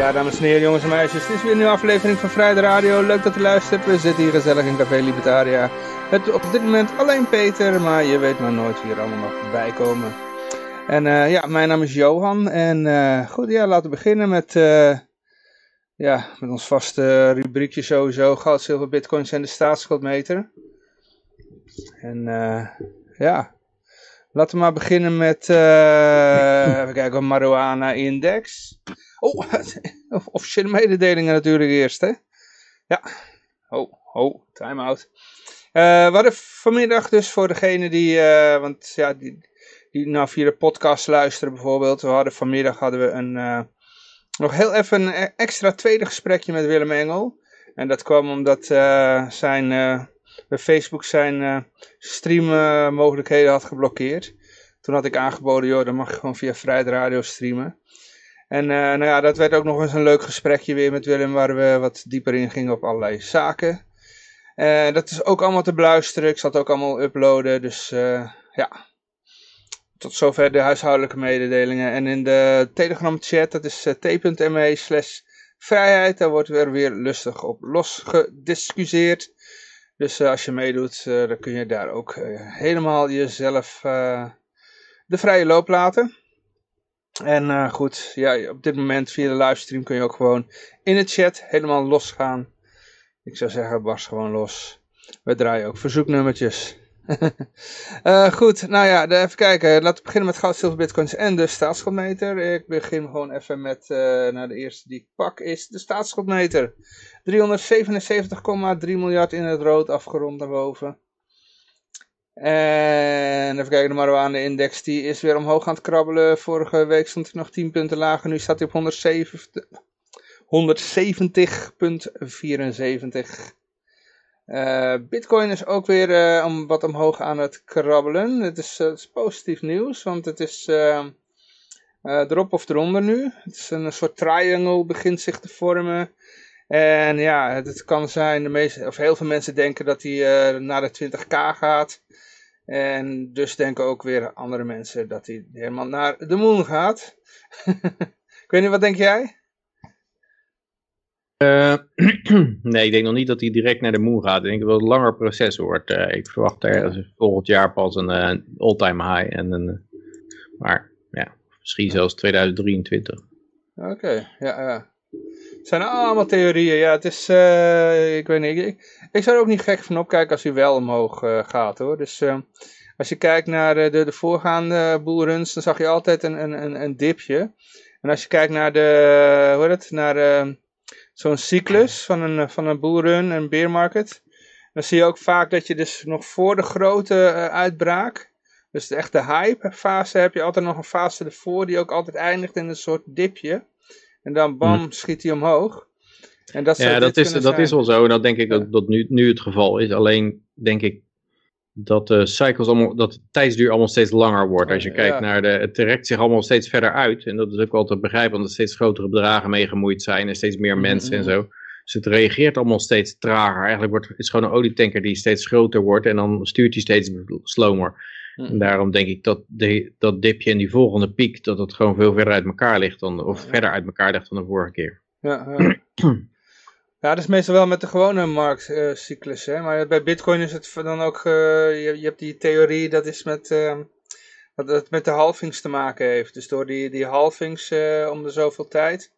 Ja, dames en heren, jongens en meisjes, het is weer een nieuwe aflevering van Vrijde Radio. Leuk dat u luistert. We zitten hier gezellig in Café Libertaria. Het op dit moment alleen Peter, maar je weet maar nooit wie er allemaal nog bij komen. En uh, ja, mijn naam is Johan. En uh, goed, ja, laten we beginnen met, uh, ja, met ons vaste rubriekje sowieso. Goud, zilver, bitcoins en de staatsschuldmeter. En ja, laten we maar beginnen met, even kijken, marijuana index. Oh, officiële mededelingen natuurlijk eerst, hè. Ja, oh, oh, time-out. Uh, we hadden vanmiddag dus voor degene die, uh, want ja, die, die nou via de podcast luisteren bijvoorbeeld. We hadden vanmiddag hadden we een, uh, nog heel even een e-, extra tweede gesprekje met Willem Engel. En dat kwam omdat zijn, bij Facebook zijn streammogelijkheden had geblokkeerd. Toen had ik aangeboden, joh, dan mag je gewoon via Vrijde Radio streamen. En uh, nou ja, dat werd ook nog eens een leuk gesprekje weer met Willem, waar we wat dieper in gingen op allerlei zaken. Uh, dat is ook allemaal te beluisteren, ik zal het ook allemaal uploaden, dus ja. Tot zover de huishoudelijke mededelingen. En in de Telegram chat, dat is t.me slash vrijheid, daar wordt er weer lustig op losgediscussieerd. Dus als je meedoet, dan kun je daar ook helemaal jezelf de vrije loop laten. En goed, ja, op dit moment via de livestream kun je ook gewoon in de chat helemaal losgaan. Ik zou zeggen, barst gewoon los. We draaien ook verzoeknummertjes. Uh, goed, nou ja, even kijken. Laten we beginnen met goud, zilver, bitcoins en de staatsschuldmeter. Ik begin gewoon even met, uh, nou de eerste die ik pak is de staatsschuldmeter. 377,3 miljard in het rood afgerond naar boven. En even kijken, de marijuana-index die is weer omhoog aan het krabbelen. Vorige week stond hij nog 10 punten lager, nu staat hij op 170,74. Uh, Bitcoin is ook weer uh, om, wat omhoog aan het krabbelen. Het is, uh, is positief nieuws, want het is erop of eronder nu. Het is een, soort triangle begint zich te vormen. En ja, het, het kan zijn, de meeste, of heel veel mensen denken dat hij naar de 20k gaat. En dus denken ook weer andere mensen dat hij helemaal naar de moon gaat. ik weet niet, wat denk jij? Uh, nee, ik denk nog niet dat hij direct naar de moon gaat. Ik denk dat het een langer proces wordt. Uh, ik verwacht er volgend jaar pas een uh, all-time high. En een, maar ja, misschien zelfs 2023. Oké, ja, ja. Het zijn allemaal theorieën. Ja, het is, uh, ik weet niet. Ik, ik, zou er ook niet gek van opkijken als hij wel omhoog gaat hoor. Dus als je kijkt naar de, de, de voorgaande bullruns, dan zag je altijd een, een, een dipje. En als je kijkt naar de, hoe heet het, naar zo'n cyclus van een, van een bullrun, een bear market. Dan zie je ook vaak dat je dus nog voor de grote uitbraak, dus de echte hype fase, heb je altijd nog een fase ervoor die ook altijd eindigt in een soort dipje. En dan bam, hm. schiet hij omhoog. En dat ja, dat, is, dat is wel zo. En dat denk ik dat, dat nu, nu het geval is. Alleen denk ik dat de cycles allemaal, dat de tijdsduur allemaal steeds langer wordt. Als je kijkt naar de, het trekt zich allemaal steeds verder uit. En dat is ook wel te begrijpen, omdat er steeds grotere bedragen mee gemoeid zijn en steeds meer mensen en zo. Dus het reageert allemaal steeds trager. Eigenlijk wordt, het is gewoon een olietanker die steeds groter wordt en dan stuurt hij steeds slomer. En daarom denk ik dat de, dat dipje en die volgende piek, dat het gewoon veel verder uit elkaar ligt dan, of verder uit elkaar ligt dan de vorige keer. Ja, ja. ja dat is meestal wel met de gewone marktcyclus, hè. Maar bij bitcoin is het dan ook, uh, je, je, hebt die theorie, dat is met, uh, dat het met de halvings te maken heeft. Dus door die, die halvings uh, om de zoveel tijd,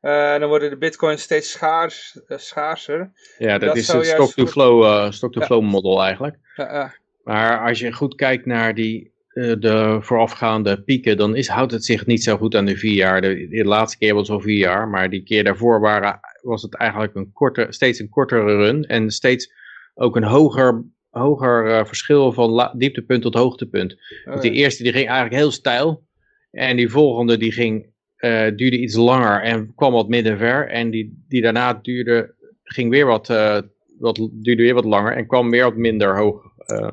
dan worden de bitcoins steeds schaars, schaarser. Ja, dat, dat is het stock-to-flow stock to flow model eigenlijk. Ja, ja. Maar als je goed kijkt naar die, uh, de voorafgaande pieken, dan is, houdt het zich niet zo goed aan de vier jaar. De, de laatste keer was al vier jaar, maar die keer daarvoor waren, was het eigenlijk een korte, steeds een kortere run. En steeds ook een hoger, hoger uh, verschil van dieptepunt tot hoogtepunt. Oh, Want die eerste die ging eigenlijk heel stijl. En die volgende die ging, uh, duurde iets langer en kwam wat middenver. En die, die daarna duurde, ging weer wat, wat, duurde weer wat langer en kwam weer wat minder hoog uh,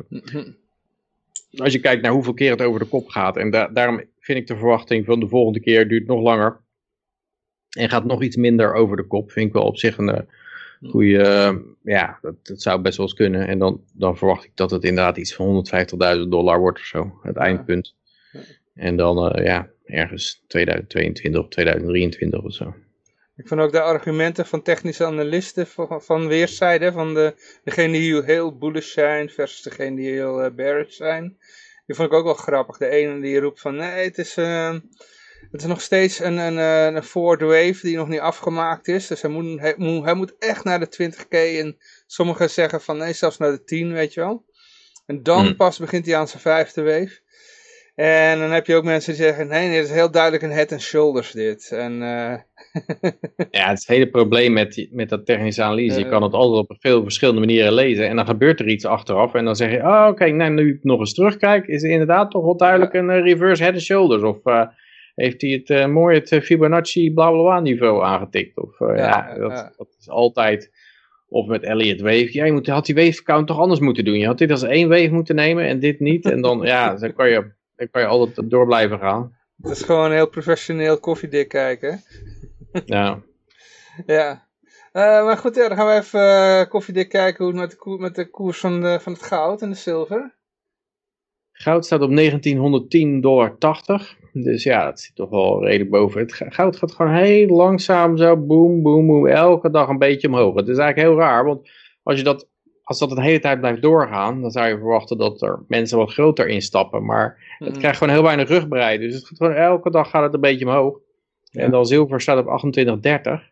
als je kijkt naar hoeveel keer het over de kop gaat. En da daarom vind ik de verwachting van de volgende keer duurt nog langer. En gaat nog iets minder over de kop. Vind ik wel op zich een uh, goede... Uh, ja, dat, dat, zou best wel eens kunnen. En dan, dan verwacht ik dat het inderdaad iets van 150.000 dollar wordt of zo. Het eindpunt. En dan ja, ergens 2022 of 2023 of zo. Ik vond ook de argumenten van technische analisten van, van weerszijden, van de, degene die heel bullish zijn versus degene die heel uh, bearish zijn. Die vond ik ook wel grappig. De ene die roept van nee, het is, uh, het is nog steeds een, een, een fourth wave die nog niet afgemaakt is. Dus hij moet, hij, moet, hij moet echt naar de 20k en sommigen zeggen van nee, zelfs naar de 10, weet je wel. En dan hmm. pas begint hij aan zijn vijfde wave. En dan heb je ook mensen die zeggen, nee, nee, het is heel duidelijk een head and shoulders dit. En, uh... ja, het, is het hele probleem met, met dat technische analyse. Je kan het altijd op veel verschillende manieren lezen. En dan gebeurt er iets achteraf. En dan zeg je, oh, oké, nou, nu ik nog eens terugkijk, is het inderdaad toch wel duidelijk een uh, reverse head and shoulders. Of uh, heeft hij het uh, mooi het Fibonacci bla bla bla niveau aangetikt. Of ja, ja dat, dat, is altijd... Of met Elliot Wave. Ja, je moet, had die wave count toch anders moeten doen. Je had dit als één wave moeten nemen en dit niet. En dan, ja, dan kan je dan kan je altijd door blijven gaan. Het is gewoon heel professioneel koffiedik kijken. Ja. ja. Uh, maar goed, ja, dan gaan we even koffiedik kijken hoe het met de, met de koers van, de, van het goud en de zilver. Goud staat op 1910,80 dollar. Dus ja, dat zit toch wel redelijk boven. Het goud gaat gewoon heel langzaam zo, boom, boom, boom, elke dag een beetje omhoog. Het is eigenlijk heel raar, want als je dat als dat de hele tijd blijft doorgaan, dan zou je verwachten dat er mensen wat groter instappen. Maar het mhm. krijgt gewoon heel weinig rugbreid. Dus het gaat gewoon, elke dag gaat het een beetje omhoog. En dan zilver staat op 28,30.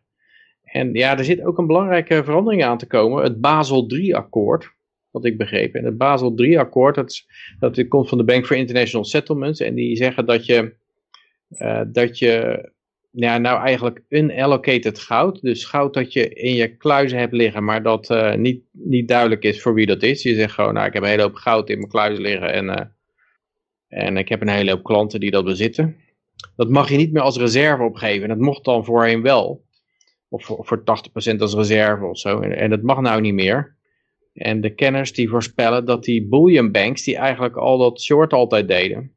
En ja, er zit ook een belangrijke verandering aan te komen. Het Basel 3 akkoord, wat ik begreep. En het Basel 3 akkoord, dat, komt van de Bank for International Settlements. En die zeggen dat je, uh, dat je ja, nou eigenlijk unallocated goud. Dus goud dat je in je kluizen hebt liggen, maar dat uh, niet, niet duidelijk is voor wie dat is. Je zegt gewoon, nou ik heb een hele hoop goud in mijn kluizen liggen en, uh, en ik heb een hele hoop klanten die dat bezitten. Dat mag je niet meer als reserve opgeven. En dat mocht dan voorheen wel. Of voor, voor 80% als reserve of zo. En, en dat mag nou niet meer. En de kenners die voorspellen dat die bullion banks, die eigenlijk al dat short altijd deden,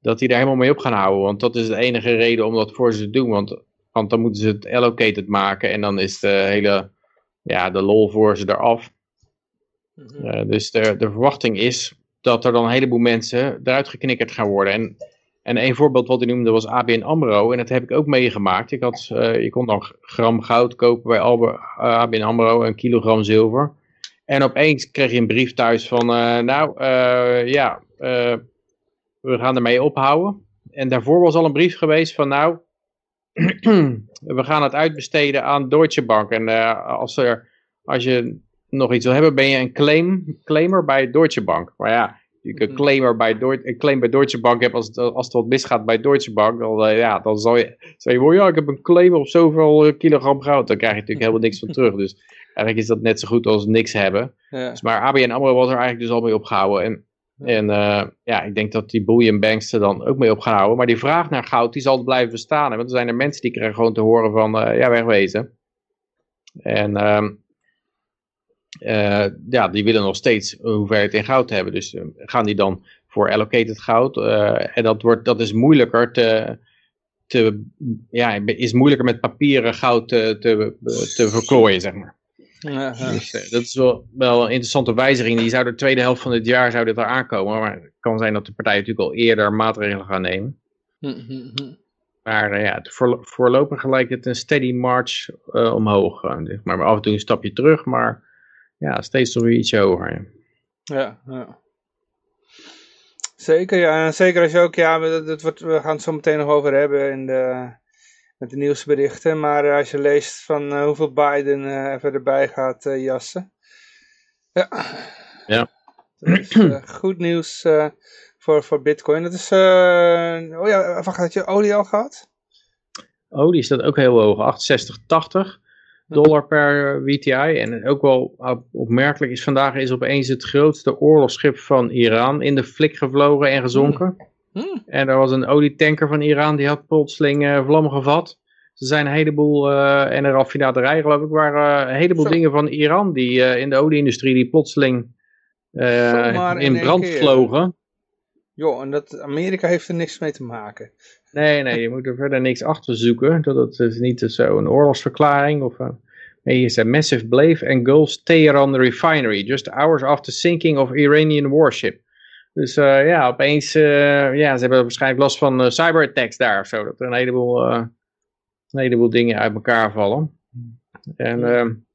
dat die daar helemaal mee op gaan houden. Want dat is de enige reden om dat voor ze te doen. Want, want dan moeten ze het allocated maken en dan is de hele, ja, de lol voor ze eraf. Mm dus de, de verwachting is dat er dan een heleboel mensen eruit geknikkerd gaan worden. En, en een voorbeeld wat ik noemde was ABN AMRO. En dat heb ik ook meegemaakt. Ik had, uh, je kon dan gram goud kopen bij Albert, uh, eh, ABN AMRO, een kilogram zilver. En opeens kreeg je een brief thuis van, uh, nou ja, we gaan ermee ophouden. En daarvoor was al een brief geweest van nou, we gaan het uitbesteden aan Deutsche Bank. En als, er, als je nog iets wil hebben, ben je een claim, claimer bij Deutsche Bank. Maar ja, je een, mhm. claimer bij een claim bij Deutsche Bank hebt als, als het wat misgaat bij Deutsche Bank. Dan, uh, ja, dan zal je zeggen, ja, ik heb een claim op zoveel eh, kilogram goud. Dan krijg je natuurlijk helemaal niks van terug. Dus eigenlijk is dat net zo goed als niks hebben. Ja. Dus, maar ABN AMRO was er eigenlijk dus al mee opgehouden. En en uh, ja, ik denk dat die bullion banks er dan ook mee op gaan houden. Maar die vraag naar goud, die zal blijven bestaan. Want er zijn er mensen die krijgen gewoon te horen van, uh, ja, wegwezen. En uh, ja, die willen nog steeds een hoeveelheid in goud hebben. Dus gaan die dan voor allocated goud. en dat, wordt, dat is moeilijker te, te, ja, is moeilijker met papieren goud te, te, te verklooien, zeg maar. Dus, eh, dat is wel, wel een interessante wijziging. Die zou de tweede helft van dit jaar zou dit er aankomen. Maar het kan zijn dat de partijen natuurlijk al eerder maatregelen gaan nemen. Maar uh, ja, voor, voorlopig lijkt het een steady march uh, omhoog. Uh, maar af en toe een stapje terug, maar ja, steeds toch weer iets hoger. Ja, ja. Zeker, ja. Zeker als je ook, ja, dat, wordt, we gaan het zo meteen nog over hebben in de, met de nieuwsberichten. Maar eh, als je leest van uh, hoeveel Biden uh, even erbij gaat uh, jassen. Ja. Ja. Dat goed nieuws voor, voor Bitcoin. Dat is, oh ja, wacht, had je olie al gehad? Olie staat ook heel hoog, 68,80 dollar per WTI. En ook wel opmerkelijk is vandaag is opeens het grootste oorlogsschip van Iran in de flik gevlogen en gezonken. Hmm. En er was een olietanker van Iran, die had plotseling uh, vlammen gevat. Er zijn een heleboel, uh, en een raffinaderij geloof ik, waren een heleboel dingen van Iran die in de olieindustrie die plotseling in, in brand vlogen. Joh, en dat, Amerika heeft er niks mee te maken. Nee, nee, je moet er verder niks achter zoeken. Dat het is niet zo een oorlogsverklaring of... Nee, hier staat massive blave engulfs Tehran refinery just hours after sinking of Iranian warship. Dus uh, ja, opeens, uh, ja, ze hebben waarschijnlijk last van uh, cyberattacks daar of zo. Dat er een heleboel een heleboel dingen uit elkaar vallen. En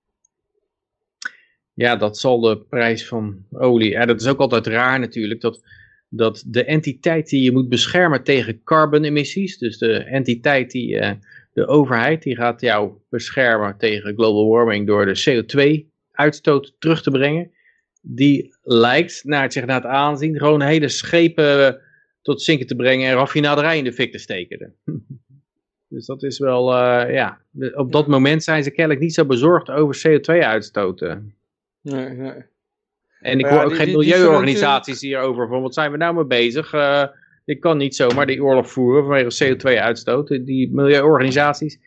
ja, dat zal de prijs van olie, ja, dat is ook altijd raar natuurlijk, dat, dat de entiteit die je moet beschermen tegen carbon-emissies, dus de entiteit die, de overheid, die gaat jou beschermen tegen global warming door de CO2-uitstoot terug te brengen, die lijkt, naar het, zich naar het aanzien, gewoon hele schepen tot zinken te brengen en raffinaderij in de fik te steken. dus dat is wel, uh, ja, op dat moment zijn ze kennelijk niet zo bezorgd over CO2-uitstoten. Nee, nee. En ik hoor ook geen milieuorganisaties hierover van, wat zijn we nou mee bezig? Uh, ik kan niet zomaar die oorlog voeren vanwege CO2-uitstoot. Die milieuorganisaties,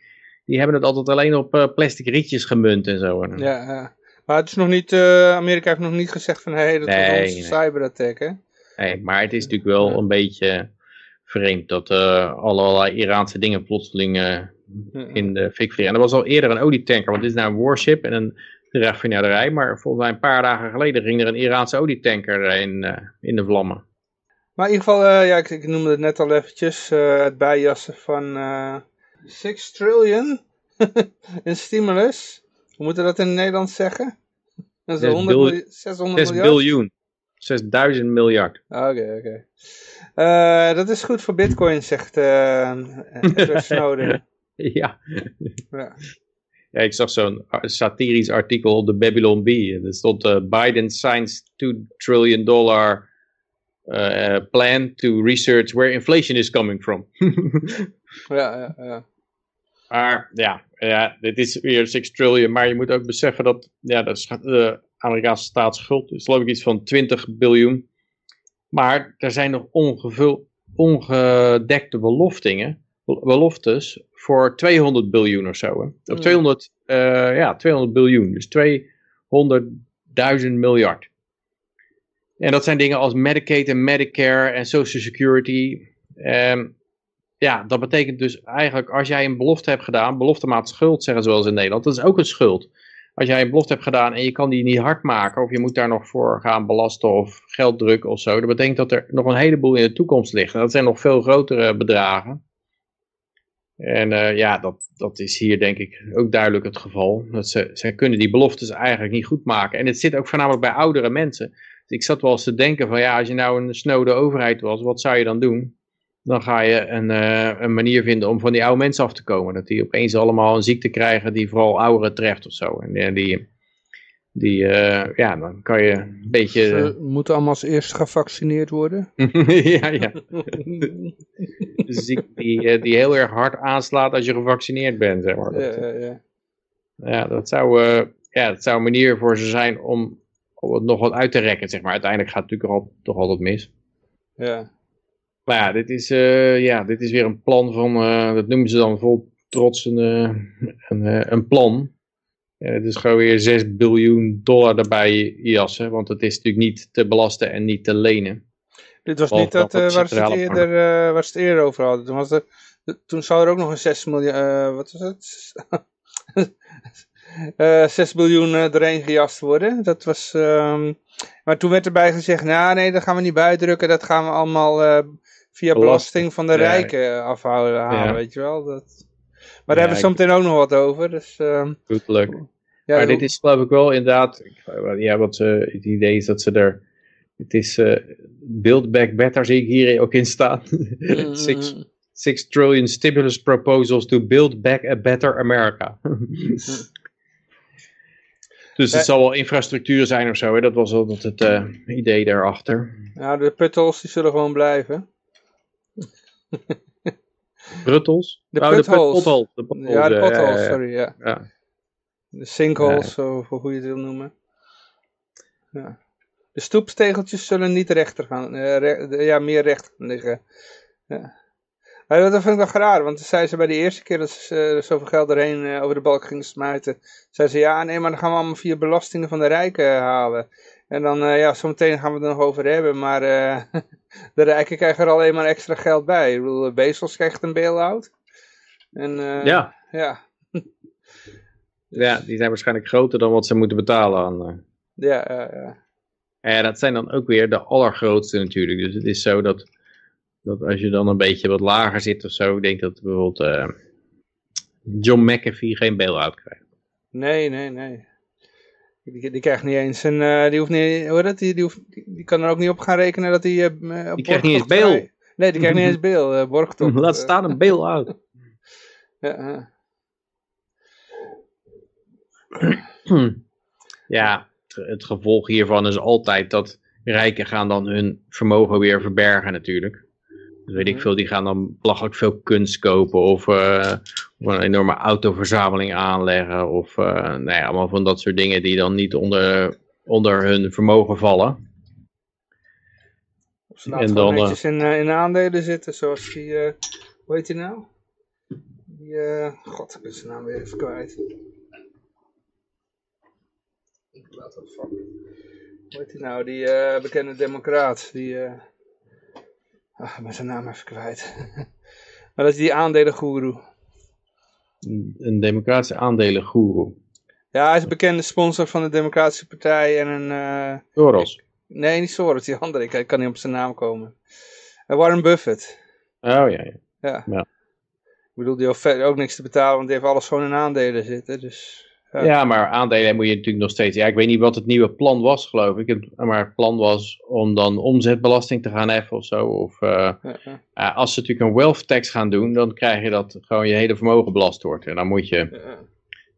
die hebben het altijd alleen op uh, plastic rietjes gemunt en zo. Ja, ja. Maar het is nog niet, uh, Amerika heeft nog niet gezegd van, hé, hey, dat nee, is onze nee. cyberattack, hè? Nee, maar het is natuurlijk wel een beetje vreemd dat uh, allerlei Iraanse dingen plotseling in de fik vliegen. En er was al eerder een olietanker, want dit is nou een warship en een raffinaderij. Maar volgens mij een paar dagen geleden ging er een Iraanse olietanker in, in de vlammen. Maar in ieder geval, ja, ik, ik, noemde het net al eventjes, het bijjassen van uh, 6 trillion in stimulus. Hoe moeten we dat in het Nederlands zeggen? Dat is 100 bil 600 6 miljard? biljoen. 6000 miljard. Oké, okay, oké. Okay. dat is goed voor bitcoin, zegt Edward Snowden. ja. ja. Ja, ik zag zo'n satirisch artikel op de Babylon Bee. Er stond Biden signs 2 trillion dollar plan to research where inflation is coming from. ja, ja, ja. Maar ja, ja, dit is weer 6 triljoen, maar je moet ook beseffen dat ja, de Amerikaanse staatsschuld is geloof ik iets van 20 biljoen. Maar er zijn nog ongevuld, ongedekte beloftingen, beloftes voor 200 biljoen of zo. Hè? Of hmm. 200, uh, ja, 200 biljoen, dus 200.000 miljard. En dat zijn dingen als Medicaid en Medicare en Social Security. Um, ja, dat betekent dus eigenlijk als jij een belofte hebt gedaan, belofte maakt schuld zeggen ze wel eens in Nederland, dat is ook een schuld. Als jij een belofte hebt gedaan en je kan die niet hard maken of je moet daar nog voor gaan belasten of geld drukken of zo, dat betekent dat er nog een heleboel in de toekomst ligt. Dat zijn nog veel grotere bedragen. En uh, ja, dat, dat is hier denk ik ook duidelijk het geval. Dat ze, ze kunnen die beloftes eigenlijk niet goed maken. En het zit ook voornamelijk bij oudere mensen ik zat wel eens te denken van ja, als je nou een snode overheid was, wat zou je dan doen? Dan ga je een, uh, een manier vinden om van die oude mensen af te komen. Dat die opeens allemaal een ziekte krijgen die vooral ouderen treft of zo. En uh, die, die uh, ja, dan kan je een beetje... Ze moeten allemaal als eerst gevaccineerd worden? ja, ja. ziekte die, die heel erg hard aanslaat als je gevaccineerd bent, zeg maar. Dat, ja, ja, ja. ja, dat zou, ja, dat zou een manier voor ze zijn om om het nog wat uit te rekken, zeg maar. Uiteindelijk gaat het natuurlijk al, toch altijd mis. Ja. Maar ja, dit is, uh, ja, dit is weer een plan van, uh, dat noemen ze dan vol trots een, een, een plan. het is gewoon weer 6 biljoen dollar erbij jassen, want het is natuurlijk niet te belasten en niet te lenen. Dit was niet dat, waar, ze het eerder, waar ze het eerder over hadden. Toen, was er, toen zou er ook nog een 6 miljoen, wat was het? uh, eh, 6 miljoen uh, erheen gejast worden. Dat was, um, maar toen werd erbij gezegd, nou nee, dat gaan we niet buitdrukken. Dat gaan we allemaal uh, via belasting van de rijken afhouden, halen, ja. weet je wel. Dat... Maar daar hebben we zo meteen ook nog wat over. Dus, uh, Goed, leuk. Ja, maar dit is geloof ik wel inderdaad, ja, wat ze, het idee is dat ze er, het is uh, Build Back Better zie ik hier ook in staan. Mm. six, six trillion stimulus proposals to build back a better America. Dus het zal wel infrastructuur zijn of zo, hè? dat was altijd het uh, idee daarachter. Ja, de puttels die zullen gewoon blijven. Bruttels? De, oh, putholes. de, Ja, de potholes, sorry, ja. ja. De sinkholes, of hoe je het wil noemen. Ja. De stoepstegeltjes zullen niet rechter gaan, uh, re ja, meer recht gaan liggen. Ja. Maar dat vind ik wel raar, want zei ze bij de eerste keer dat ze uh, zoveel geld erheen uh, over de balk gingen smijten. Zei ze, ja nee, maar dan gaan we allemaal via belastingen van de rijken uh, halen. En dan, ja, zometeen gaan we het er nog over hebben, maar de rijken krijgen er alleen maar extra geld bij. Ik bedoel, Bezos krijgt een bail-out. En, ja. Ja. ja, die zijn waarschijnlijk groter dan wat ze moeten betalen aan. Ja, ja, ja. En dat zijn dan ook weer de allergrootste natuurlijk. Dus het is zo dat dat als je dan een beetje wat lager zit of zo, ik denk dat bijvoorbeeld uh, John McAfee geen bail-out krijgt. Nee, nee, nee. Die, die krijgt niet eens een, uh, die hoeft niet, hoe dat, die, die, hoeft, die, kan er ook niet op gaan rekenen dat hij... Uh, die krijgt niet eens bail. Nee, die krijgt niet eens bail, borgtocht. Laat staan een bail-out. ja, ja, het gevolg hiervan is altijd dat rijken gaan dan hun vermogen weer verbergen natuurlijk. Dus weet ik mhm. veel, die gaan dan belachelijk veel kunst kopen of, uh, of een enorme autoverzameling aanleggen of uh, nou ja, allemaal van dat soort dingen die dan niet onder, onder hun vermogen vallen. Of ze en dan netjes in, uh, in aandelen zitten, zoals die, hoe heet die nou? Die, god, ik ben zijn naam weer even kwijt. Wat fuck. Hoe heet die nou, die bekende democraat, die... Ach, ik ben zijn naam even kwijt. maar dat is die aandelengoeroe. Een democratische aandelengoeroe. Ja, hij is een bekende sponsor van de Democratische Partij en een... Uh, Soros. Nee, niet Soros, die andere. Ik, kan niet op zijn naam komen. Uh, Warren Buffett. Oh, ja, ja. Ja. ja. Ik bedoel, die hoeft ook niks te betalen, want die heeft alles gewoon in aandelen zitten, dus... Ja. maar aandelen moet je natuurlijk nog steeds... Ja, ik weet niet wat het nieuwe plan was, geloof ik. Maar het plan was om dan omzetbelasting te gaan heffen of zo. Of, uh, ja, als ze natuurlijk een wealth tax gaan doen, dan krijg je dat gewoon je hele vermogen belast wordt. En dan moet je...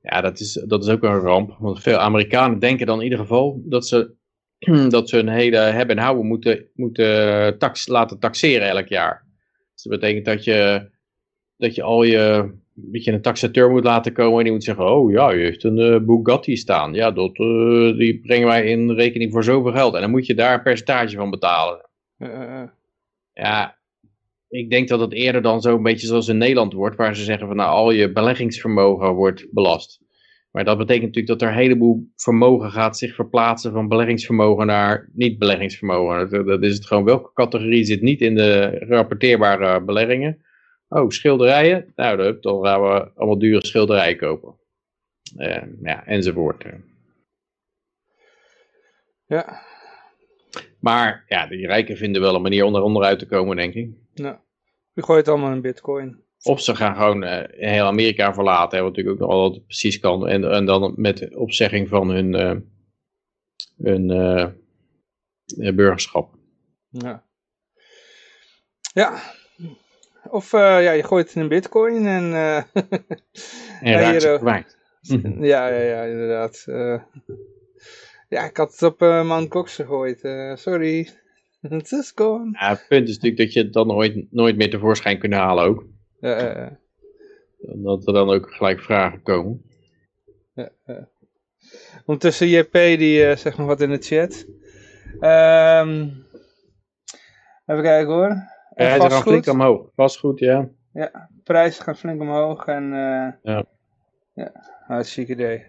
Ja, dat, is, dat is ook een ramp. Want veel Amerikanen denken dan in ieder geval dat ze, dat ze hun hele hebben en houden moeten, moeten tax, laten taxeren elk jaar. Dus dat betekent dat je, dat je al je dat je een taxateur moet laten komen en die moet zeggen, oh ja, je heeft een uh, Bugatti staan. Ja, dat, uh, die brengen wij in rekening voor zoveel geld. En dan moet je daar een percentage van betalen. Uh, ja, ik denk dat het eerder dan zo'n beetje zoals in Nederland wordt, waar ze zeggen van nou, al je beleggingsvermogen wordt belast. Maar dat betekent natuurlijk dat er een heleboel vermogen gaat zich verplaatsen van beleggingsvermogen naar niet-beleggingsvermogen. Dat, dat is het gewoon, welke categorie zit niet in de rapporteerbare beleggingen? Oh, schilderijen? Nou, dan gaan we allemaal dure schilderijen kopen. Uh, ja, enzovoort. Ja. Maar ja, die rijken vinden wel een manier om er onderuit te komen, denk ik. Nou, je gooit allemaal in bitcoin. Of ze gaan gewoon uh, heel Amerika verlaten, wat natuurlijk ook nog altijd precies kan. En, en dan met opzegging van hun, uh, hun burgerschap. Ja. Ja, of uh, ja, je gooit het in een bitcoin en... Uh, en raakt hier, kwijt. ja, ja, ja, inderdaad. Uh, ja, ik had het op uh, Mount Cox gegooid. sorry. Het is gone. Ja, het punt is natuurlijk dat je het dan nooit, nooit meer tevoorschijn kunt halen ook. Ja, Dat er dan ook gelijk vragen komen. Ja, Ondertussen JP die zegt nog wat in de chat. Um, even kijken hoor. Ja, ze gaan flink omhoog. Vastgoed, ja. Ja, prijzen gaan flink omhoog en... Uh, ja. Ja, hartstikke idee.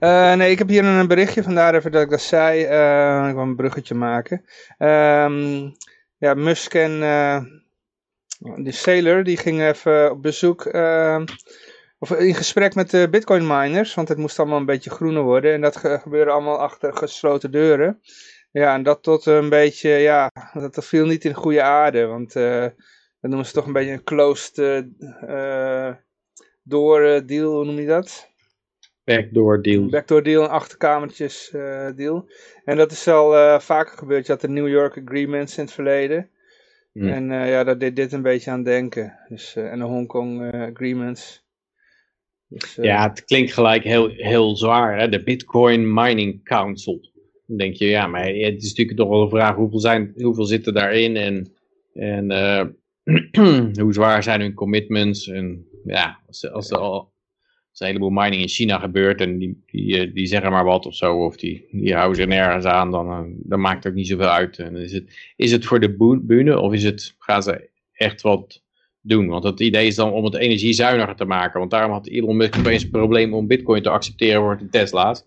Uh, nee, ik heb hier een berichtje, vandaar even dat ik dat zei. Uh, ik wil een bruggetje maken. Um, ja, Musk en die Sailor, die gingen even op bezoek... of in gesprek met de bitcoin miners, want het moest allemaal een beetje groener worden. En dat gebeurde allemaal achter gesloten deuren. Ja, en dat tot een beetje, ja, dat viel niet in goede aarde, want uh, dat noemen ze toch een beetje een closed uh, door deal, hoe noem je dat? Backdoor deal. Backdoor deal, een achterkamertjes uh, deal. En dat is al vaker gebeurd. Je had de New York Agreements in het verleden. Hmm. En ja, daar deed dit een beetje aan denken. Dus, en de Hongkong Agreements. Dus, ja, het klinkt gelijk heel, heel zwaar, hè? de Bitcoin Mining Council. Dan denk je, ja, maar het is natuurlijk toch wel een vraag hoeveel, zijn, hoeveel zitten daarin en, en uh, hoe zwaar zijn hun commitments. En ja, als, als er al als een heleboel mining in China gebeurt en die, die, eh, die zeggen maar wat of zo, of die, die houden zich nergens aan, dan, eh, dan maakt het ook niet zoveel uit. En is, het, is het voor de bühne of is het, gaan ze echt wat doen? Want het idee is dan om het energiezuiniger te maken, want daarom had Elon Musk opeens een probleem om bitcoin te accepteren voor de Tesla's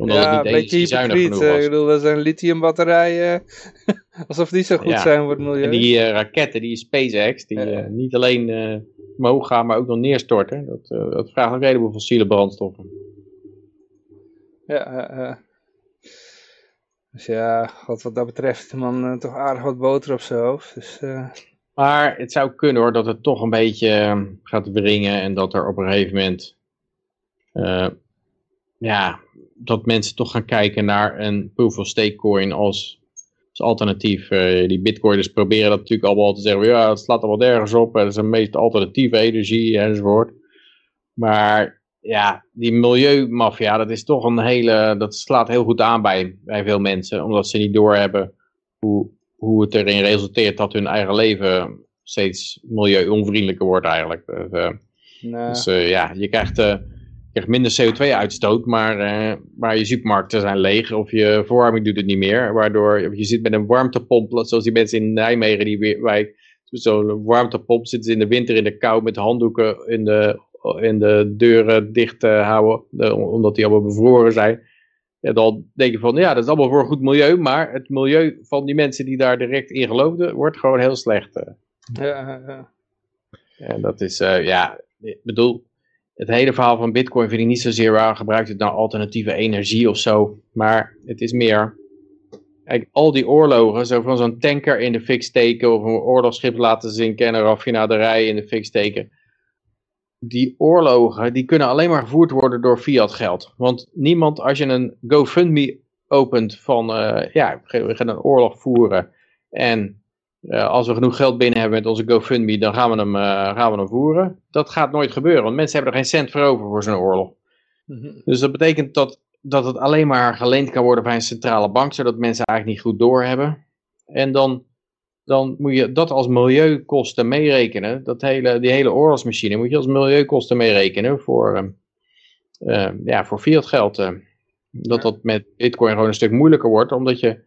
omdat ja, het niet een beetje hypocriet. Eh, ik bedoel, dat zijn lithiumbatterijen. alsof die zo goed zijn voor het milieu. En die uh, raketten, die SpaceX, die uh, niet alleen uh, omhoog gaan, maar ook nog neerstorten. Dat, dat vraagt ook een heleboel fossiele brandstoffen. Ja, dus ja, God, wat dat betreft, man, toch aardig wat boter op zijn hoofd. Dus, Maar het zou kunnen hoor, dat het toch een beetje ehm, gaat wringen en dat er op een gegeven moment, ja, dat mensen toch gaan kijken naar een proof of stake coin als, als alternatief. Uh, die bitcoiners proberen dat natuurlijk allemaal te zeggen, ja, het slaat allemaal nergens op, het is een meest alternatieve energie enzovoort. Maar ja, die milieumafia, dat is toch een hele, dat slaat heel goed aan bij, bij veel mensen, omdat ze niet doorhebben hoe, hoe het erin resulteert dat hun eigen leven steeds milieuonvriendelijker wordt eigenlijk. Dus, uh, dus uh, ja, je krijgt, krijgt minder CO2-uitstoot, maar, maar je supermarkten zijn leeg of je verwarming doet het niet meer. Waardoor je zit met een warmtepomp, zoals die mensen in Nijmegen, die wij zo'n warmtepomp zitten ze in de winter in de kou met handdoeken in de, in de deuren dicht houden, omdat die allemaal bevroren zijn. Ja, dan denk je van, ja, dat is allemaal voor een goed milieu, maar het milieu van die mensen die daar direct in geloofden, wordt gewoon heel slecht. Eh. Ja, ja. En dat is, uh, ja, ik bedoel, het hele verhaal van bitcoin vind ik niet zozeer waar gebruikt het nou alternatieve energie of zo, maar het is meer, al die oorlogen, zo van zo'n tanker in de fik steken of een oorlogsschip laten zinken en raffinaderij in de fik steken, die oorlogen, die kunnen alleen maar gevoerd worden door fiat geld. Want niemand, als je een GoFundMe opent van, uh, ja, we gaan een oorlog voeren. En uh, als we genoeg geld binnen hebben met onze GoFundMe, dan gaan we, hem, uh, gaan we hem voeren. Dat gaat nooit gebeuren, want mensen hebben er geen cent voor over voor zo'n oorlog. Mhm. Dus dat betekent dat, dat het alleen maar geleend kan worden bij een centrale bank, zodat mensen eigenlijk niet goed doorhebben. En dan dan moet je dat als milieukosten meerekenen. Dat hele, die hele oorlogsmachine moet je als milieukosten meerekenen voor, uh, ja, voor fiat geld. Uh. Dat dat met bitcoin gewoon een stuk moeilijker wordt, omdat je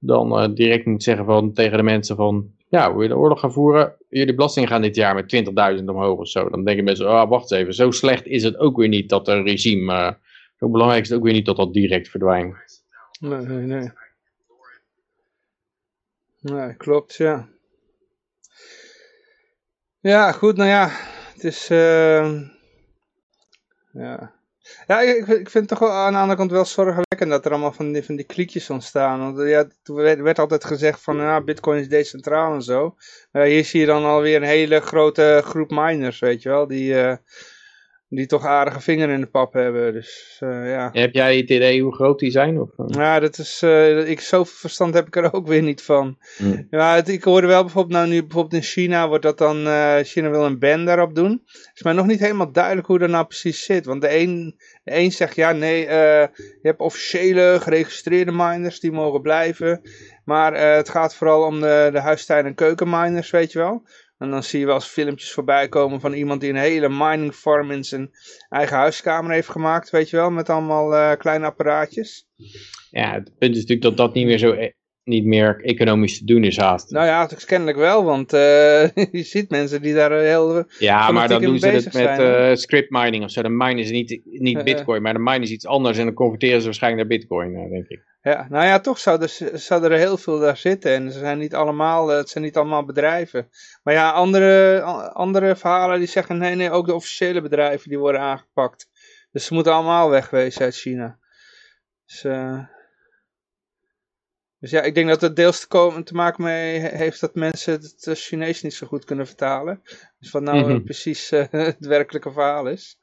dan uh, direct moet zeggen van, tegen de mensen van, ja, we willen oorlog gaan voeren, jullie belastingen gaan dit jaar met 20.000 omhoog of zo. Dan denken mensen, oh, wacht even, zo slecht is het ook weer niet dat een regime, zo belangrijk is het ook weer niet dat dat direct verdwijnt. Nee, nee, nee. Klopt, ja. Ja, goed, nou ja, het is, uh, ja. Ja, ik, ik vind het toch wel aan de andere kant wel zorgwekkend dat er allemaal van die, van die kliekjes ontstaan. Want ja, toen werd, altijd gezegd van, ja, bitcoin is decentraal en zo. Maar hier zie je dan alweer een hele grote groep miners, weet je wel, die... Die toch aardige vinger in de pap hebben. Dus, uh, ja. Heb jij het idee hoe groot die zijn? Of? Ja, dat is, uh, ik, zoveel verstand heb ik er ook weer niet van. Hmm. Ja, het, ik hoorde wel bijvoorbeeld, nou nu bijvoorbeeld in China wordt dat dan, uh, China wil een ban daarop doen. Het is mij nog niet helemaal duidelijk hoe dat nou precies zit. Want de een, de een zegt, ja nee, je hebt officiële geregistreerde miners, die mogen blijven. Maar het gaat vooral om de, de huistuin- en keukenminers, weet je wel. En dan zie je wel eens filmpjes voorbij komen van iemand die een hele mining farm in zijn eigen huiskamer heeft gemaakt, weet je wel, met allemaal uh, kleine apparaatjes. Ja, het punt is natuurlijk dat dat niet meer zo e niet meer economisch te doen is haast. Nou ja, is kennelijk wel, want uh, je ziet mensen die daar heel Ja, maar dan doen ze het met uh, script mining of zo. De mine is niet, niet bitcoin, maar de mine is iets anders en dan converteren ze waarschijnlijk naar bitcoin, denk ik. Ja, nou ja, toch zouden zou er heel veel daar zitten. En ze zijn niet allemaal, eh, het zijn niet allemaal bedrijven. Maar ja, andere, andere verhalen die zeggen, nee, nee, ook de officiële bedrijven die worden aangepakt. Dus ze moeten allemaal wegwezen uit China. Dus, dus ja, ik denk dat het deels te, komen, te maken mee heeft dat mensen het Chinees niet zo goed kunnen vertalen. Dus wat nou mhm. precies uh, het werkelijke verhaal is.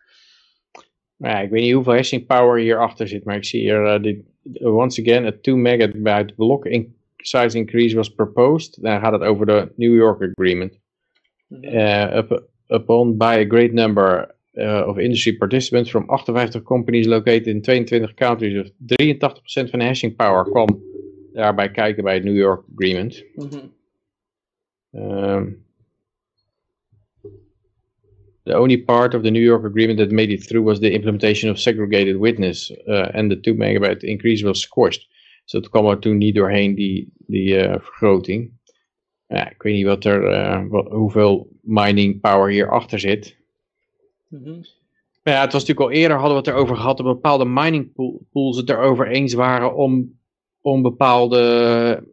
Ja, ik weet niet hoeveel hashing power hierachter zit, maar ik zie hier uh, dit once again, a 2 megabyte block in size increase was proposed. Dan gaat het over de New York Agreement. Uh, up, upon by a great number uh, of industry participants from 58 companies located in 22 countries. of 83% van de hashing power kwam daarbij kijken bij het New York Agreement. Mm -hmm. um, The only part of the New York agreement that made it through was the implementation of segregated witness. Uh, and the 2 megabyte increase was squashed. Dus dat kwam er toen niet doorheen, die, die uh, vergroting. Ja, ik weet niet wat er, uh, wat, hoeveel mining power hierachter zit. Mm -hmm. Maar ja, het was natuurlijk al eerder, hadden we het erover gehad, dat bepaalde mining pools het erover eens waren om, om bepaalde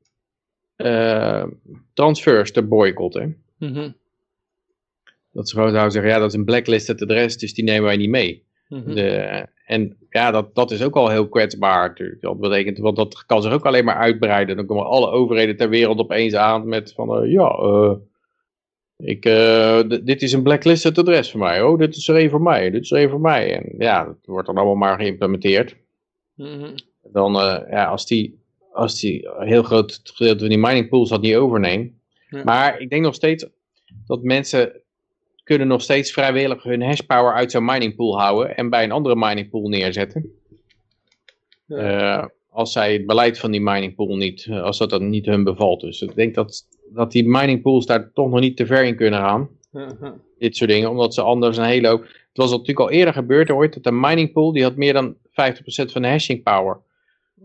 transfers te boycotten. Mm -hmm. Dat ze gewoon zouden zeggen, ja, dat is een blacklisted adres, dus die nemen wij niet mee. Mhm. de, en ja, dat, dat is ook al heel kwetsbaar natuurlijk. Dat betekent, want dat kan zich ook alleen maar uitbreiden. Dan komen alle overheden ter wereld opeens aan met van, uh, ja, uh, Ik, dit is een blacklisted adres voor mij. Oh, dit is er een voor mij. Dit is er een voor mij. En ja, dat wordt dan allemaal maar geïmplementeerd. Mhm. Dan, ja, als die, als die heel groot gedeelte van die mining pools dat niet overneemt. Maar ik denk nog steeds dat mensen kunnen nog steeds vrijwillig hun hashpower uit zo'n mining pool houden en bij een andere mining pool neerzetten. als zij het beleid van die mining pool niet, als dat dan niet hun bevalt. Dus ik denk dat dat die mining pools daar toch nog niet te ver in kunnen gaan. Dit soort dingen, omdat ze anders een hele hoop... Het was natuurlijk al eerder gebeurd ooit, dat een mining pool, die had meer dan 50% van de hashing power.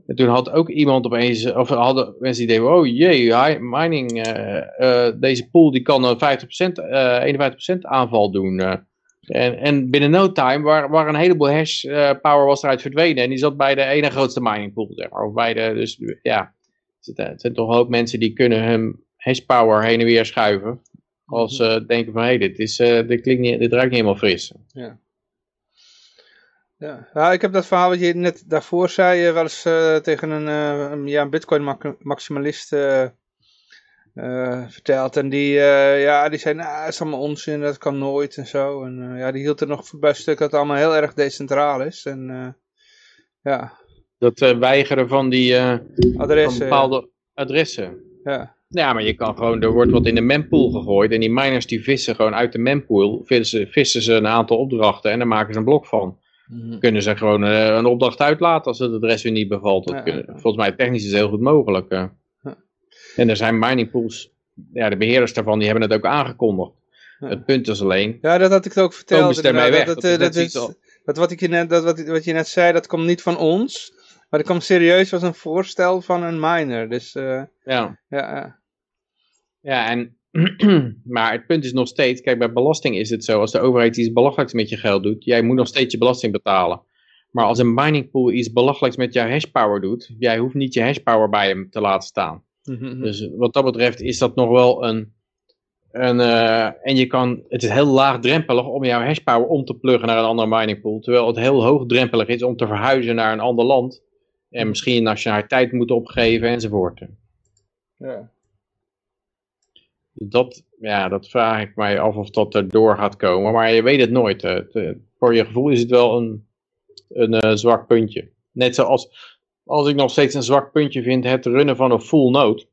En toen had ook iemand opeens, of hadden mensen die denken, oh jee, mining, uh, uh, deze pool die kan 50%, uh, 51% aanval doen. en, en binnen no time waar, waar een heleboel hash power was eruit verdwenen. En die zat bij de ene grootste mining pool, zeg maar. Of bij de, dus ja, het zijn toch ook mensen die kunnen hun hashpower heen en weer schuiven. Als ze mhm. denken van, hé, hey, dit, is, dit, klinkt niet, dit ruikt niet helemaal fris. Ja. Ja. ja, ik heb dat verhaal wat je net daarvoor zei, uh, wel eens uh, tegen een, ja, een bitcoin maximalist verteld. En die, ja, die zei, nou, dat is allemaal onzin, dat kan nooit en zo. En ja, die hield er nog bij stuk dat het allemaal heel erg decentraal is. En ja. Dat weigeren van die adressen, van bepaalde adressen. Ja. Ja, maar je kan gewoon, er wordt wat in de mempool gegooid en die miners die vissen gewoon uit de mempool, vissen, vissen ze een aantal opdrachten en daar maken ze een blok van. Mhm. Kunnen ze gewoon uh, een opdracht uitlaten als het adres weer niet bevalt. Dat kunnen, volgens mij technisch is het heel goed mogelijk. Uh. En er zijn mining pools, ja, de beheerders daarvan die hebben het ook aangekondigd. Het punt is alleen... Ja, dat had ik ook verteld. Dat, weg, dat, dat, dat, is, dat, wat, ik je net, dat wat, wat je net zei, dat komt niet van ons. Maar dat komt serieus als een voorstel van een miner. Dus uh, ja. ja. Ja, en, maar het punt is nog steeds, kijk bij belasting is het zo, als de overheid iets belachelijks met je geld doet, jij moet nog steeds je belasting betalen. Maar als een mining pool iets belachelijks met jouw hashpower doet, jij hoeft niet je hashpower bij hem te laten staan. Mhm. Dus wat dat betreft is dat nog wel een, een uh, en je kan, het is heel laagdrempelig om jouw hashpower om te pluggen naar een andere mining pool, terwijl het heel hoogdrempelig is om te verhuizen naar een ander land en misschien je nationaliteit moet opgeven enzovoort. Ja dat, ja, dat vraag ik mij af of dat er door gaat komen. Maar je weet het nooit. Eh, voor je gevoel is het wel een, een uh, zwak puntje. Net zoals als ik nog steeds een zwak puntje vind het runnen van een full node.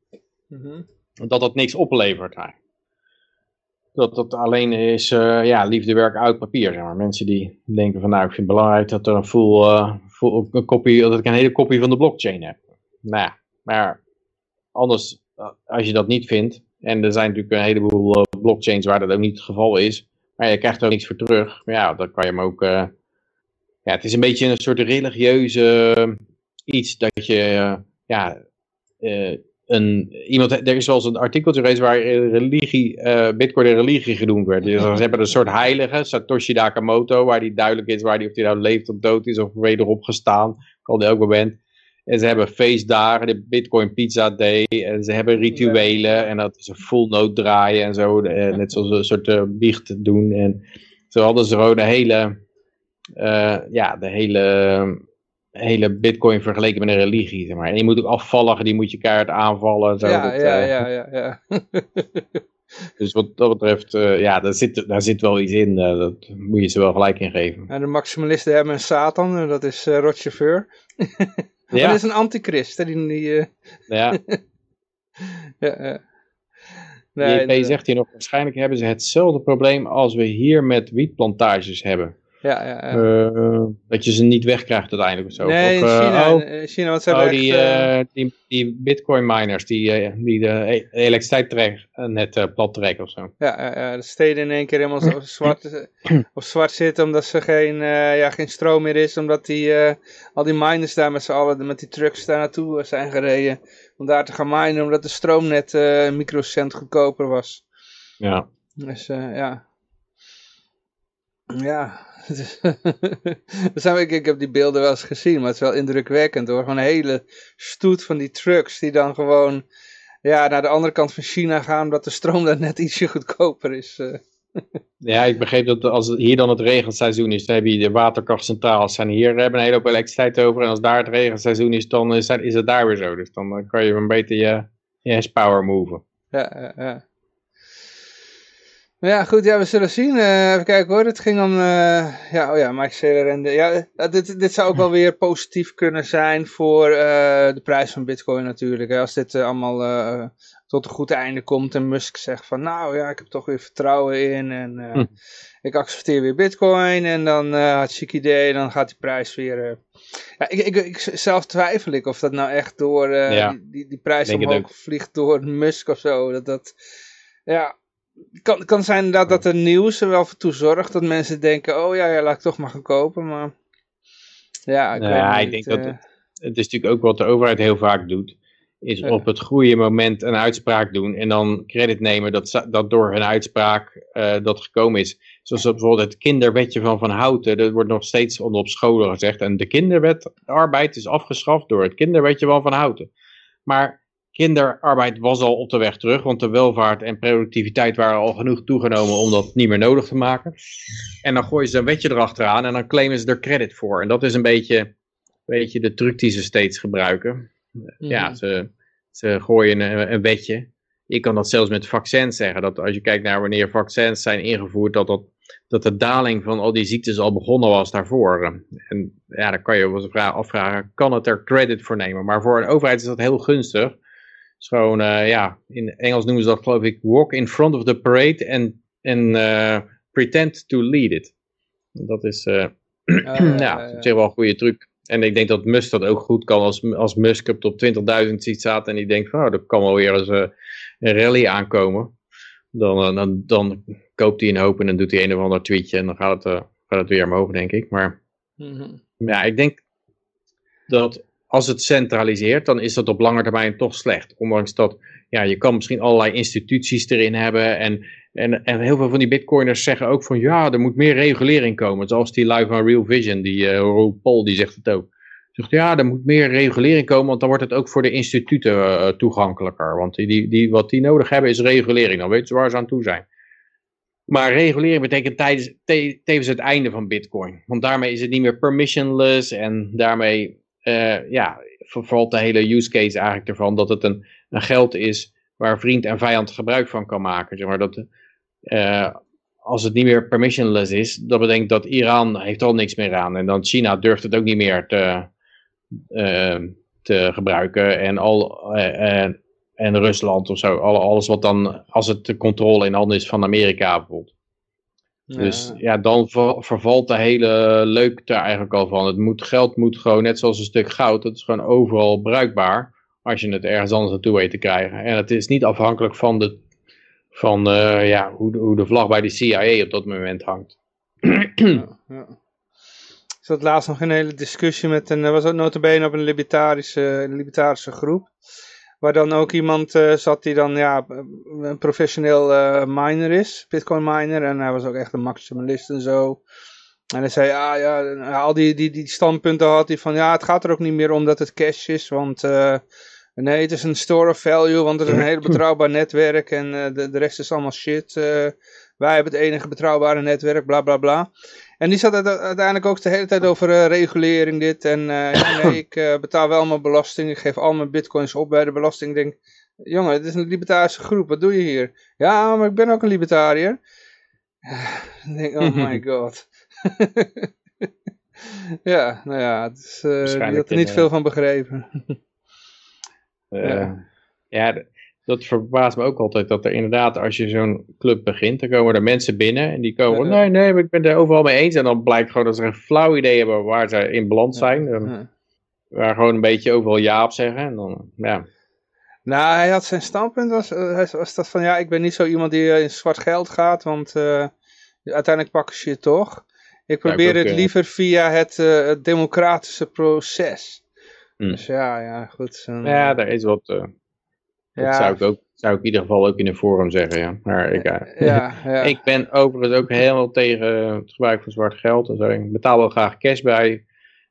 Mm Dat dat niks oplevert Dat dat alleen is uh, ja, liefdewerk uit papier. Zeg maar. Mensen die denken van nou ik vind het belangrijk dat er een full, full een kopie, dat ik een hele kopie van de blockchain heb. Nou ja, maar anders als je dat niet vindt, en er zijn natuurlijk een heleboel uh, blockchains waar dat ook niet het geval is. Maar je krijgt er niks voor terug. Maar ja, dan kan je hem ook... Uh, ja, het is een beetje een soort religieuze uh, iets dat je... ja, een, iemand, er is wel eens een artikeltje geweest waar religie, bitcoin en religie genoemd werd. Dus ze hebben een soort heilige, Satoshi Nakamoto, waar die duidelijk is waar die, of hij nou leeft of dood is of wederop gestaan. Kan elk moment. En ze hebben feestdagen, de Bitcoin Pizza Day. En ze hebben rituelen. En dat een full note draaien en zo. Eh, net zoals een soort uh, biecht doen. En zo hadden ze gewoon de hele, uh, ja, de hele, hele Bitcoin vergeleken met een religie. Zeg maar. En je moet ook afvalligen, die moet je kaart aanvallen. Zo, ja, ja, ja, ja, ja. dus wat dat betreft, ja, daar zit, daar zit wel iets in. dat moet je ze wel gelijk in geven. En de maximalisten hebben een Satan, dat is Rochauffeur. Ja. Dat is een antichrist. Hè, die, die, uh... Ja. ja, ja. Nee, zegt hier nog, waarschijnlijk hebben ze hetzelfde probleem als we hier met wietplantages hebben. Ja, ja. Uh, dat je ze niet wegkrijgt uiteindelijk of zo. Nee, of, in China, oh, China wat zijn oh, die, uh, die, die bitcoin miners die, die de e-, elektriciteit net uh, plat trekken of zo. Ja, de steden in één keer helemaal zwart, of zwart zitten omdat ze geen, ja, geen stroom meer is. Omdat die, al die miners daar met z'n allen met die trucks daar naartoe zijn gereden. Om daar te gaan minen omdat de stroom net een microcent goedkoper was. Ja. Dus ja. Ja, ik, ik heb die beelden wel eens gezien, maar het is wel indrukwekkend hoor. Gewoon een hele stoet van die trucks die dan gewoon ja, naar de andere kant van China gaan, omdat de stroom daar net ietsje goedkoper is. Eh. Ja, ik begreep dat als hier dan het regenseizoen is, dan heb je de waterkrachtcentrales zijn hier, hebben een hele hoop elektriciteit over. En als daar het regenseizoen is, dan is, is het daar weer zo. Dus dan kan je een beetje je, je power moven. Ja, ja, ja. Ja, goed, ja, we zullen zien. Uh, even kijken hoor. Het ging om, uh, ja, oh ja, Mike Saylor en de, ja, dit, dit zou ook wel weer positief kunnen zijn voor uh, de prijs van bitcoin natuurlijk. Als dit allemaal tot een goed einde komt en Musk zegt van, nou ja, ik heb toch weer vertrouwen in en hm. ik accepteer weer bitcoin en dan had chic idee, dan gaat die prijs weer... ja, ik, ik, ik, zelf twijfel ik of dat nou echt door ja. die, die, prijs omhoog vliegt door Musk of zo. Dat dat, ja, kan, kan zijn inderdaad dat er nieuws er wel voor toe zorgt dat mensen denken, oh ja, ja laat ik toch maar gaan kopen, maar ja, ik, ja, ik denk dat eh. het, het, is natuurlijk ook wat de overheid heel vaak doet, is op het goede moment een uitspraak doen en dan credit nemen dat, dat door hun uitspraak uh, dat gekomen is. Zoals bijvoorbeeld het kinderwetje van Van Houten, dat wordt nog steeds onder op scholen gezegd en de kinderwet arbeid is afgeschaft door het kinderwetje van Van Houten. Maar kinderarbeid was al op de weg terug, want de welvaart en productiviteit waren al genoeg toegenomen om dat niet meer nodig te maken. En dan gooien ze een wetje erachteraan en dan claimen ze er credit voor. En dat is een beetje, beetje de truc die ze steeds gebruiken. Ja, mhm. ze, ze gooien een, een wetje. Je kan dat zelfs met vaccins zeggen, dat als je kijkt naar wanneer vaccins zijn ingevoerd, dat, dat, dat de daling van al die ziektes al begonnen was daarvoor. En ja, dan kan je eens afvragen, kan het er credit voor nemen? Maar voor een overheid is dat heel gunstig, is gewoon, uh, ja, in Engels noemen ze dat geloof ik, walk in front of the parade and, and uh, pretend to lead it. Dat is, uh, uh, ja, op zich wel een goede truc. En ik denk dat Musk dat ook goed kan als, als Musk op 20.000 ziet staat en die denkt van, oh, er kan wel weer eens een rally aankomen. Dan, dan, dan koopt hij een hoop en dan doet hij een of ander tweetje en dan gaat het, gaat het weer omhoog, denk ik. Maar mm -hmm. ja, ik denk dat als het centraliseert, dan is dat op lange termijn toch slecht. Ondanks dat, ja, je kan misschien allerlei instituties erin hebben. En, en, en heel veel van die bitcoiners zeggen ook van, ja, er moet meer regulering komen. Zoals die lui van Real Vision, die uh, Paul, die zegt het ook. Zegt, ja, er moet meer regulering komen, want dan wordt het ook voor de instituten uh, toegankelijker. Want die, die, wat die nodig hebben is regulering, dan weten ze waar ze aan toe zijn. Maar regulering betekent tijdens, te, tevens het einde van bitcoin. Want daarmee is het niet meer permissionless en daarmee uh, ja, vervalt de hele use case eigenlijk ervan dat het een, een geld is waar vriend en vijand gebruik van kan maken. Zeg maar dat, uh, als het niet meer permissionless is, dat betekent dat Iran heeft al niks meer aan. En dan China durft het ook niet meer te, uh, te gebruiken. En, al, en Rusland of zo. Alles wat dan, als het de controle in handen is van Amerika bijvoorbeeld. Dus ja, dan vervalt de hele leuk er eigenlijk al van. Het moet, geld moet gewoon, net zoals een stuk goud, dat is gewoon overal bruikbaar. Als je het ergens anders naartoe weet te krijgen. En het is niet afhankelijk van, de, van uh, ja, hoe, de, hoe de vlag bij de CIA op dat moment hangt. Ja, ja. Ik zat laatst nog een hele discussie met een, was ook notabene op een libertarische, libertarische groep. Waar dan ook iemand uh, zat die dan ja, een professioneel uh, miner is, bitcoin miner. En hij was ook echt een maximalist en zo. En hij zei, ja, ja al die, die, die standpunten had hij van, ja, het gaat er ook niet meer om dat het cash is. Want uh, nee, het is een store of value, want het is een heel betrouwbaar netwerk. En de, de rest is allemaal shit. Wij hebben het enige betrouwbare netwerk, bla bla bla. En die zat uiteindelijk ook de hele tijd over uh, regulering dit. En uh, ja, nee, ik uh, betaal wel mijn belasting. Ik geef al mijn bitcoins op bij de belasting. Ik denk, jongen, het is een libertarische groep. Wat doe je hier? Ja, maar ik ben ook een libertariër. ik denk, oh my god. ja, nou ja, is, die had er niet veel van begrepen. ja, ja dat verbaast me ook altijd, dat er inderdaad, als je zo'n club begint, dan komen er mensen binnen en die komen, nee, nee, ik ben het er overal mee eens. En dan blijkt gewoon dat ze een flauw idee hebben waar ze in beland zijn. Ja. Waar gewoon een beetje overal ja op zeggen. En dan, ja. Nou, hij had zijn standpunt, was, uh, was dat van, ja, ik ben niet zo iemand die uh, in zwart geld gaat, want uh, uiteindelijk pakken ze je toch. Ik probeer het liever via het, het democratische proces. Hmm. Dus ja, ja, goed. ja, daar is wat... Dat zou ik ook zou ik in ieder geval ook in een forum zeggen, ja. Maar ik, uh, ja, ja. ik ben overigens ook helemaal tegen het gebruik van zwart geld. En zo. Ik betaal wel graag cash bij,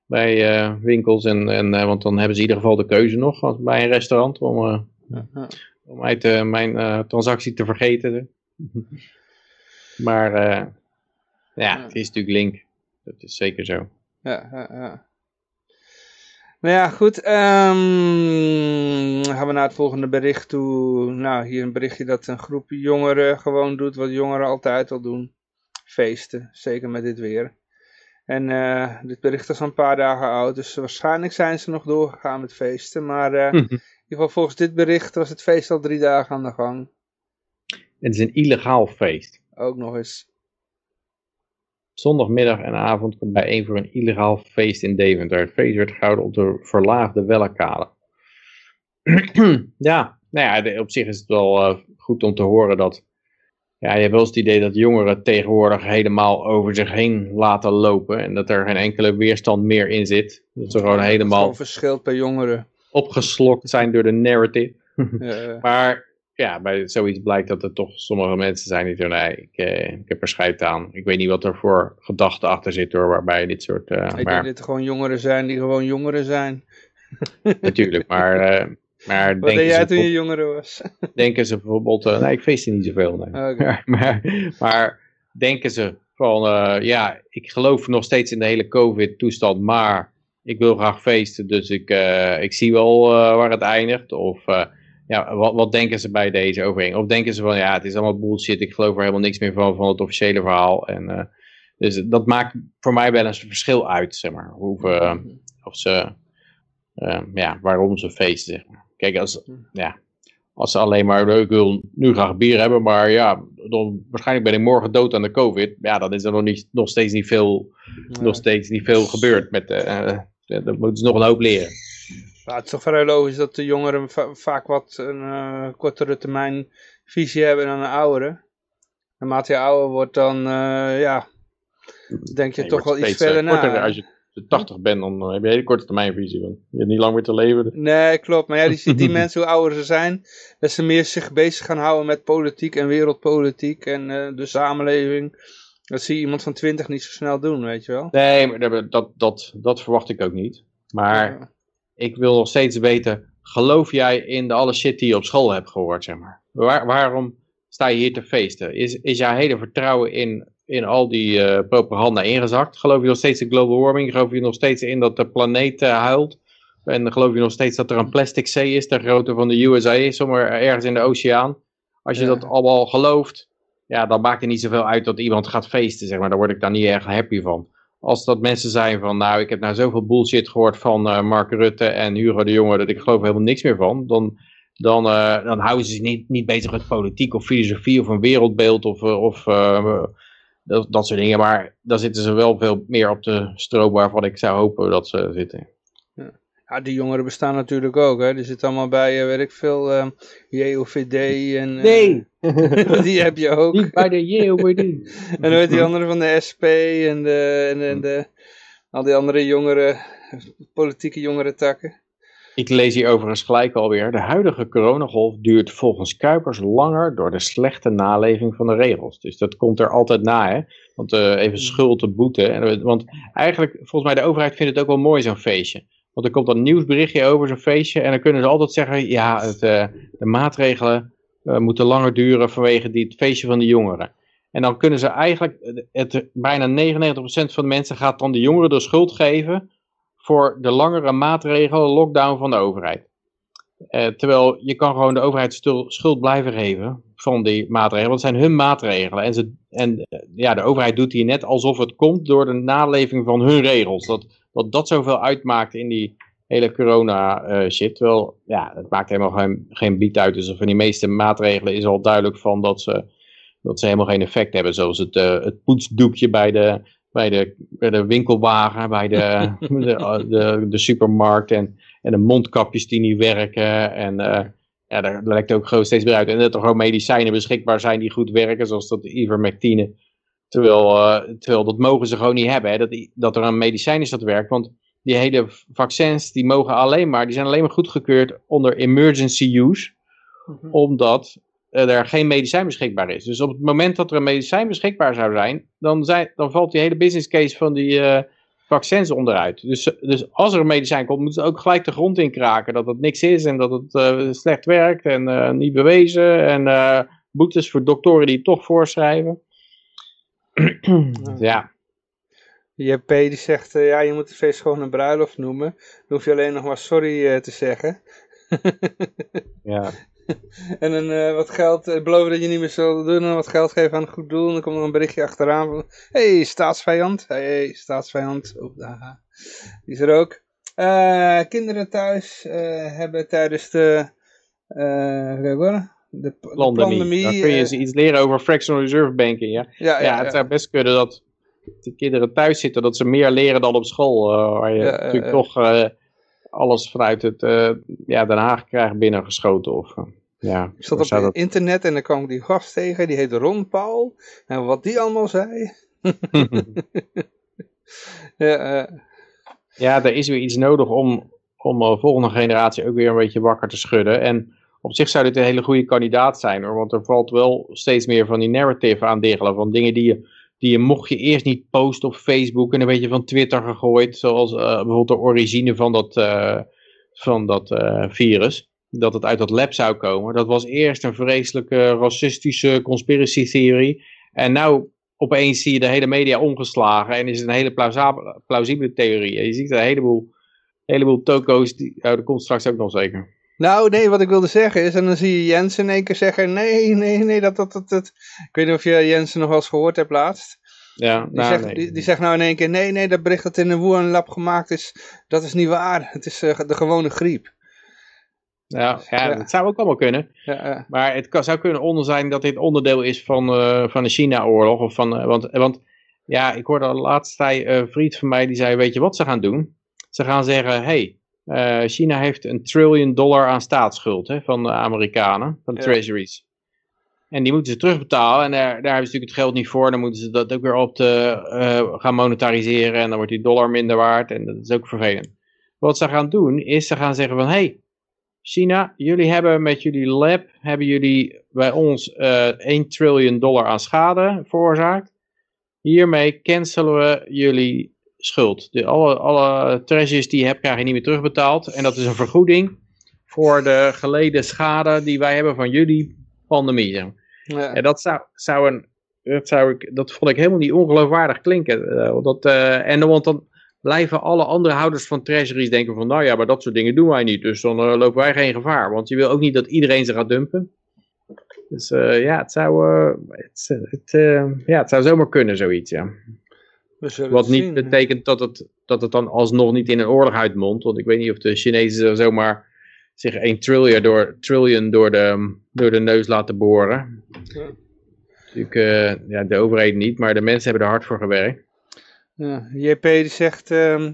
bij uh, winkels, en, en, uh, want dan hebben ze in ieder geval de keuze nog bij een restaurant om, om uit mijn transactie te vergeten. maar ja, het is natuurlijk link. Dat is zeker zo. Ja, ja, ja. Nou ja, goed. Um, gaan we naar het volgende bericht toe. Nou, hier een berichtje dat een groep jongeren gewoon doet wat jongeren altijd al doen. Feesten, zeker met dit weer. En uh, dit bericht is al een paar dagen oud, dus waarschijnlijk zijn ze nog doorgegaan met feesten. Maar uh, in ieder geval volgens dit bericht was het feest al drie dagen aan de gang. Het is een illegaal feest. Ook nog eens. Zondagmiddag en avond komt bijeen voor een illegaal feest in Deventer. Het feest werd gehouden op de verlaagde Wellekade. ja, nou ja, op zich is het wel uh, goed om te horen dat... Ja, je hebt wel eens het idee dat jongeren tegenwoordig helemaal over zich heen laten lopen. En dat er geen enkele weerstand meer in zit. Dat ze gewoon helemaal... Het verschilt bij jongeren. Opgeslokt zijn door de narrative. ja. maar ja, bij zoiets blijkt dat er toch sommige mensen zijn die zeggen, nee, ik, eh, ik heb er scheid aan. Ik weet niet wat er voor gedachten achter zit hoor, waarbij dit soort... Uh, ik maar... denk dat er gewoon jongeren zijn die gewoon jongeren zijn. Natuurlijk, maar... Uh, maar wat deed jij toen je jongeren was? denken ze bijvoorbeeld, uh, nee, ik feest niet zoveel. Nee. Okay. maar, maar denken ze van, ja, ik geloof nog steeds in de hele COVID-toestand, maar ik wil graag feesten, dus ik, ik zie wel waar het eindigt. Of ja, wat, wat denken ze bij deze overeenkomst? Of denken ze van, ja, het is allemaal bullshit, ik geloof er helemaal niks meer van, van het officiële verhaal. En, uh, dus dat maakt voor mij wel eens een verschil uit, zeg maar. Hoe, uh, of ze, uh, ja, waarom ze feesten, zeg maar. Kijk, als, ja, als ze alleen maar, ik wil nu graag bier hebben, maar ja, dan, waarschijnlijk ben ik morgen dood aan de covid. Ja, dan is er nog, niet, nog steeds niet veel, nog steeds niet veel gebeurd. Met, uh, dan moeten ze nog een hoop leren. Ja, het is toch vrij logisch dat de jongeren vaak wat een uh, kortere termijn visie hebben dan de ouderen. Naarmate je ouder wordt, dan uh, ja, denk je toch wel iets verder uh, na. Als je 80 bent, dan heb je een hele korte termijn visie. Want je hebt niet lang meer te leven. Nee, klopt. Maar ja, die ziet die mensen, hoe ouder ze zijn, dat ze meer zich bezig gaan houden met politiek en wereldpolitiek en de samenleving. Dat zie je iemand van 20 niet zo snel doen, weet je wel. Nee, maar dat, dat, dat verwacht ik ook niet. Maar ik wil nog steeds weten, geloof jij in de alle shit die je op school hebt gehoord, zeg maar? Waar, waarom sta je hier te feesten? Is, is jouw hele vertrouwen in, in al die uh, propaganda ingezakt? Geloof je nog steeds in global warming? Geloof je nog steeds in dat de planeet uh, huilt? En geloof je nog steeds dat er een plastic zee is, ter grootte van de USA, somewhere ergens in de oceaan? Als je dat allemaal gelooft, ja, dan maakt het niet zoveel uit dat iemand gaat feesten, zeg maar. Daar word ik dan niet erg happy van als dat mensen zijn van, nou, ik heb nou zoveel bullshit gehoord van uh, Mark Rutte en Hugo de Jonge, dat ik geloof helemaal niks meer van, dan, dan, uh, dan houden ze zich niet, niet bezig met politiek of filosofie of een wereldbeeld of, uh, of dat, dat soort dingen. Maar dan zitten ze wel veel meer op de stroop waarvan ik zou hopen dat ze zitten. Ja, die jongeren bestaan natuurlijk ook, hè. Die zitten allemaal bij, uh, weet ik veel, uh, JOVD en... Uh, nee! die heb je ook. Niet bij de JOVD. en hoe heet die andere van de SP en, de, en, en de, al die andere jongere, politieke jongere takken. Ik lees hier overigens gelijk alweer. De huidige coronagolf duurt volgens Kuipers langer door de slechte naleving van de regels. Dus dat komt er altijd na, hè. Want uh, even schuld te boete. Want eigenlijk, volgens mij, de overheid vindt het ook wel mooi zo'n feestje. Want er komt een nieuwsberichtje over zo'n feestje en dan kunnen ze altijd zeggen, ja, het, uh, de maatregelen moeten langer duren vanwege die, het feestje van de jongeren. En dan kunnen ze eigenlijk, het, bijna 99% van de mensen gaat dan de jongeren de schuld geven voor de langere maatregelen, lockdown van de overheid. Uh, terwijl je kan gewoon de overheid schuld blijven geven van die maatregelen, want het zijn hun maatregelen. En, ze, en ja, de overheid doet hier net alsof het komt door de naleving van hun regels. Dat, dat dat zoveel uitmaakt in die hele corona uh, shit. Terwijl, ja, het maakt helemaal geen, geen bied uit. Dus van die meeste maatregelen is al duidelijk van dat ze, dat ze helemaal geen effect hebben. Zoals het, uh, het poetsdoekje bij de, bij de, bij de winkelwagen, bij de, de, de, de, supermarkt en, en de mondkapjes die niet werken. En uh, ja, daar lijkt ook gewoon steeds meer uit. En dat er gewoon medicijnen beschikbaar zijn die goed werken, zoals dat ivermectine. Terwijl, terwijl dat mogen ze gewoon niet hebben, hè? Dat, dat er een medicijn is dat werkt. Want die hele vaccins, die mogen alleen maar, die zijn alleen maar goedgekeurd onder emergency use. Mhm. Omdat er geen medicijn beschikbaar is. Dus op het moment dat er een medicijn beschikbaar zou zijn, dan, zijn, dan valt die hele business case van die uh, vaccins onderuit. Dus, dus als er een medicijn komt, moeten ze ook gelijk de grond in kraken. Dat het niks is en dat het uh, slecht werkt en uh, niet bewezen. En boetes voor doktoren die het toch voorschrijven. ja. JP die zegt, ja, je moet het feest gewoon een bruiloft noemen. Dan hoef je alleen nog maar sorry te zeggen. ja. en dan uh, wat geld, uh, beloven dat je niet meer zal doen en wat geld geven aan een goed doel. En dan komt er een berichtje achteraan van, hey, staatsvijand. Hey, staatsvijand. Oh, daar. Die is er ook. Uh, kinderen thuis hebben tijdens de, hoor, de, de pandemie... Dan kun je ze iets leren over fractional reserve banking, ja? Ja, ja, ja het zou best kunnen dat de kinderen thuis zitten, dat ze meer leren dan op school. waar je natuurlijk toch alles vanuit het uh, ja, Den Haag krijgt binnengeschoten. Of, ja, ik zat op het internet en dan kwam ik die gast tegen, die heette Ron Paul. En wat die allemaal zei. ja, uh. ja, er is weer iets nodig om, om de volgende generatie ook weer een beetje wakker te schudden. En op zich zou dit een hele goede kandidaat zijn hoor, want er valt wel steeds meer van die narrative aan diggelen. Van dingen die je die je mocht je eerst niet posten op Facebook en een beetje van Twitter gegooid, zoals uh, bijvoorbeeld de origine van dat, uh, van dat uh, virus, dat het uit dat lab zou komen. Dat was eerst een vreselijke racistische conspiracy en nou opeens zie je de hele media omgeslagen en is het een hele plausibele, theorie. Je ziet een heleboel, heleboel toko's, die, oh, dat komt straks ook nog zeker. Nou, nee, wat ik wilde zeggen is, en dan zie je Jensen in één keer zeggen, nee, nee, nee, dat, dat, dat, dat. Ik weet niet of je Jensen nog wel eens gehoord hebt laatst. Ja, die, nou, zegt, nee. die, die, zegt nou in één keer, nee, nee, dat bericht dat in een Wuhan lab gemaakt is, dat is niet waar. Het is uh, de gewone griep. Ja, ja, ja, dat zou ook allemaal kunnen. Ja, maar het kan, zou kunnen onder zijn dat dit onderdeel is van, uh, van de China-oorlog. Of van, uh, want, want ja, ik hoorde al laatst een vriend van mij die zei, weet je wat ze gaan doen? Ze gaan zeggen, hey, uh, China heeft een trillion dollar aan staatsschuld hè, van de Amerikanen, van de ja. treasuries. En die moeten ze terugbetalen en daar, daar hebben ze natuurlijk het geld niet voor. Dan moeten ze dat ook weer op de, uh, gaan monetariseren en dan wordt die dollar minder waard en dat is ook vervelend. Wat ze gaan doen is ze gaan zeggen van, hey, China, jullie hebben met jullie lab, hebben jullie bij ons uh, 1 trillion dollar aan schade veroorzaakt. Hiermee cancelen we jullie schuld. De, alle, alle treasures die je hebt, krijg je niet meer terugbetaald. En dat is een vergoeding voor de geleden schade die wij hebben van jullie pandemie. Ja. En dat zou, zou een, dat, zou ik, dat vond ik helemaal niet ongeloofwaardig klinken. Uh, dat, uh, en want dan blijven alle andere houders van treasuries denken van, nou ja, maar dat soort dingen doen wij niet. Dus dan uh, lopen wij geen gevaar. Want je wil ook niet dat iedereen ze gaat dumpen. Dus ja, het zou, het, het, ja, het zou zomaar kunnen, zoiets, ja. Wat niet betekent dat het, dat het dan alsnog niet in een oorlog uitmondt. Want ik weet niet of de Chinezen zomaar zich 1 trillion door, trillion door, de, door de neus laten boren. Ja. Natuurlijk, uh, ja, de overheid niet, maar de mensen hebben er hard voor gewerkt. Ja, JP die zegt, uh,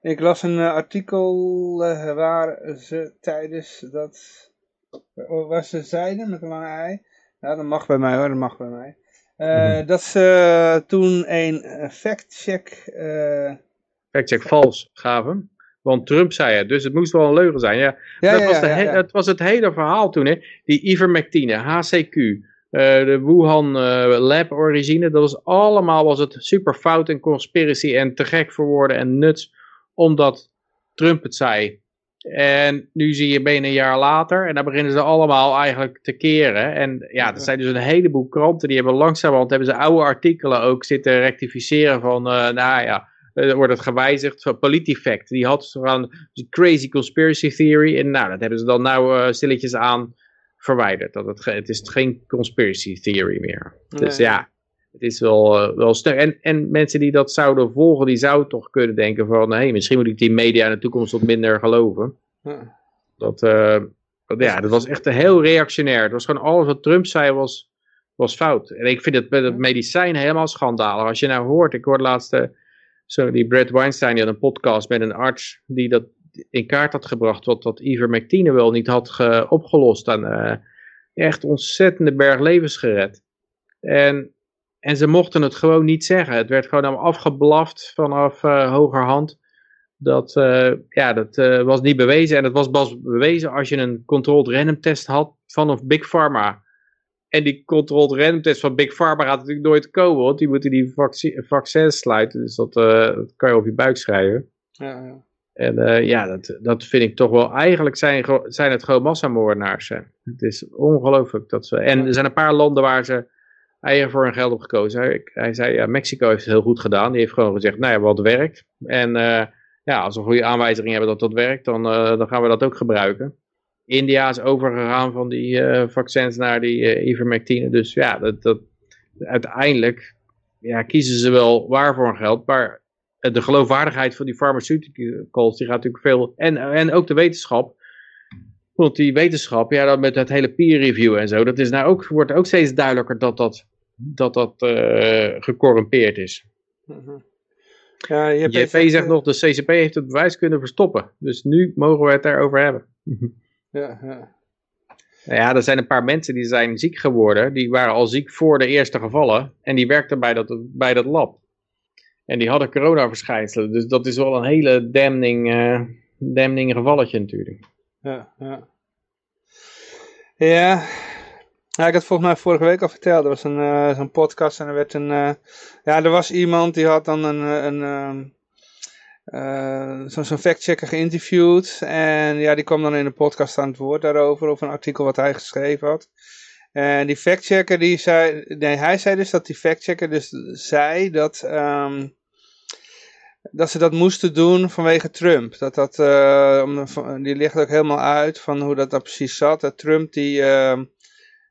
ik las een uh, artikel uh, waar ze tijdens dat, waar ze zeiden met een lange ei, ja dat mag bij mij hoor, dat mag bij mij. Uh, Dat ze toen een fact-check... Uh, fact-check vals gaven. Want Trump zei het, dus het moest wel een leugen zijn. Ja, ja, dat, was, de dat was het hele verhaal toen. Hè. Die ivermectine, HCQ, uh, de Wuhan uh, lab origine. Dat was allemaal was het super fout en conspiracy en te gek voor woorden en nuts. Omdat Trump het zei. En nu zie je bijna een jaar later en dan beginnen ze allemaal eigenlijk te keren. En ja, er zijn dus een heleboel kranten die hebben langzamerhand hebben ze oude artikelen ook zitten rectificeren van, uh, nou ja, uh, wordt het gewijzigd van Politifact. Die had zo'n crazy conspiracy theory en nou, dat hebben ze dan nou uh, stilletjes aan verwijderd. Dat het, het is geen conspiracy theory meer. Nee. Dus ja, het is wel, uh, wel sterk. En, en mensen die dat zouden volgen, die zouden toch kunnen denken van, hé, hey, misschien moet ik die media in de toekomst wat minder geloven. Ja. Dat, uh, dat, ja, dat was echt heel reactionair. Het was gewoon alles wat Trump zei was, was fout. En ik vind het met het medicijn helemaal schandalig. Als je nou hoort, ik hoorde laatst, zo die Brad Weinstein, die had een podcast met een arts die dat in kaart had gebracht, wat dat ivermectine wel niet had ge, opgelost. En uh, echt ontzettende berg levens gered. En en ze mochten het gewoon niet zeggen. Het werd gewoon allemaal afgeblaft vanaf uh, hogerhand. Dat, uh, ja, dat uh, was niet bewezen. En het was pas bewezen als je een controlled random test had vanaf Big Pharma. En die controlled random test van Big Pharma gaat natuurlijk nooit komen. Want die moeten die vaccins sluiten. Dus dat, dat, kan je op je buik schrijven. Ja, ja. En ja, dat, dat vind ik toch wel. Eigenlijk zijn, zijn het gewoon massamoordenaars. Het is ongelooflijk dat ze. En er zijn een paar landen waar ze eieren voor hun geld op gekozen. Hij, hij zei, ja, Mexico heeft het heel goed gedaan. Die heeft gewoon gezegd, nou ja, wat werkt. En ja, als we goede aanwijzingen hebben dat dat werkt, dan, dan gaan we dat ook gebruiken. India is overgegaan van die vaccins naar die ivermectine. Dus ja, dat, dat, uiteindelijk ja, kiezen ze wel waar voor hun geld. Maar de geloofwaardigheid van die pharmaceuticals, die gaat natuurlijk veel... En, en ook de wetenschap. Want die wetenschap, ja, dat met het hele peer review en zo, dat is nou ook, wordt ook steeds duidelijker dat dat, dat, dat uh, gecorrumpeerd is. Mm ja, je JP zegt nog, de CCP heeft het bewijs kunnen verstoppen. Dus nu mogen we het daarover hebben. ja, ja. Nou ja, er zijn een paar mensen die zijn ziek geworden. Die waren al ziek voor de eerste gevallen. En die werkten bij dat, bij dat lab. En die hadden coronaverschijnselen. Dus dat is wel een hele damning, uh, damning gevalletje natuurlijk. Ja, ja. Ja, ik had volgens mij vorige week al verteld. Er was een, uh, zo'n podcast en er werd een... Uh, ja, er was iemand die had dan een... een uh, zo'n zo factchecker geïnterviewd. En ja, die kwam dan in de podcast aan het woord daarover. Over een artikel wat hij geschreven had. En die factchecker die zei... Nee, hij zei dus dat die factchecker dus zei dat... Um, dat ze dat moesten doen vanwege Trump. Dat dat, uh, die ligt ook helemaal uit van hoe dat, dat precies zat. Dat Trump die, uh,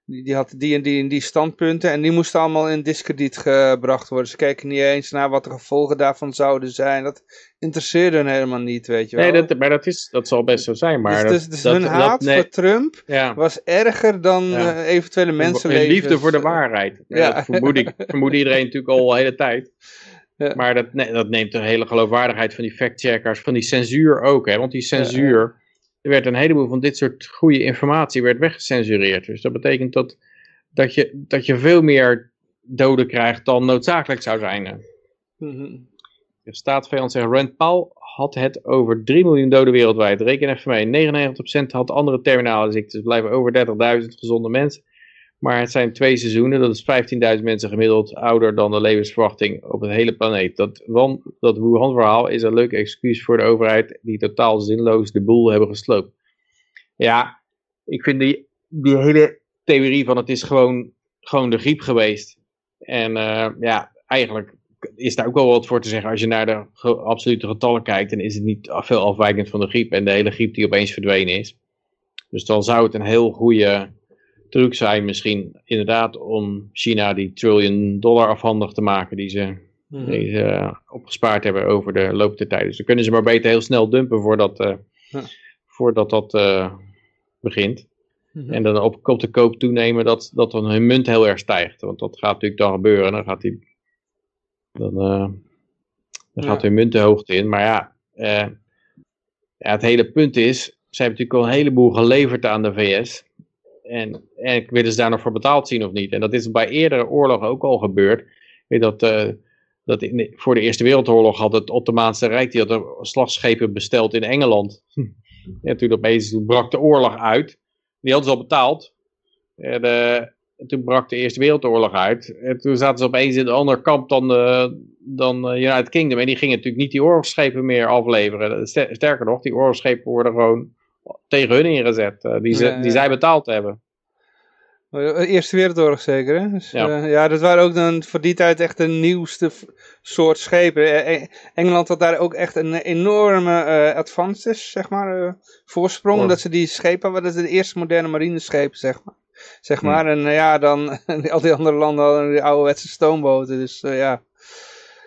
die, die, had die en die en die standpunten en die moesten allemaal in discrediet gebracht worden. Ze keken niet eens naar wat de gevolgen daarvan zouden zijn. Dat interesseerde hen helemaal niet, weet je wel. Nee, dat, maar dat, is, dat zal best zo zijn. Maar dus, dus, dus dat, hun haat voor Trump was erger dan ja. uh, eventuele mensenlevens. liefde voor de waarheid. Ja. Dat vermoed, ik, vermoed iedereen natuurlijk al de hele tijd. Maar dat, nee, dat neemt de hele geloofwaardigheid van die factcheckers, van die censuur ook. Hè? Want die censuur, er werd een heleboel van dit soort goede informatie werd weggecensureerd. Dus dat betekent dat, dat, je, dat je veel meer doden krijgt dan noodzakelijk zou zijn. Mm De staatsvijand zegt, Rand Paul had het over 3 miljoen doden wereldwijd. Reken even mee, 99% had andere terminale ziektes. Er blijven over 30.000 gezonde mensen. Maar het zijn twee seizoenen, dat is 15.000 mensen gemiddeld ouder dan de levensverwachting op het hele planeet. Dat, dat Wuhan-verhaal is een leuk excuus voor de overheid die totaal zinloos de boel hebben gesloopt. Ja, ik vind die, hele theorie van het is gewoon, gewoon de griep geweest. En uh, ja, eigenlijk is daar ook wel wat voor te zeggen. Als je naar de absolute getallen kijkt, dan is het niet veel afwijkend van de griep. En de hele griep die opeens verdwenen is. Dus dan zou het een heel goede truc zijn misschien inderdaad om China die trillion dollar afhandig te maken die ze, mhm. die ze eh, opgespaard hebben over de loop der tijd. Dus dan kunnen ze maar beter heel snel dumpen voordat, uh, voordat dat uh, begint. Mhm. En dan op, op de koop toenemen dat, dat dan hun munt heel erg stijgt. Want dat gaat natuurlijk dan gebeuren. Dan gaat, die, dan, dan gaat hun munt de hoogte in. Maar ja, ja, het hele punt is, ze hebben natuurlijk al een heleboel geleverd aan de VS. En, en willen ze daar nog voor betaald zien of niet? En dat is bij eerdere oorlogen ook al gebeurd. Weet dat, uh, dat in, voor de Eerste Wereldoorlog had het Ottomaanse Rijk die had slagschepen besteld in Engeland. En toen opeens brak de oorlog uit. Die hadden ze al betaald. En, uh, toen brak de Eerste Wereldoorlog uit. En toen zaten ze opeens in een ander kamp dan, uh, dan United Kingdom. En die gingen natuurlijk niet die oorlogsschepen meer afleveren. Sterker nog, die oorlogsschepen worden gewoon tegen hun ingezet, uh, die, ze, die zij betaald hebben. Eerste Wereldoorlog zeker, hè? Dus, ja. Uh, ja, dat waren ook dan voor die tijd echt de nieuwste soort schepen. Engeland had daar ook echt een enorme uh, advances, zeg maar, uh, voorsprong. Oh. Dat ze die schepen hadden, dat de eerste moderne marineschepen, zeg maar. Zeg hm. maar, en ja, dan al die andere landen hadden die ouderwetse stoomboten, dus ja.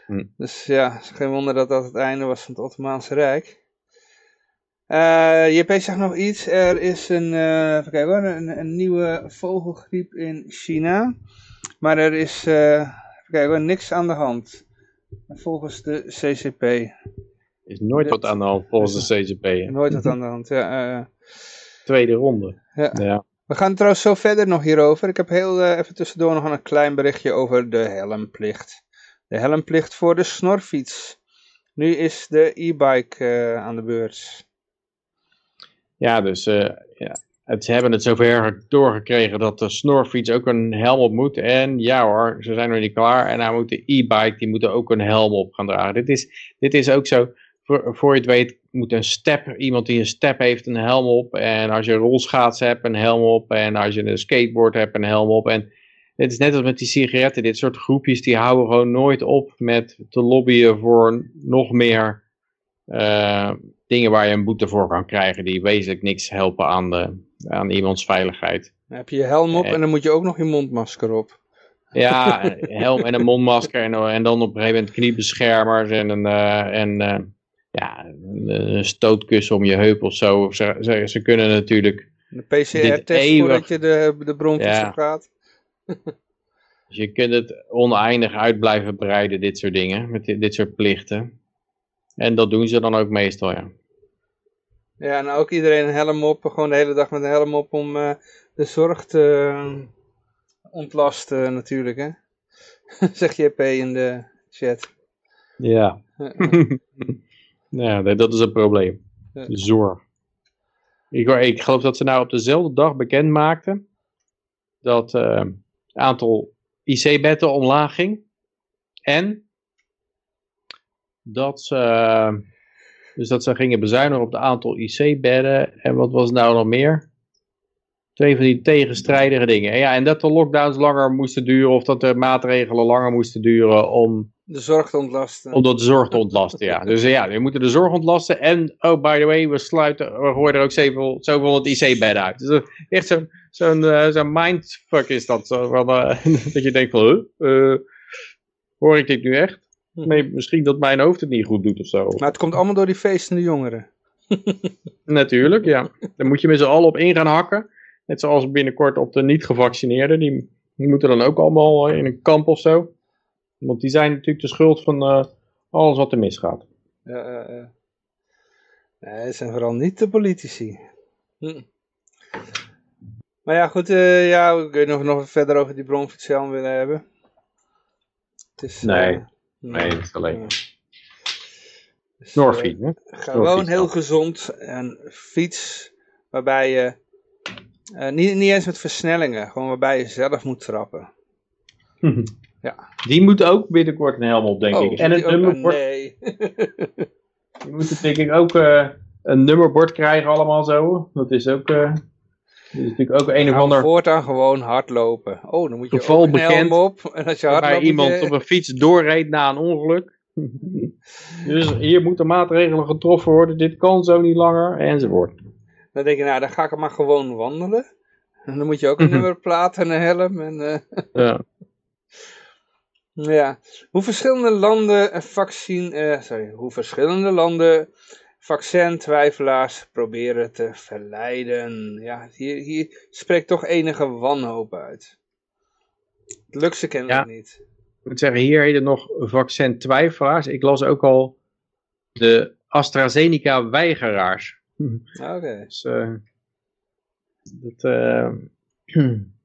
Hm. Dus ja, geen wonder dat dat het einde was van het Ottomaanse Rijk. Uh, JP zegt nog iets. Er is een, uh, even kijken hoor, een, een, nieuwe vogelgriep in China. Maar er is uh, even kijken hoor, niks aan de hand. Volgens de CCP. Is nooit wat aan de hand volgens de CCP. Nooit wat aan de hand, ja. Tweede ronde. Ja. ja. We gaan trouwens zo verder nog hierover. Ik heb heel even tussendoor nog een klein berichtje over de helmplicht. De helmplicht voor de snorfiets. Nu is de e-bike aan de beurt. Ja, dus uh, ja, ze hebben het zover doorgekregen dat de snorfiets ook een helm op moet. En ja hoor, ze zijn nog niet klaar. En dan moet de e-bike, die moeten ook een helm op gaan dragen. Dit is, dit is ook zo, voor, voor je het weet, moet een step, iemand die een step heeft, een helm op. En als je rolschaats hebt, een helm op. En als je een skateboard hebt, een helm op. En het is net als met die sigaretten. Dit soort groepjes die houden gewoon nooit op met te lobbyen voor nog meer uh, dingen waar je een boete voor kan krijgen. Die wezenlijk niks helpen aan, de, aan iemands veiligheid. Dan heb je je helm op en dan moet je ook nog je mondmasker op. Ja, helm en een mondmasker en, en dan op een gegeven moment kniebeschermers en een, uh, en, uh, ja, een stootkussen om je heup of zo. Ze, ze, ze kunnen natuurlijk... Een PCR-test eeuwig... voordat je de, de bronfiets ja. gaat. dus je kunt het oneindig uit blijven breiden, dit soort dingen, met dit, dit soort plichten. En dat doen ze dan ook meestal, ja. Ja, en ook iedereen een helm op, gewoon de hele dag met een helm op om uh, de zorg te uh, ontlasten natuurlijk, hè. Zegt JP in de chat. Ja. ja, dat is een probleem. De zorg. Ik, ik geloof dat ze nou op dezelfde dag bekend maakten dat uh, het aantal IC-bedden omlaag ging. En dat ze, dus dat ze gingen bezuinigen op het aantal IC-bedden. En wat was nou nog meer? Twee van die tegenstrijdige dingen. En ja, en dat de lockdowns langer moesten duren of dat de maatregelen langer moesten duren om... De zorg te ontlasten. Om de zorg te ontlasten, ja. Dus ja, we moeten de zorg ontlasten. En, oh, by the way, we sluiten, we gooien er ook zoveel, zoveel het IC-bedden uit. Dus echt zo'n zo'n uh, zo mindfuck is dat. Zo, van, uh, dat je denkt van, huh, uh, hoor ik dit nu echt? Hm. Nee, misschien dat mijn hoofd het niet goed doet of zo. Maar het komt allemaal door die feestende jongeren. Natuurlijk, ja. Daar moet je met z'n allen op in gaan hakken. Net zoals binnenkort op de niet-gevaccineerden. Die, die, moeten dan ook allemaal in een kamp of zo. Want die zijn natuurlijk de schuld van uh, alles wat er misgaat. Ja, uh, nee, het zijn vooral niet de politici. Hm. Maar ja, goed, uh, ja, ik weet nog, nog verder over die bronfietshelm willen hebben. Het is, nee. Nee, dat is alleen. Dus, hè? Gewoon heel gezond. Een fiets waarbij je, uh, niet, niet eens met versnellingen, gewoon waarbij je zelf moet trappen. ja. Die moet ook binnenkort een helm op, denk oh, ik. En het nummerbord. Nee. die moeten denk ik ook uh, een nummerbord krijgen allemaal zo. Dat is ook... Uh, is natuurlijk ook een of ander... voortaan gewoon hardlopen. Oh, dan moet je ook een helm op. En als je hardloopt, iemand op een fiets doorrijdt na een ongeluk. dus hier moeten maatregelen getroffen worden. Dit kan zo niet langer. Enzovoort. Dan denk je, nou, dan ga ik maar gewoon wandelen. En dan moet je ook een nummerplaat en een helm. En, uh... ja. ja. Hoe verschillende landen vaccin... Uh, sorry, hoe verschillende landen vaccintwijfelaars proberen te verleiden. Ja, hier, hier spreekt toch enige wanhoop uit. Het lukt ze kennelijk ja. niet. Ik moet zeggen, hier heet het nog vaccintwijfelaars. Ik las ook al de AstraZeneca-weigeraars. Oké. Dus, uh, dat, uh,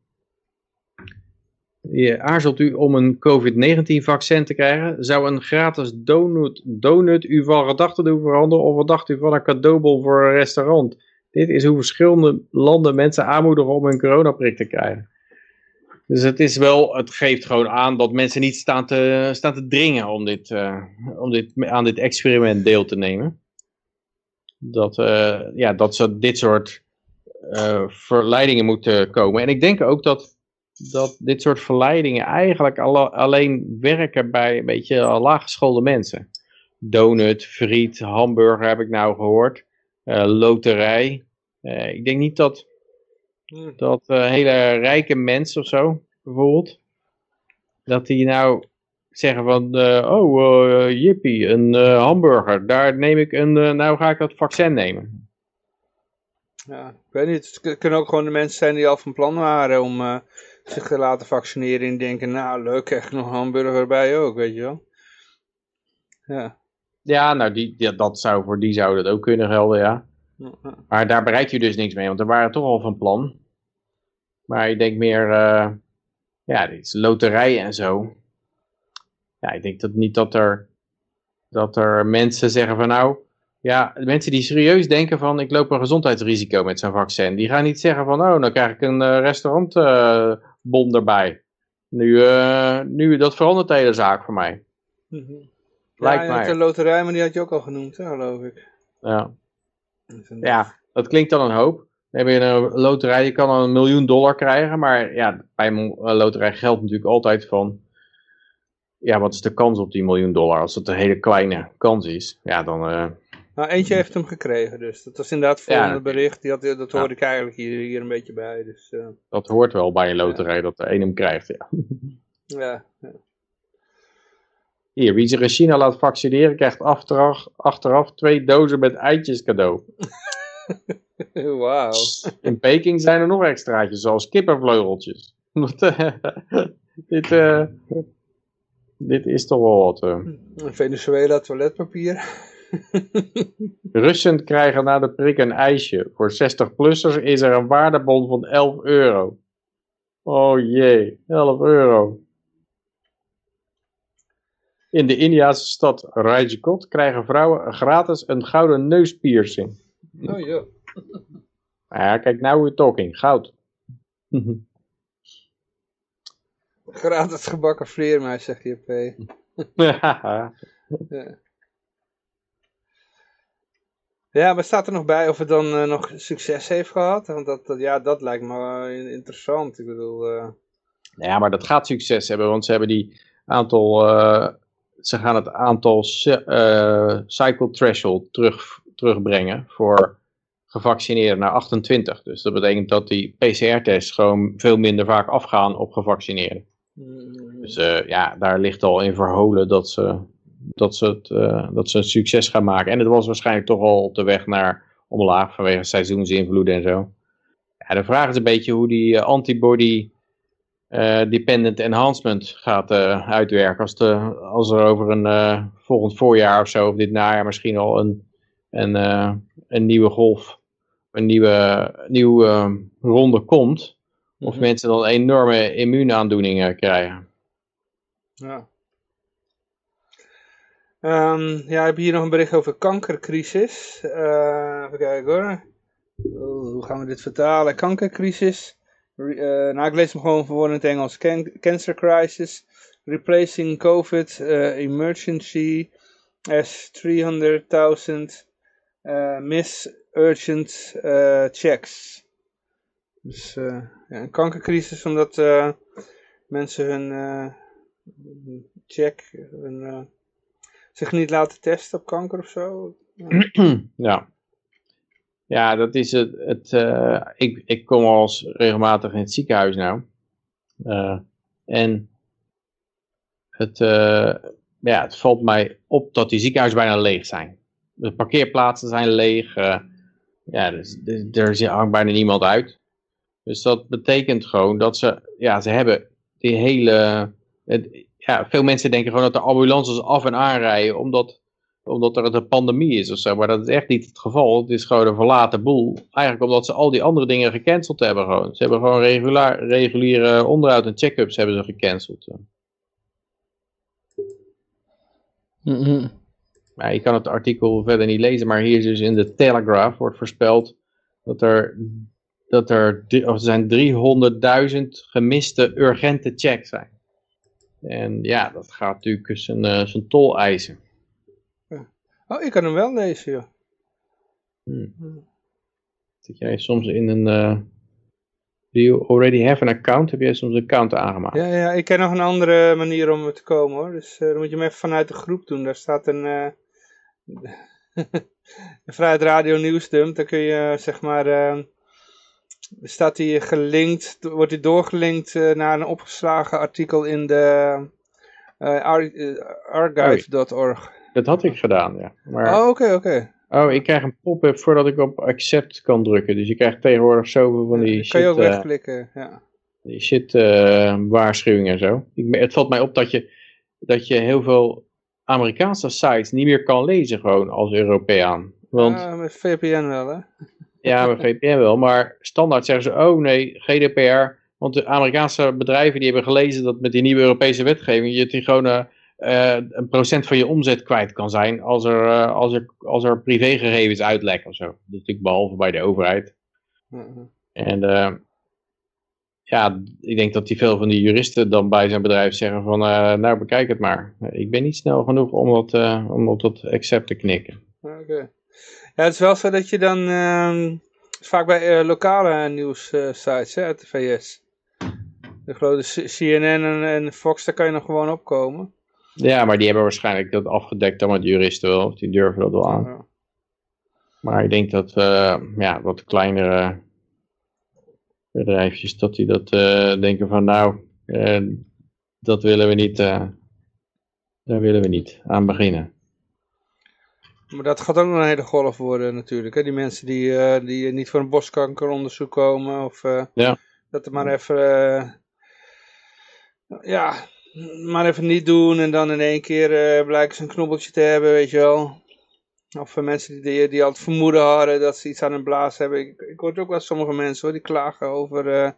Je aarzelt u om een COVID-19 vaccin te krijgen? Zou een gratis donut, donut u van gedachten doen veranderen? Of wat dacht u van een cadeaubon voor een restaurant? Dit is hoe verschillende landen mensen aanmoedigen om een coronaprik te krijgen. Dus het is wel, het geeft gewoon aan dat mensen niet staan te, staan te dringen om, dit, uh, om dit, aan dit experiment deel te nemen. Dat, uh, ja, dat ze dit soort uh, verleidingen moeten komen. En ik denk ook dat dat dit soort verleidingen eigenlijk alleen werken bij een beetje laaggeschoolde mensen. Donut, friet, hamburger heb ik nou gehoord. Uh, loterij. Uh, ik denk niet dat, hmm. dat uh, hele rijke mensen of zo, bijvoorbeeld, dat die nou zeggen van, oh jippie, een hamburger, daar neem ik een, nou ga ik dat vaccin nemen. Ja, ik weet niet, het kunnen ook gewoon de mensen zijn die al van plan waren om zich te laten vaccineren en denken, nou leuk, echt nog een hamburger bij ook, weet je wel. Ja. Ja, nou, die, ja, dat zou, voor die zou dat ook kunnen gelden, ja. Maar daar bereik je dus niks mee, want er waren toch al van plan. Maar ik denk meer, uh, ja, dit is loterijen en zo. Ja, ik denk dat niet dat er, dat er mensen zeggen van nou, ja, mensen die serieus denken van ik loop een gezondheidsrisico met zo'n vaccin. Die gaan niet zeggen van oh, dan krijg ik een uh, restaurant uh, bon erbij. Nu, uh, nu, dat verandert de hele zaak voor mij. Mm -hmm. Lijkt ja, mij. de loterij, maar die had je ook al genoemd, hè, geloof ik. Ja. ja, dat klinkt dan een hoop. heb je een loterij, je kan een miljoen dollar krijgen, maar ja, bij een loterij geldt natuurlijk altijd van, ja, wat is de kans op die miljoen dollar? Als het een hele kleine kans is, ja, dan... Uh... Nou, eentje heeft hem gekregen, dus dat was inderdaad het volgende bericht, die had, dat hoorde ik eigenlijk hier, hier een beetje bij. Dus, uh... Dat hoort wel bij een loterij, dat de een hem krijgt, ja. ja, ja. Hier, wie zich in China laat vaccineren, krijgt achteraf, achteraf twee dozen met eitjes cadeau. Wauw. In Peking zijn er nog extraatjes, zoals kippenvleugeltjes. dit, uh, dit is toch wel wat. Uh. Venezuela toiletpapier. Russen krijgen na de prik een ijsje. Voor 60-plussers is er een waardebon van 11 euro. Oh jee, 11 euro. In de Indiase stad Rajkot krijgen vrouwen gratis een gouden neuspiercing. Oh ja. Ja, kijk, nou we're talking. Goud. Gratis gebakken vleermuis, zegt JP. ja. Ja, maar staat er nog bij of het dan uh, nog succes heeft gehad? Want dat, dat, ja, dat lijkt me interessant. Ik bedoel... Uh... Ja, maar dat gaat succes hebben, want ze hebben die aantal... Uh, ze gaan het aantal cycle threshold terug, terugbrengen voor gevaccineerden naar 28. Dus dat betekent dat die PCR-tests gewoon veel minder vaak afgaan op gevaccineerden. Mm. Dus ja, daar ligt al in verholen dat ze, dat, ze het, uh, dat ze een succes gaan maken. En het was waarschijnlijk toch al op de weg naar omlaag vanwege seizoensinvloeden en zo. Ja, de vraag is een beetje hoe die eh, antibody dependent enhancement gaat uitwerken. Als, de, als er over een volgend voorjaar of zo, of dit najaar misschien al een, een, een nieuwe golf een nieuwe, nieuwe ronde komt, of mhm. mensen dan enorme immuunaandoeningen krijgen. Ja. Um, ja, ik heb hier nog een bericht over kankercrisis. Uh, even kijken hoor. Oh, hoe gaan we dit vertalen? Kankercrisis. uh, nou, ik lees hem gewoon voor in het Engels. Can cancer crisis. Replacing COVID uh, emergency as 300.000 miss urgent checks. Dus ja, een kankercrisis omdat mensen hun check, hun, zich niet laten testen op kanker of zo. Ja. Ja, dat is het. het ik, ik kom al regelmatig in het ziekenhuis nou. en het, ja, het valt mij op dat die ziekenhuizen bijna leeg zijn. De parkeerplaatsen zijn leeg. Ja, dus, dus er hangt bijna niemand uit. Dus dat betekent gewoon dat ze, ja, ze hebben die hele, het, ja, veel mensen denken gewoon dat de ambulances af en aanrijden omdat, omdat er een pandemie is of zo. Maar dat is echt niet het geval. Het is gewoon een verlaten boel. Eigenlijk omdat ze al die andere dingen gecanceld hebben gewoon. Ze hebben gewoon regulaar, reguliere onderhoud en check-ups hebben ze gecanceld. Mm maar je kan het artikel verder niet lezen, maar hier dus in de Telegraph wordt voorspeld dat er, dat er, er zijn 300.000 gemiste urgente checks zijn. En ja, dat gaat natuurlijk zijn, uh, zijn tol eisen. Oh, ik kan hem wel lezen, joh. Hmm. Zit jij soms in een... Uh, do you already have an account? Heb jij soms een account aangemaakt? Ja, ja, ik ken nog een andere manier om er te komen hoor. Dus uh, dan moet je hem even vanuit de groep doen. Daar staat een, Vrijheid Radio Nieuwsdump, dan kun je zeg maar, staat die gelinkt, wordt die doorgelinkt uh, naar een opgeslagen artikel in de uh, archive.org. Dat had ik gedaan, ja. Maar... Oh, oké, oké. Oh, ik krijg een pop-up voordat ik op accept kan drukken. Dus je krijgt tegenwoordig zoveel van die ja, shit... Kan je ook wegklikken, ja. Die shit waarschuwingen en zo. Ik, het valt mij op dat je, dat je heel veel Amerikaanse sites niet meer kan lezen gewoon als Europeaan. Want, ja, met VPN wel hè? Ja, met VPN wel, maar standaard zeggen ze, oh nee, GDPR, want de Amerikaanse bedrijven die hebben gelezen dat met die nieuwe Europese wetgeving je die gewoon uh, een procent van je omzet kwijt kan zijn als er, uh, als er, als er privégegevens uitlekken of zo. Dat is natuurlijk behalve bij de overheid. En ja, ik denk dat die veel van die juristen dan bij zijn bedrijf zeggen van, nou bekijk het maar. Ik ben niet snel genoeg om, dat, om op dat accept te knikken. Oké. Ja, het is wel zo dat je dan, uh, is vaak bij lokale nieuwssites uit de VS. De grote CNN en, en, Fox, daar kan je nog gewoon opkomen. Ja, maar die hebben waarschijnlijk dat afgedekt dan met juristen wel. Die durven dat wel aan. Maar ik denk dat, ja, wat kleinere bedrijfjes, dat die dat denken van nou, dat willen we niet, daar willen we niet aan beginnen. Maar dat gaat ook nog een hele golf worden natuurlijk. Hè? Die mensen die, uh, die niet voor een boskankeronderzoek komen. Of uh, ja. dat er maar even... Uh, ja, maar even niet doen. En dan in één keer blijken ze een knobbeltje te hebben, weet je wel. Of mensen die, die altijd vermoeden hadden dat ze iets aan hun blaas hebben. Ik, ik hoor ook wel sommige mensen hoor, die klagen over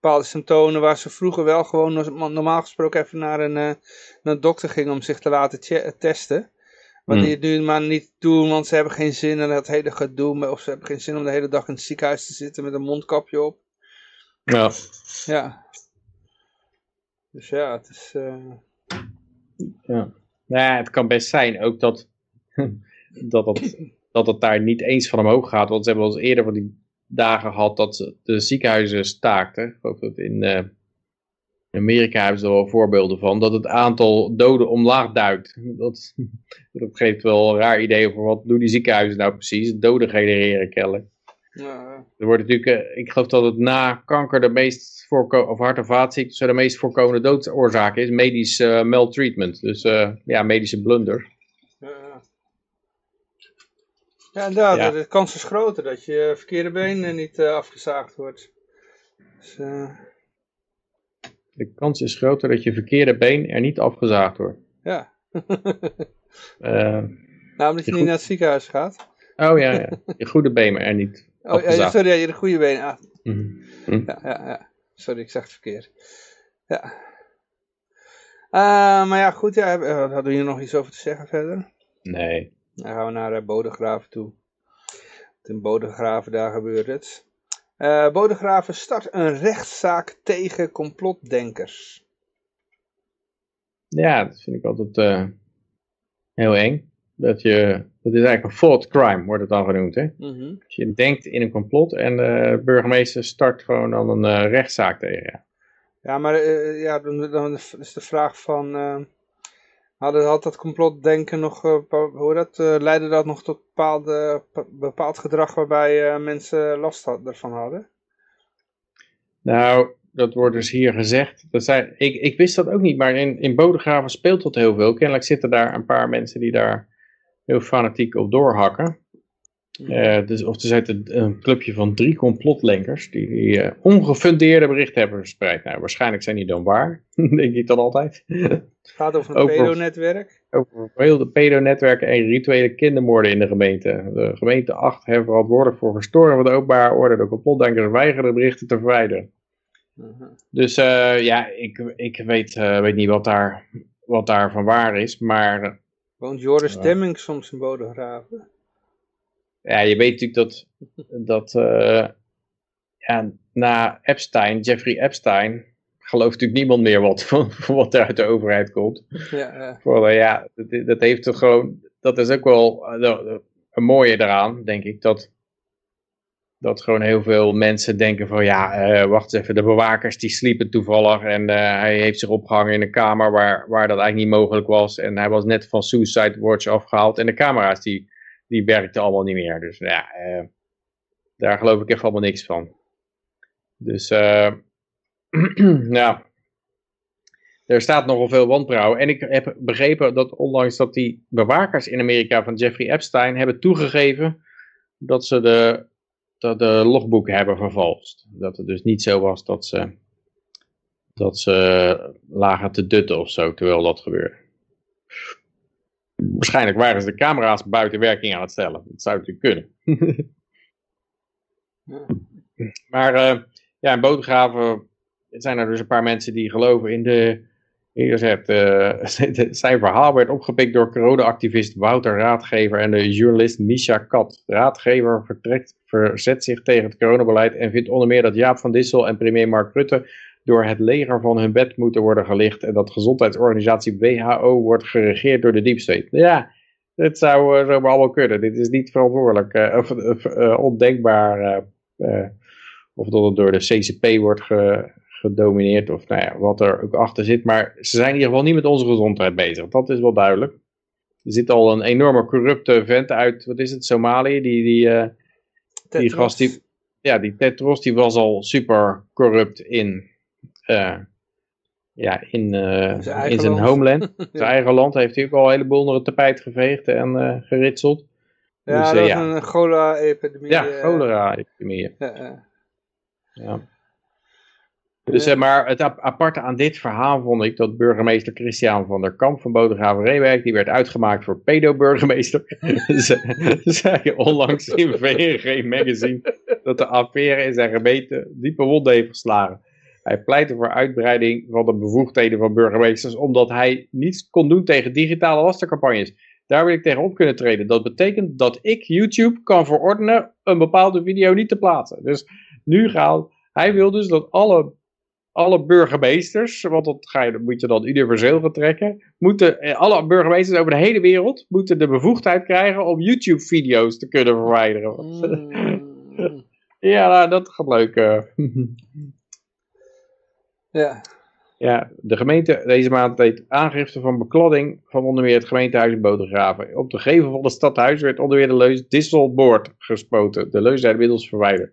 bepaalde symptomen waar ze vroeger wel gewoon normaal gesproken even naar een, naar een dokter gingen om zich te laten testen. Maar die hmm. het nu maar niet doen, want ze hebben geen zin in het hele gedoe. Of ze hebben geen zin om de hele dag in het ziekenhuis te zitten met een mondkapje op. Ja. Ja. Dus ja, het is... Uh... Ja. Nou ja, het kan best zijn ook dat, dat, het, dat het daar niet eens van omhoog gaat. Want ze hebben al eens eerder van die dagen gehad dat de ziekenhuizen staakten. Ik geloof dat in... Uh, in Amerika hebben ze er wel voorbeelden van, dat het aantal doden omlaag duikt. Dat, dat geeft wel een raar idee over wat doen die ziekenhuizen nou precies. Doden genereren kennelijk. Ja. Er wordt natuurlijk, eh, ik geloof dat het na kanker de meest voorkomende, of hart- en vaatziekten, de meest voorkomende doodsoorzaak is, medisch uh, maltreatment. Dus uh, ja, medische blunder. Ja, ja inderdaad, ja. de kans is groter dat je verkeerde been niet afgezaagd wordt. Dus, de kans is groter dat je verkeerde been er niet afgezaagd wordt. Ja. uh, nou, omdat je, niet naar het ziekenhuis gaat. Oh ja, ja. je goede been er niet oh, ja, sorry, ja, je de goede been. Ah. Mm -hmm. ja, ja, ja. Sorry, ik zeg het verkeerd. Ja. Uh, maar ja, goed, ja, eh, hadden we hier nog iets over te zeggen verder? Nee. Dan gaan we naar uh, Bodegraven toe. In Bodegraven, daar gebeurt het. Uh, Bodegraven start een rechtszaak tegen complotdenkers. Ja, dat vind ik altijd uh, heel eng. Dat, je, dat is eigenlijk een thought crime, wordt het dan genoemd. Hè? Mm -hmm. Als je denkt in een complot en de burgemeester start gewoon dan een uh, rechtszaak tegen je. Ja, maar ja, dan, dan, is de vraag van Had dat complotdenken nog, uh, hoe dat, uh, leidde dat nog tot bepaalde, bepaald gedrag waarbij uh, mensen last had, ervan hadden? Nou, dat wordt dus hier gezegd. Dat zijn, ik, ik wist dat ook niet, maar in, in Bodegraven speelt dat heel veel. Kennelijk zitten daar een paar mensen die daar heel fanatiek op doorhakken. Uh, dus, of er zit een clubje van drie complotlenkers die, die uh, ongefundeerde berichten hebben verspreid. Nou, waarschijnlijk zijn die dan waar, denk ik dan altijd. Het gaat over een pedonetwerk. Over veel pedonetwerken en rituele kindermoorden in de gemeente. De gemeente 8 heeft verantwoordelijk voor verstoring van de openbare orde. De complotdenkers weigeren berichten te verwijderen. Uh -huh. Dus uh, ja, ik, ik weet, weet niet wat daar, wat daar van waar is, maar... Woont Joris Demming soms in Bodegraven? Ja, je weet natuurlijk dat, dat uh, ja, na Epstein, Jeffrey Epstein, gelooft natuurlijk niemand meer wat, wat er uit de overheid komt. Ja, ja. Voor, uh, ja dat, dat, heeft toch gewoon, dat is ook wel uh, een mooie eraan, denk ik, dat, dat gewoon heel veel mensen denken van ja, wacht eens even, de bewakers die sliepen toevallig en hij heeft zich opgehangen in een kamer waar, waar dat eigenlijk niet mogelijk was en hij was net van Suicide Watch afgehaald en de camera's die die werkte allemaal niet meer. Dus ja, uh, daar geloof ik even allemaal niks van. Dus ja, er staat nogal veel wantrouwen. En ik heb begrepen dat ondanks dat die bewakers in Amerika van Jeffrey Epstein hebben toegegeven dat ze de, dat de logboeken hebben vervalst. Dat het dus niet zo was dat ze, dat ze lagen te dutten of zo, terwijl dat gebeurde waarschijnlijk waren ze de camera's buiten werking aan het stellen. Dat zou natuurlijk kunnen. maar uh, ja, in Bodegraven zijn er dus een paar mensen die geloven in de... Zegt, uh, zijn verhaal werd opgepikt door corona-activist Wouter Raadgever en de journalist Misha Kat. Raadgever vertrekt, verzet zich tegen het coronabeleid en vindt onder meer dat Jaap van Dissel en premier Mark Rutte door het leger van hun bed moeten worden gelicht en dat gezondheidsorganisatie WHO wordt geregeerd door de deep state. Ja, dit zou uh, zomaar allemaal kunnen. Dit is niet verantwoordelijk uh, of uh, ondenkbaar of dat het door de CCP wordt gedomineerd of nou ja, wat er ook achter zit. Maar ze zijn in ieder geval niet met onze gezondheid bezig. Dat is wel duidelijk. Er zit al een enorme corrupte vent uit, wat is het, Somalië, die, die, die gast, die, ja, die Tetros, die was al super corrupt in, ja, in, uh, zijn, in zijn homeland. zijn eigen land heeft hij ook al een heleboel onder het tapijt geveegd en geritseld. Ja, dus, dat was een cholera-epidemie. Ja, cholera-epidemie. Ja, ja. Dus maar het aparte aan dit verhaal vond ik dat burgemeester Christian van der Kamp van Bodegraven-Reewijk, die werd uitgemaakt voor pedo-burgemeester, zei onlangs in VNG Magazine dat de affaire in zijn gemeente diepe wonden heeft geslagen. Hij pleitte voor uitbreiding van de bevoegdheden van burgemeesters, omdat hij niets kon doen tegen digitale lastercampagnes. Daar wil ik tegen op kunnen treden. Dat betekent dat ik YouTube kan verordenen een bepaalde video niet te plaatsen. Dus nu gaat, hij wil dus dat alle alle burgemeesters, want dat, ga je, moet je dan universeel betrekken, moeten, eh, alle burgemeesters over de hele wereld moeten de bevoegdheid krijgen om YouTube-video's te kunnen verwijderen. Mm. ja, nou, dat gaat leuk. Ja. Ja, de gemeente deze maand deed aangifte van bekladding van onder meer het gemeentehuis in Bodegraven. Op de gevel van het stadhuis werd onder meer de leus Disselboord gespoten. De leus is inmiddels verwijderd.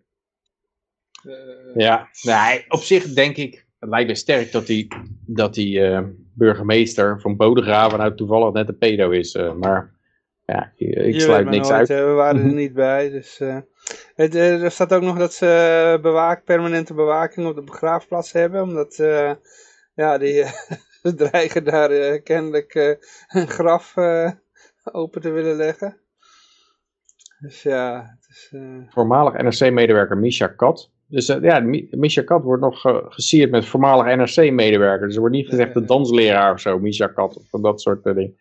Uh, ja, nee, op zich denk ik, het lijkt me sterk dat die, dat die uh, burgemeester van Bodegraven nou toevallig net een pedo is. Uh, maar ja, ik sluit niks uit. we waren er niet bij, dus... Het, er staat ook nog dat ze bewaak, permanente bewaking op de begraafplaats hebben, omdat ja, die dreigen daar kennelijk een graf open te willen leggen. Dus ja, het is... Voormalig NRC-medewerker Misha Kat dus ja, Misha Kat wordt nog gesierd met voormalig NRC-medewerker. Dus er wordt niet gezegd de dansleraar of zo, Misha Kat, of dat soort dingen.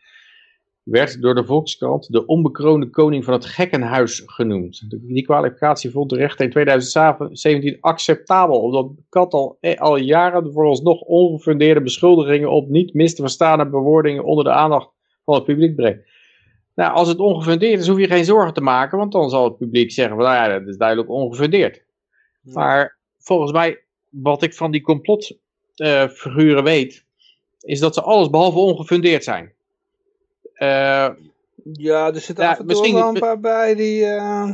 Werd door de Volkskrant de onbekroonde koning van het gekkenhuis genoemd. Die kwalificatie vond de rechter in 2017 acceptabel, omdat Kat al, al jaren vooralsnog ongefundeerde beschuldigingen op niet mis te verstaande bewoordingen onder de aandacht van het publiek brengt. Nou, als het ongefundeerd is, hoef je geen zorgen te maken, want dan zal het publiek zeggen, van, nou ja, dat is duidelijk ongefundeerd. Maar volgens mij, wat ik van die complotfiguren weet, is dat ze alles behalve ongefundeerd zijn. Uh, ja, er zitten ja, af en toe wel een paar bij die... Uh,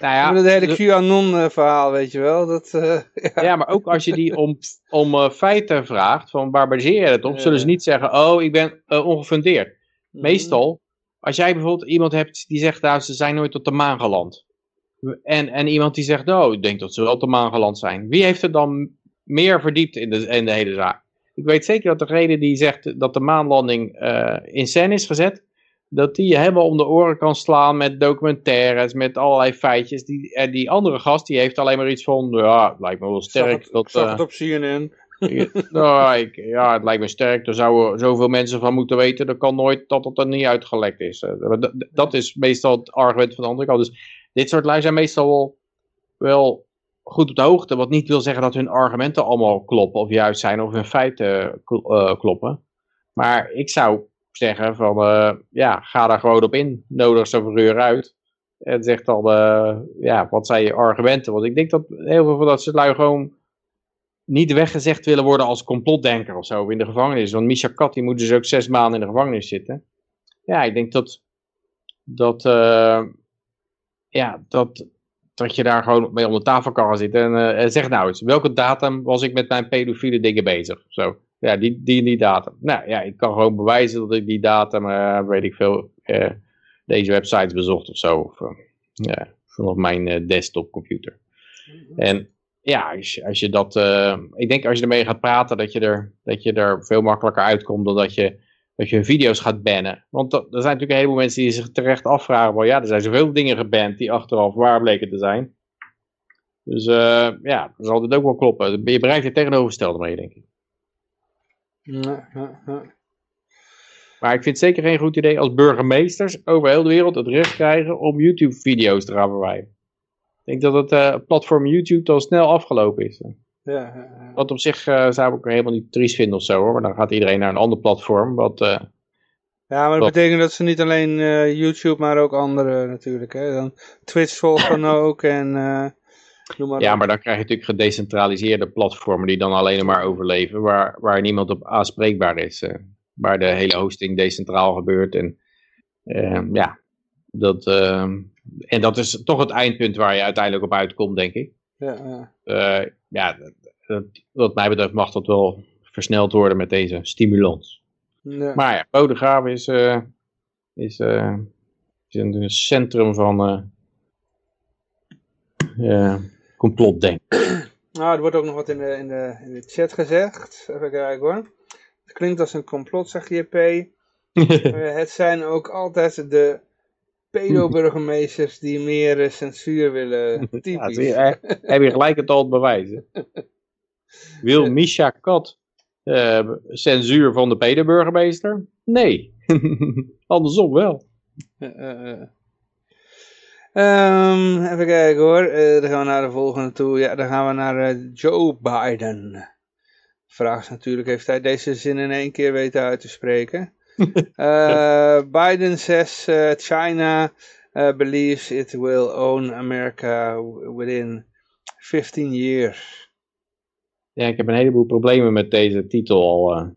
nou ja, het hele QAnon-verhaal, weet je wel. Dat, uh, ja. ja. maar ook als je die om, om feiten vraagt, van waar baseer je het op, zullen ze niet zeggen, oh, ik ben ongefundeerd. Mhm. Meestal, als jij bijvoorbeeld iemand hebt die zegt, nou, ze zijn nooit op de maan geland. En, en iemand die zegt, nou, ik denk dat ze wel op de maan geland zijn. Wie heeft er dan meer verdiept in de, in de hele zaak? Ik weet zeker dat degene die zegt dat de maanlanding uh, in scène is gezet, dat die je helemaal om de oren kan slaan met documentaires, met allerlei feitjes. Die, en die andere gast, die heeft alleen maar iets van, ja, het lijkt me wel sterk. Zag het, dat, zag het op CNN. nou, ik, ja, het lijkt me sterk. Er zouden zoveel mensen van moeten weten. Dat kan nooit dat het er niet uitgelekt is. Eh, dat, dat is meestal het argument van de andere kant. Dus dit soort lui zijn meestal wel, wel goed op de hoogte. Wat niet wil zeggen dat hun argumenten allemaal kloppen of juist zijn of hun feiten uh, kloppen. Maar ik zou zeggen van uh, ja, ga daar gewoon op in. Nodig ze verhuur uit. En zeg dan uh, ja, wat zijn je argumenten. Want ik denk dat heel veel van dat soort lui gewoon niet weggezegd willen worden als complotdenker of zo in de gevangenis. Want Misha Kat die moet dus ook zes maanden in de gevangenis zitten. Ja, ik denk dat, dat ja, dat, dat je daar gewoon mee om de tafel kan zitten en uh, zeg nou eens, welke datum was ik met mijn pedofiele dingen bezig? Zo. Ja, die, die die datum. Nou ja, ik kan gewoon bewijzen dat ik die datum, uh, weet ik veel, deze websites bezocht of zo. Of, ja, vanaf mijn desktopcomputer. En ja, als je, als je dat, ik denk als je ermee gaat praten, dat je er, dat je er veel makkelijker uitkomt dan dat je dat je video's gaat bannen. Want er zijn natuurlijk een heleboel mensen die zich terecht afvragen, well, ja, er zijn zoveel dingen geband die achteraf waar bleken te zijn. Dus uh, ja, dat zal dit ook wel kloppen. Je bereikt het tegenovergestelde mee, denk ik. Ja, ja, ja. Maar ik vind het zeker geen goed idee als burgemeesters over heel de wereld het recht krijgen om YouTube-video's te gaan verwijderen. Ik denk dat het uh, platform YouTube al snel afgelopen is. Ja, Wat op zich uh, zou ik helemaal niet triest vinden of zo hoor. Maar dan gaat iedereen naar een ander platform. Wat, uh, ja, maar dat betekent dat ze niet alleen uh, YouTube, maar ook andere natuurlijk. Hè? Dan Twitch volgt dan ook. En ja, maar dan krijg je natuurlijk gedecentraliseerde platformen die dan alleen maar overleven, waar, waar niemand op aanspreekbaar is. Uh, waar de hele hosting decentraal gebeurt. En ja, dat, en dat is toch het eindpunt waar je uiteindelijk op uitkomt, denk ik. Ja, ja. ja dat, wat mij betreft mag dat wel versneld worden met deze stimulans. Ja. Maar ja, Bodegraven is, is, is een centrum van complotdenken. Nou, er wordt ook nog wat in de, in de, in de chat gezegd. Even kijken hoor. Het klinkt als een complot, zegt JP. uh, het zijn ook altijd de pedo-burgemeesters die meer uh, censuur willen. Typisch. Ja, heb je gelijk het al bewijs. Wil Misha Kat uh, censuur van de pedo-burgemeester? Nee. Andersom wel. Um, even kijken hoor. Dan gaan we naar de volgende toe. Ja, dan gaan we naar Joe Biden. Vraag is natuurlijk, heeft hij deze zin in één keer weten uit te spreken? Uh, Biden says China believes it will own America within 15 years. Ja, ik heb een heleboel problemen met deze titel al.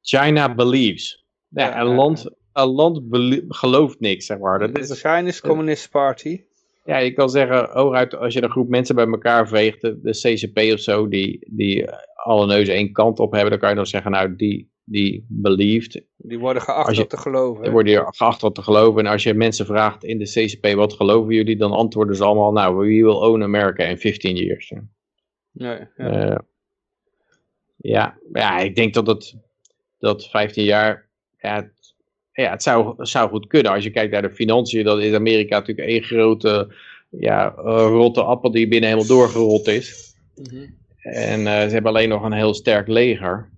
China believes. Ja, ja een land een land gelooft niks, zeg maar. Dat is de Chinese Communist Party. Ja, je kan zeggen, hooguit als je een groep mensen bij elkaar veegt, de, CCP of zo, die, die alle neuzen één kant op hebben, dan kan je dan zeggen, nou, die, die believed. Die worden geacht om te geloven. Die worden geacht om te geloven. En als je mensen vraagt in de CCP, wat geloven jullie, dan antwoorden ze allemaal, nou, we will own America in 15 years. Ja, ja. Uh, ja, ja, ik denk dat het, dat 15 jaar, ja, ja, het zou, zou goed kunnen. Als je kijkt naar de financiën, dan is Amerika natuurlijk één grote ja, rotte appel die binnen helemaal doorgerold is. Mhm. En uh, ze hebben alleen nog een heel sterk leger.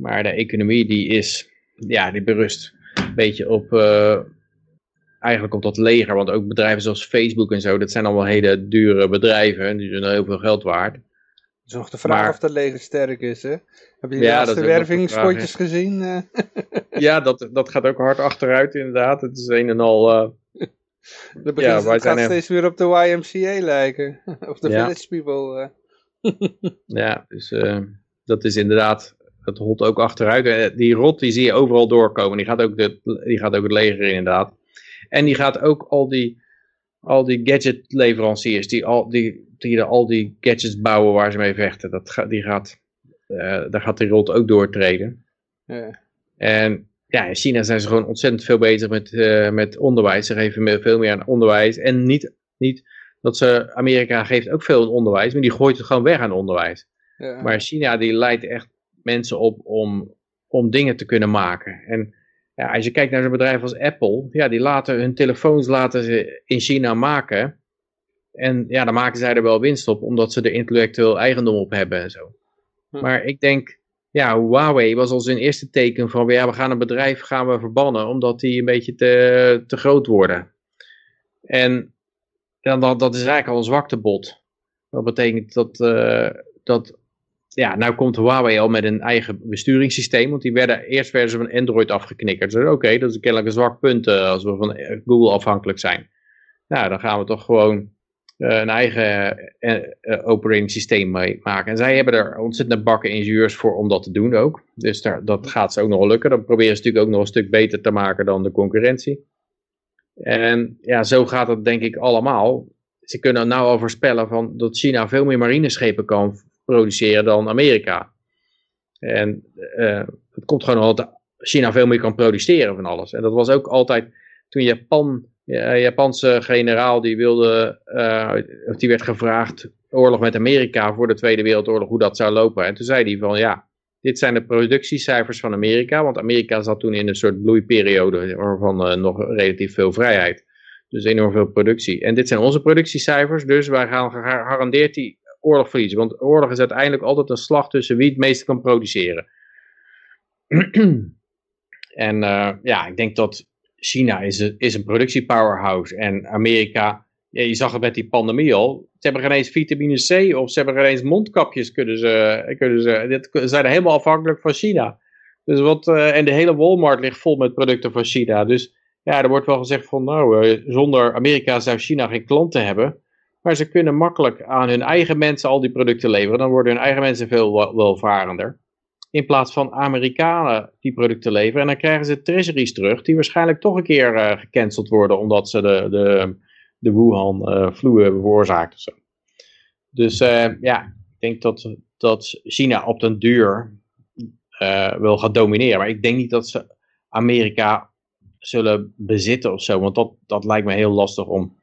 Maar de economie die is, ja, die berust een beetje op, uh, eigenlijk op dat leger. Want ook bedrijven zoals Facebook en zo, dat zijn allemaal hele dure bedrijven. Die zijn heel veel geld waard. Het is nog de vraag of dat leger sterk is, hè? Heb je de ja, laatste wervingspotjes gezien? Eh? ja, dat, dat gaat ook hard achteruit inderdaad. Het is een en al... Uh... Dat begint, ja, het gaat steeds weer op de YMCA lijken. of de Village People. Uh. ja, dus dat is inderdaad... Dat holt ook achteruit. Die rot die zie je overal doorkomen. Die gaat ook, de, die gaat ook het leger in inderdaad. En die gaat ook al die, al die gadgetleveranciers... Die al die, die al die gadgets bouwen waar ze mee vechten. Dat die gaat uh, daar gaat die rot ook doortreden. Ja. En ja, in China zijn ze gewoon ontzettend veel bezig met, uh, met onderwijs. Ze geven veel meer aan onderwijs. En niet, niet dat ze, Amerika geeft ook veel aan onderwijs, maar die gooit het gewoon weg aan onderwijs. Ja. Maar China die leidt echt mensen op om, om dingen te kunnen maken. En ja, als je kijkt naar zo'n bedrijf als Apple, ja, die laten hun telefoons laten ze in China maken. En ja, dan maken zij er wel winst op, omdat ze er intellectueel eigendom op hebben en zo. Hm. Maar ik denk, ja, Huawei was al zijn eerste teken van, ja, we gaan een bedrijf gaan we verbannen, omdat die een beetje te, te groot worden. En dan, dat, dat is eigenlijk al een zwaktebod. Dat betekent dat, uh, dat ja, nou komt Huawei al met een eigen besturingssysteem, want die werden, eerst werden ze van Android afgeknikkerd. Dus oké, dat is kennelijk een zwak punt uh, als we van Google afhankelijk zijn. Nou, dan gaan we toch gewoon eh, een eigen operating systeem mee maken. En zij hebben er ontzettend bakken ingenieurs voor om dat te doen ook. Dus daar, dat gaat ze ook nog lukken. Dat proberen ze natuurlijk ook nog een stuk beter te maken dan de concurrentie. En ja, zo gaat het denk ik allemaal. Ze kunnen nou al voorspellen van dat China veel meer marineschepen kan produceren dan Amerika. En het komt gewoon al dat China veel meer kan produceren van alles. En dat was ook altijd toen Japan Japanse generaal die wilde, uh, die werd gevraagd, oorlog met Amerika voor de Tweede Wereldoorlog, hoe dat zou lopen. En toen zei hij van ja, dit zijn de productiecijfers van Amerika, want Amerika zat toen in een soort bloeiperiode waarvan uh, nog relatief veel vrijheid. Dus enorm veel productie. En dit zijn onze productiecijfers, dus wij gaan gegarandeerd die oorlog verliezen. Want oorlog is uiteindelijk altijd een slag tussen wie het meeste kan produceren. en uh, ja, ik denk dat China is een, is een productiepowerhouse en Amerika, ja, je zag het met die pandemie al, ze hebben geen eens vitamine C of ze hebben geen eens mondkapjes kunnen ze, kunnen ze dit, zijn helemaal afhankelijk van China. Dus wat, uh, en de hele Walmart ligt vol met producten van China. Dus ja, er wordt wel gezegd van nou, uh, zonder Amerika zou China geen klanten hebben. Maar ze kunnen makkelijk aan hun eigen mensen al die producten leveren. Dan worden hun eigen mensen veel welvarender. In plaats van Amerikanen die producten leveren. En dan krijgen ze treasuries terug. Die waarschijnlijk toch een keer uh, gecanceld worden. Omdat ze de, de, de Wuhan-flu uh, hebben veroorzaakt. Zo. Dus uh, ja, ik denk dat, dat China op den duur wil gaan domineren. Maar ik denk niet dat ze Amerika zullen bezitten of zo. Want dat, dat lijkt me heel lastig om,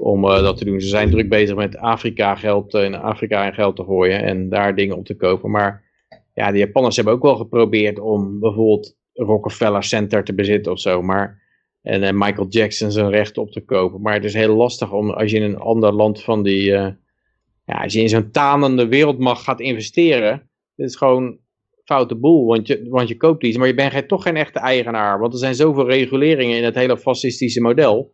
om uh, dat te doen. Ze zijn druk bezig met Afrika geld in Afrika in geld te gooien en daar dingen op te kopen. Maar ja, de Japanners hebben ook wel geprobeerd om bijvoorbeeld Rockefeller Center te bezitten of zo. Maar, en uh, Michael Jackson zijn recht op te kopen. Maar het is heel lastig om als je in een ander land van die... Ja, als je in zo'n tanende wereldmacht gaat investeren... Het is gewoon foute boel, want je, want je koopt iets, maar je bent toch geen echte eigenaar. Want er zijn zoveel reguleringen in het hele fascistische model,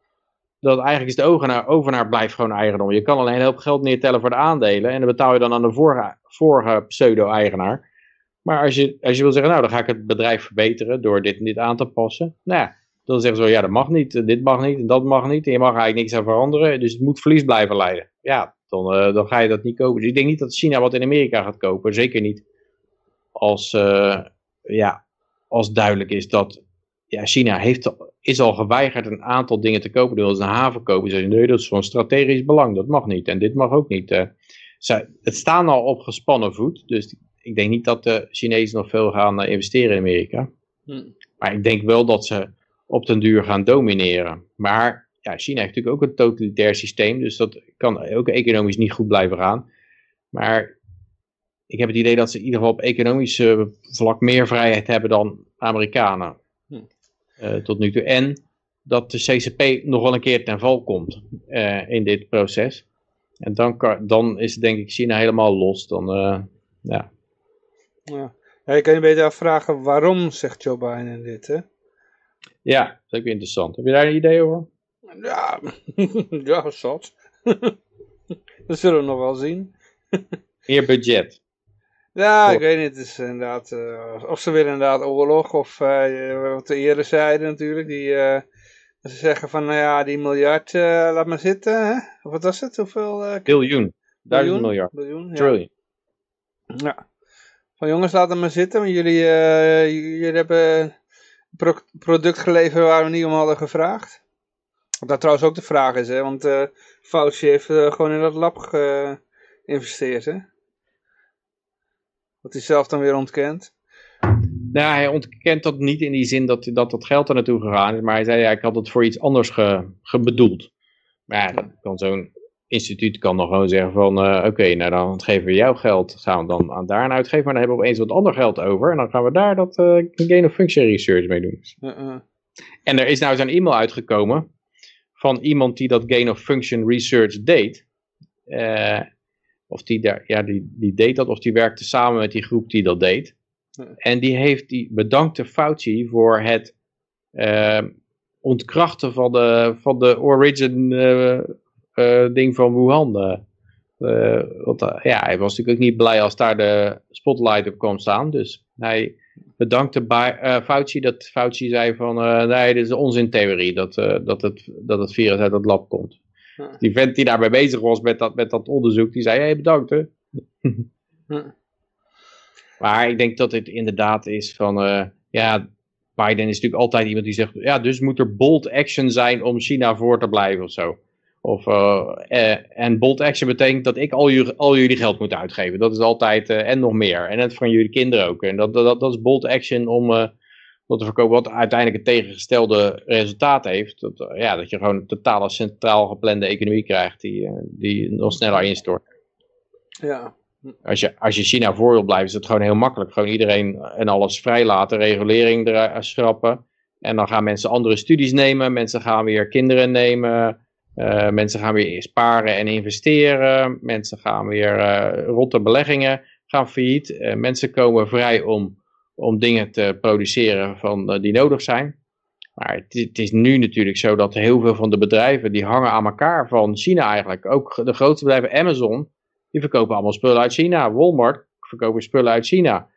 dat eigenlijk is de overnaar, blijft gewoon eigendom. Je kan alleen een hoop geld neertellen voor de aandelen en dan betaal je dan aan de vorige, pseudo-eigenaar. Maar als je, als je wil zeggen, nou dan ga ik het bedrijf verbeteren door dit en dit aan te passen. Nou ja, dan zeggen ze ja dat mag niet, dit mag niet en dat mag niet. En je mag eigenlijk niks aan veranderen, dus het moet verlies blijven leiden. Ja, dan, uh, dan ga je dat niet kopen. Dus ik denk niet dat China wat in Amerika gaat kopen, zeker niet als, uh, ja, als duidelijk is dat ja, China heeft, is al geweigerd een aantal dingen te kopen. Dus een haven kopen. Ze nee, dat is van strategisch belang. Dat mag niet. En dit mag ook niet. Uh, zij, het staan al op gespannen voet. Dus ik denk niet dat de Chinezen nog veel gaan uh, investeren in Amerika. Hm. Maar ik denk wel dat ze op den duur gaan domineren. Maar ja, China heeft natuurlijk ook een totalitair systeem. Dus dat kan ook economisch niet goed blijven gaan. Maar ik heb het idee dat ze in ieder geval op economisch vlak meer vrijheid hebben dan Amerikanen. Uh, tot nu toe. En dat de CCP nog wel een keer ten val komt uh, in dit proces. En dan, kan, dan is denk ik China helemaal los. Dan, uh, ja. ja. Ja, je kan je beter afvragen waarom zegt Joe Biden dit, hè? Ja, dat is ook interessant. Heb je daar een idee over? Ja, ja zat. dat zullen we nog wel zien. Meer budget. Ja, ik weet niet. Het is inderdaad, uh, of ze willen inderdaad oorlog, of uh, wat de eerder zeiden natuurlijk, die, uh, ze zeggen van, nou ja, die miljard, laat maar zitten, hè? Of wat was het? Hoeveel? biljoen. Duizend miljard. Biljoen, ja. Trillion. Ja. Van jongens, laat hem maar zitten, want jullie, jullie hebben een pro product geleverd waar we niet om hadden gevraagd. Wat dat trouwens ook de vraag is, hè, want Fauci heeft gewoon in dat lab geïnvesteerd, hè? Wat hij zelf dan weer ontkent? Nou, hij ontkent dat niet in die zin dat dat, dat geld er naartoe gegaan is. Maar hij zei, ja, ik had het voor iets anders ge, gebedoeld. Maar ja, kan zo'n instituut kan nog gewoon zeggen van, uh, oké, nou dan geven we jouw geld, gaan we dan aan daar aan uitgeven. Maar dan hebben we opeens wat ander geld over. En dan gaan we daar dat uh, gain of function research mee doen. Uh -uh. En er is nou zo'n e-mail uitgekomen van iemand die dat gain of function research deed. Of die, daar, ja, die, die deed dat, of die werkte samen met die groep die dat deed. En die heeft die bedankte Fauci voor het uh, ontkrachten van de, van de origin uh, uh, ding van Wuhan. want, ja, hij was natuurlijk ook niet blij als daar de spotlight op kwam staan. Dus hij bedankte bij, Fauci dat Fauci zei van nee, dit is een onzintheorie dat, dat, het, dat het virus uit het lab komt. Die vent die daarbij bezig was met dat, met dat onderzoek, die zei, hé hey, bedankt hè. Maar ik denk dat het inderdaad is van, uh, ja, Biden is natuurlijk altijd iemand die zegt, ja, dus moet er bold action zijn om China voor te blijven of zo. Of, uh, uh, en bold action betekent dat ik al, jullie, al jullie geld moet uitgeven. Dat is altijd, en nog meer. En het van jullie kinderen ook. En dat, dat, dat is bold action om wat te verkopen, wat uiteindelijk het tegengestelde resultaat heeft. Dat, eh, ja, dat je gewoon een totale centraal geplande economie krijgt die, eh, die nog sneller instort. Ja. Als je, als je China voor wil blijven, is het gewoon heel makkelijk. Gewoon iedereen en alles vrijlaten, regulering eruit schrappen. En dan gaan mensen andere studies nemen, mensen gaan weer kinderen nemen, uh, mensen gaan weer sparen en investeren, mensen gaan weer uh, rotte beleggingen gaan failliet. Uh, mensen komen vrij om om dingen te produceren van, uh, die nodig zijn. Maar het, is nu natuurlijk zo dat heel veel van de bedrijven die hangen aan elkaar van China eigenlijk. Ook de grootste bedrijven Amazon, die verkopen allemaal spullen uit China. Walmart verkopen spullen uit China.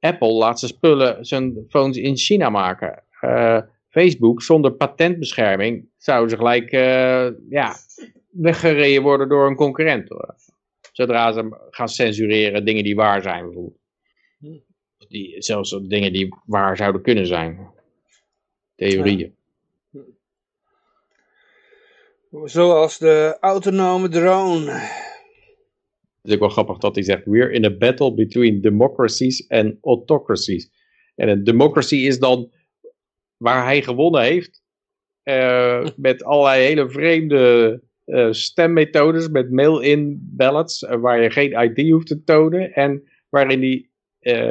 Apple laat zijn spullen, zijn phones in China maken. Uh, Facebook zonder patentbescherming zouden ze gelijk, uh, ja, weggereden worden door een concurrent. Zodra ze gaan censureren dingen die waar zijn bijvoorbeeld. Die, zelfs dingen die waar zouden kunnen zijn. Theorieën. Zoals de autonome drone. Het is ook wel grappig dat hij zegt, we're in a battle between democracies and autocracies. En een democracy is dan waar hij gewonnen heeft. Uh, met allerlei hele vreemde uh, stemmethodes, met mail-in ballots, uh, waar je geen ID hoeft te tonen. En waarin hij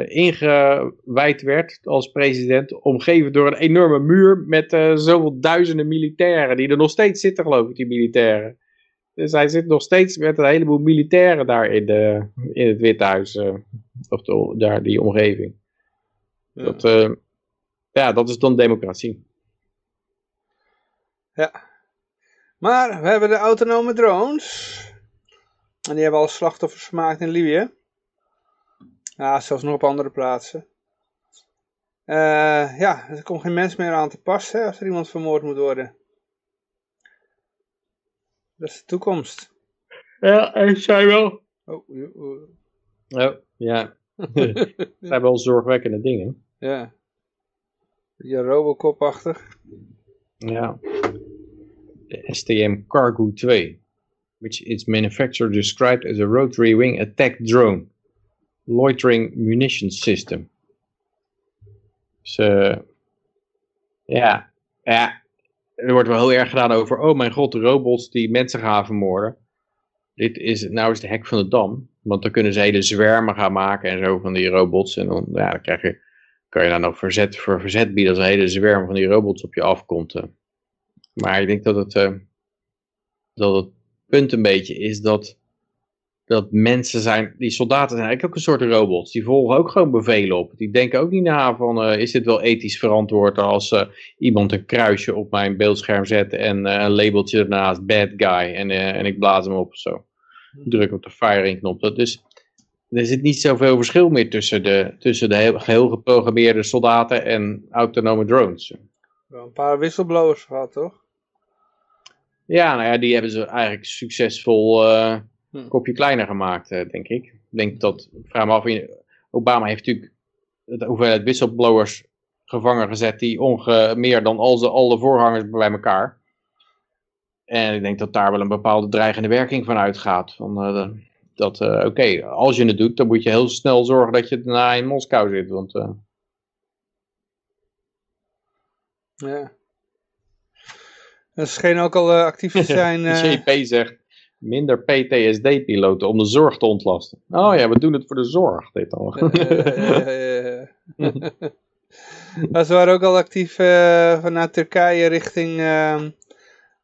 ingewijd werd als president, omgeven door een enorme muur met zoveel duizenden militairen, die er nog steeds zitten geloof ik, die militairen. Dus hij zit nog steeds met een heleboel militairen daar in, de, in het Withuis, of de, daar die omgeving. Ja. Dat, ja, dat is dan democratie. Ja. Maar we hebben de autonome drones. En die hebben al slachtoffers gemaakt in Libië. Ja, zelfs nog op andere plaatsen. Uh, ja, er komt geen mens meer aan te pas hè, als er iemand vermoord moet worden. Dat is de toekomst. Ja, en zij wel. Oh, oh. oh ja. Het zijn wel zorgwekkende dingen. Ja. Je Robocop-achtig. Ja. De STM Cargo 2. Which is manufactured described as a rotary wing attack drone. Loitering munition system. Dus ja, ja, er wordt wel heel erg gedaan over, oh mijn god, de robots die mensen gaan vermoorden. Dit is, nou is de hek van de dam. Want dan kunnen ze hele zwermen gaan maken en zo van die robots. En dan, ja, dan krijg je kan je daar nog verzet voor verzet bieden als een hele zwerm van die robots op je afkomt. Eh. Maar ik denk dat het, uh, dat het punt een beetje is dat, dat mensen zijn, die soldaten zijn eigenlijk ook een soort robots. Die volgen ook gewoon bevelen op. Die denken ook niet na van, uh, is dit wel ethisch verantwoord als uh, iemand een kruisje op mijn beeldscherm zet en een labeltje ernaast, bad guy, en, en ik blaas hem op of zo. Druk op de firing knop. Dat is, er zit niet zoveel verschil meer tussen de, tussen de geheel geprogrammeerde soldaten en autonome drones. Wel een paar whistleblowers gehad, toch? Ja, nou ja, die hebben ze eigenlijk succesvol hm. kopje kleiner gemaakt, uh, denk ik. Ik denk dat, vraag me af, Obama heeft natuurlijk de hoeveelheid whistleblowers gevangen gezet die onge, meer dan al, de, al de voorgangers bij elkaar. En ik denk dat daar wel een bepaalde dreigende werking van uitgaat. Van, uh, dat, uh, oké, als je het doet, dan moet je heel snel zorgen dat je daarna in Moskou zit. Want, uh... Ja. Dat scheen ook al actief te zijn. De CP zegt, minder PTSD-piloten om de zorg te ontlasten. Oh ja, we doen het voor de zorg, dit dan. ze waren ook al actief vanuit Turkije richting ehm,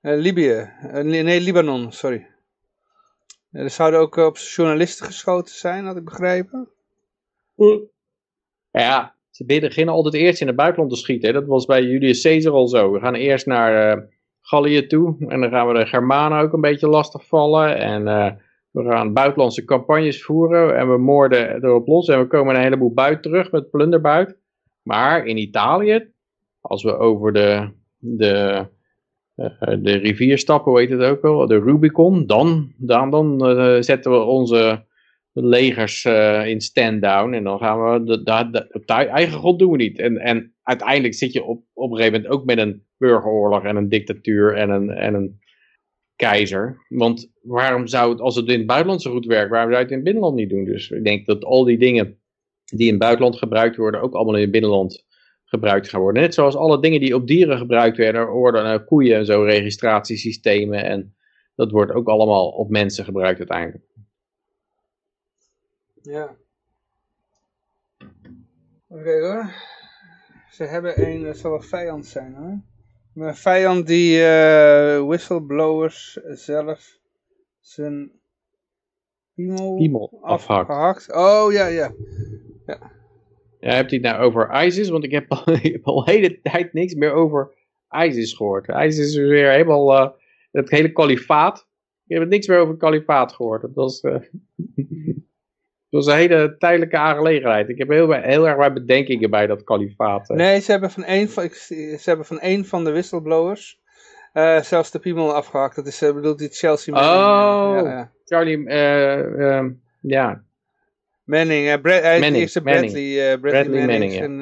Libië. nee, Libanon, sorry. Er zouden ook op journalisten geschoten zijn, had ik begrepen. Ja, ze beginnen altijd eerst in het buitenland te schieten. Dat was bij Julius Caesar al zo. We gaan eerst naar Gallië toe. En dan gaan we de Germanen ook een beetje lastigvallen. En uh, we gaan buitenlandse campagnes voeren. En we moorden erop los. En we komen een heleboel buit terug met plunderbuit. Maar in Italië, als we over de, de eh, de rivier stappen, hoe heet het ook wel, de Rubicon, dan, dan, dan uh, zetten we onze legers uh, in stand-down en dan gaan we, op eigen grond doen we niet. En, en uiteindelijk zit je op, op een gegeven moment ook met een burgeroorlog en een dictatuur en een, en een keizer. Want waarom zou het, als het in het buitenland zo goed werkt, waarom zou het in het binnenland niet doen? Dus ik denk dat al die dingen die in het buitenland gebruikt worden, ook allemaal in het binnenland gebruikt gaan worden. Net zoals alle dingen die op dieren gebruikt werden, worden uh, koeien en zo, registratiesystemen. En dat wordt ook allemaal op mensen gebruikt uiteindelijk. Ja. Oké hoor. Ze hebben een, dat zal wel vijand zijn hoor. Een vijand die uh, whistleblowers zelf zijn piemel, afgehakt. Oh ja, ja. Ja. Ja, hebt hij het nou over ISIS? Want ik heb al, ik heb al de hele tijd niks meer over ISIS gehoord. ISIS is weer helemaal uh, het hele kalifaat. Ik heb niks meer over het kalifaat gehoord. Dat was, uh, was een hele tijdelijke aangelegenheid. Ik heb heel, heel erg wat bedenkingen bij dat kalifaat. Nee, ze hebben van een van, ze hebben van, een van de whistleblowers zelfs de piemel afgehakt. Dat is, bedoelt die Chelsea Manning. Oh, ja, ja. Charlie, ehm, ja. Manning, uh, Brad, Manning, eerste Bradley, Bradley, Bradley Manning. en,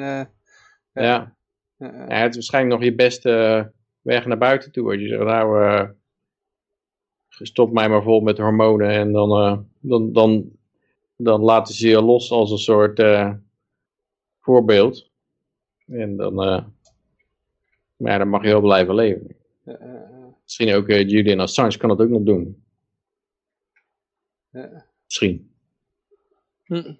ja. ja. het is waarschijnlijk nog je beste weg naar buiten toe. Je zegt, nou, stop mij maar vol met hormonen en dan, dan, dan, dan laten ze je los als een soort voorbeeld. En dan, uh, maar ja, dan mag je wel blijven leven. Misschien ook uh, Julian Assange kan dat ook nog doen. Misschien. Hm.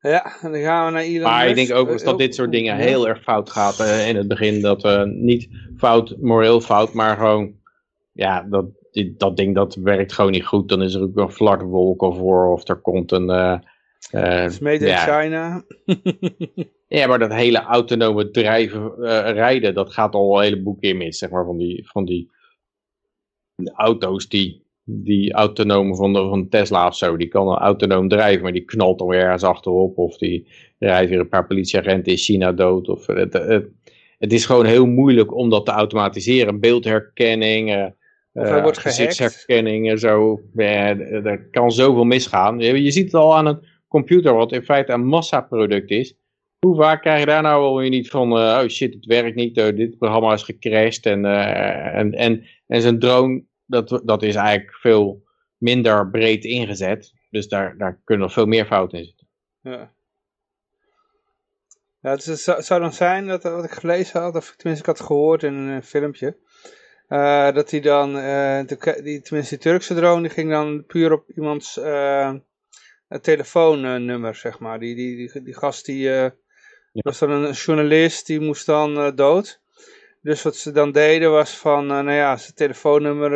Ja, en dan gaan we naar Elon Maar ik denk ook dat dit soort dingen heel erg fout gaat in het begin. Dat niet fout, moreel fout, maar gewoon, ja, dat, dat ding dat werkt gewoon niet goed. Dan is er ook een flartwolk voor of er komt een uh, made in China. ja, maar dat hele autonome drijven, uh, rijden, dat gaat al een heleboel keer mis, zeg maar, van die, van die auto's die, die autonome van, de, van Tesla of zo, die kan autonoom drijven, maar die knalt dan weer ergens achterop, of die rijdt weer een paar politieagenten in China dood, of het, het, het is gewoon heel moeilijk om dat te automatiseren, beeldherkenning, of hij wordt gezichtsherkenning en zo, er kan zoveel misgaan. Je, ziet het al aan een computer, wat in feite een massaproduct is, hoe vaak krijg je daar nou wel niet van, uh, oh shit, het werkt niet, dit programma is gecrashed en, en, en, en zijn drone, dat, dat is eigenlijk veel minder breed ingezet. Dus daar, daar kunnen nog veel meer fouten in zitten. Ja. Ja, het, is, het zou dan zijn, dat wat ik gelezen had, of tenminste ik had gehoord in een filmpje, dat hij dan, de, die, tenminste die Turkse drone, die ging dan puur op iemands het telefoonnummer, zeg maar. Die, die, die, die gast die, uh, was dan een journalist, die moest dan dood. Dus wat ze dan deden was van, nou ja, zijn telefoonnummer,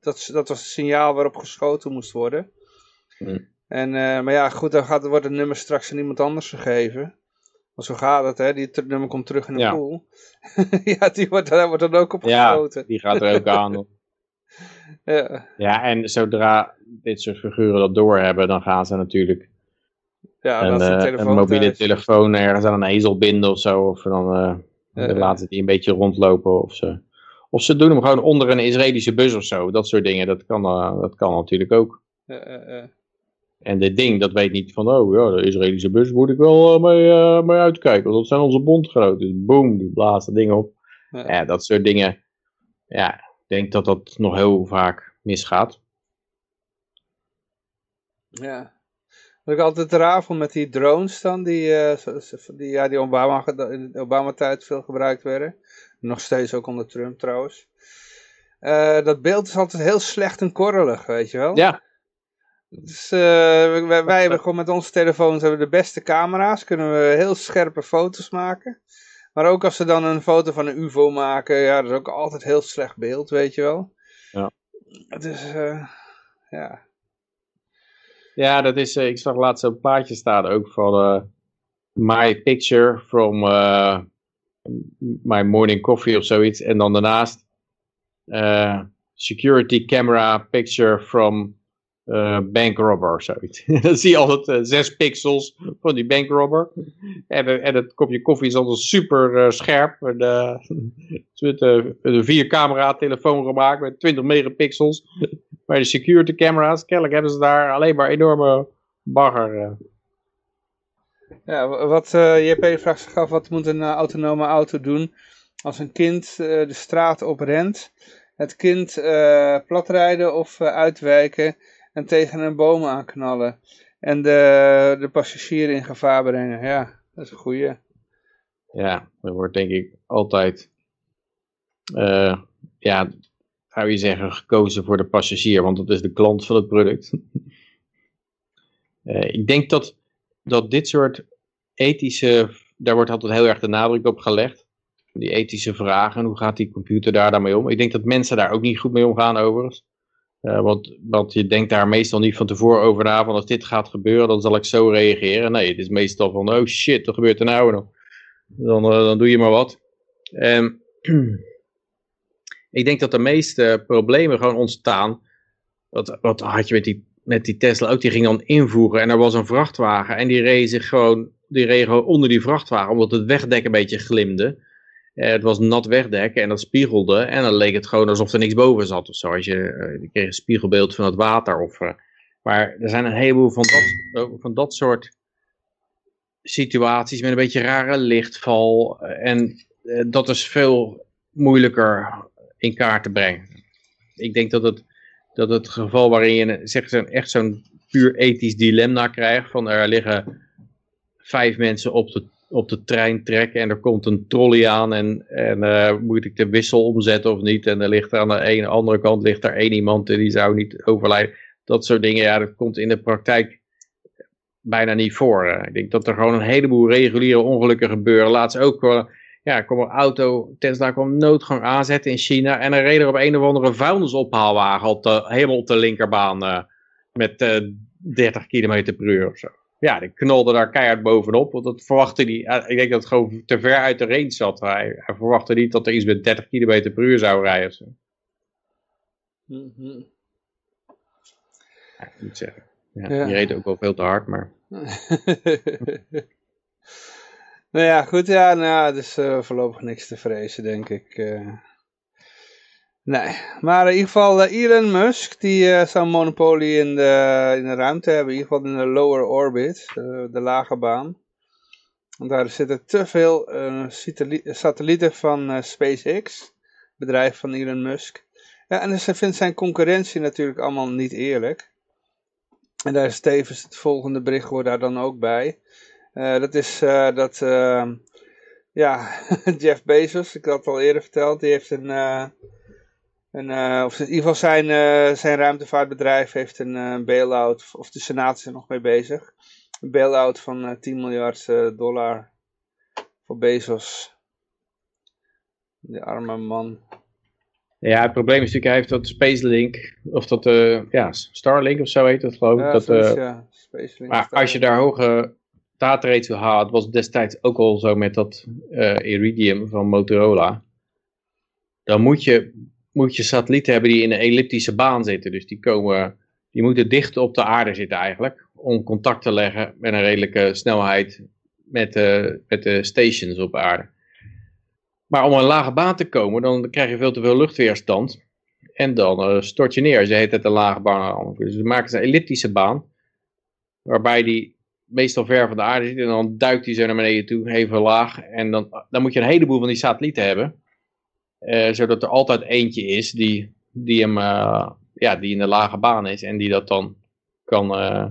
dat, dat was het signaal waarop geschoten moest worden. Hmm. En, maar ja, goed, dan gaat, wordt het nummer straks aan iemand anders gegeven. Want zo gaat het, hè. Die nummer komt terug in de ja. pool. ja, die wordt, daar wordt dan ook op geschoten. Ja, die gaat er ook aan. ja. ja, en zodra dit soort figuren dat doorhebben, dan gaan ze natuurlijk ja, een, uh, een mobiele telefoon ergens aan een ezel binden of zo. Of dan uh, laten ze die een beetje rondlopen. Of ze, of ze doen hem gewoon onder een Israëlische bus of zo. Dat soort dingen, dat kan, uh, dat kan natuurlijk ook. En dit ding, dat weet niet van, oh ja, de Israëlische bus moet ik wel mee, mee uitkijken. Want dat zijn onze bondgenoten. Dus boom, die blazen dingen op. Ja, dat soort dingen. Ja, ik denk dat dat nog heel vaak misgaat. Ja. Wat ik altijd raar vond met die drones dan, die, uh, die, ja, die Obama, in de Obama-tijd veel gebruikt werden. Nog steeds ook onder Trump trouwens. Uh, dat beeld is altijd heel slecht en korrelig, weet je wel. Ja. Dus uh, wij, wij, hebben gewoon met onze telefoons hebben de beste camera's. Kunnen we heel scherpe foto's maken. Maar ook als ze dan een foto van een ufo maken, ja, dat is ook altijd heel slecht beeld, weet je wel. Ja. Dus, ja. Ja, dat is, uh, ik zag laatst een plaatje staan ook van uh, My Picture from uh, My Morning Coffee of zoiets. En dan daarnaast Security Camera Picture from Bank Robber of zoiets. dan zie je altijd zes pixels van die Bank Robber. En, het kopje koffie is altijd super scherp. met een vier camera telefoon gemaakt met 20 megapixels. Maar de security camera's, kennelijk hebben ze daar alleen maar enorme bagger. Ja, wat JP vraagt zich af, wat moet een autonome auto doen als een kind de straat op rent, het kind platrijden of uitwijken en tegen een boom aanknallen en de, de passagier in gevaar brengen. Ja, dat is een goeie. Ja, er wordt denk ik altijd ja, zou je zeggen, gekozen voor de passagier, want dat is de klant van het product. uh, ik denk dat, dat dit soort ethische, daar wordt altijd heel erg de nadruk op gelegd. Die ethische vragen, hoe gaat die computer daar daarmee om? Ik denk dat mensen daar ook niet goed mee omgaan overigens. Uh, want, want je denkt daar meestal niet van tevoren over na, van als dit gaat gebeuren, dan zal ik zo reageren. Nee, het is meestal van, oh shit, wat gebeurt er nou? Dan, uh, dan doe je maar wat. Um, ik denk dat de meeste problemen gewoon ontstaan. Wat, wat had je met die, met die Tesla ook? Die ging dan invoeren en er was een vrachtwagen. En die reed zich gewoon, die reed onder die vrachtwagen, omdat het wegdek een beetje glimde. Het was nat wegdek en dat spiegelde. En dan leek het gewoon alsof er niks boven zat of zo. Als je, je kreeg een spiegelbeeld van het water. Of, maar er zijn een heleboel van dat, van dat soort situaties met een beetje rare lichtval. En dat is veel moeilijker in kaart te brengen. Ik denk dat het, dat het geval waarin je zeg, echt zo'n puur ethisch dilemma krijgt. Van er liggen vijf mensen op de, op de trein trekken en er komt een trolley aan en, en uh, moet ik de wissel omzetten of niet. En er ligt aan de ene andere kant ligt er één iemand en die zou niet overlijden. Dat soort dingen, ja, dat komt in de praktijk bijna niet voor. Ik denk dat er gewoon een heleboel reguliere ongelukken gebeuren. Laatst ook wel ja, kwam een auto, Tesla kwam noodgang aanzetten in China en er reed er op een of andere vuilnisophaalwagen op de, helemaal op de linkerbaan uh, met uh, 30 km per uur of zo. Ja, die knalde daar keihard bovenop, want dat verwachtte hij, ik denk dat het gewoon te ver uit de range zat. Hij, hij verwachtte niet dat er iets met 30 km per uur zou rijden of zo. Mm -hmm. ja, ik moet zeggen. Ja, ja. Die reed ook wel veel te hard, maar... Nou ja, goed, ja, nou, dus uh, voorlopig niks te vrezen, denk ik. Uh, nee, maar in ieder geval uh, Elon Musk, die zou een monopolie in de, in de ruimte hebben, in ieder geval in de lower orbit, de lage baan. Want daar zitten te veel satellieten van SpaceX, bedrijf van Elon Musk. Ja, en dus hij vindt zijn concurrentie natuurlijk allemaal niet eerlijk. En daar is tevens het volgende bericht hoort daar dan ook bij. Uh, dat is uh, dat, uh, ja, Jeff Bezos, ik had het al eerder verteld, die heeft een, een of in ieder geval zijn, zijn ruimtevaartbedrijf heeft een bail-out, of de Senaat is er nog mee bezig, een bail-out van 10 miljard dollar voor Bezos. Die arme man. Ja, het probleem is natuurlijk, hij heeft dat Spacelink, of dat, ja, Starlink of zo heet dat geloof ik. Ja, dat, ja, Spacelink. Maar als je daar hoge datarate wil halen, het was destijds ook al zo met dat Iridium van Motorola. Dan moet je, moet je satellieten hebben die in een elliptische baan zitten. Dus die, komen, die moeten dicht op de aarde zitten eigenlijk. Om contact te leggen met een redelijke snelheid met, uh, met de stations op aarde. Maar om een lage baan te komen, dan krijg je veel te veel luchtweerstand. En dan uh, stort je neer. Ze heet het een lage baan. Dus we maken een elliptische baan. Waarbij die meestal ver van de aarde zit. En dan duikt hij zo naar beneden toe, even laag. En dan, dan moet je een heleboel van die satellieten hebben. Uh, zodat er altijd eentje is die, die, hem, uh, ja, die in de lage baan is. En die dat dan kan, uh,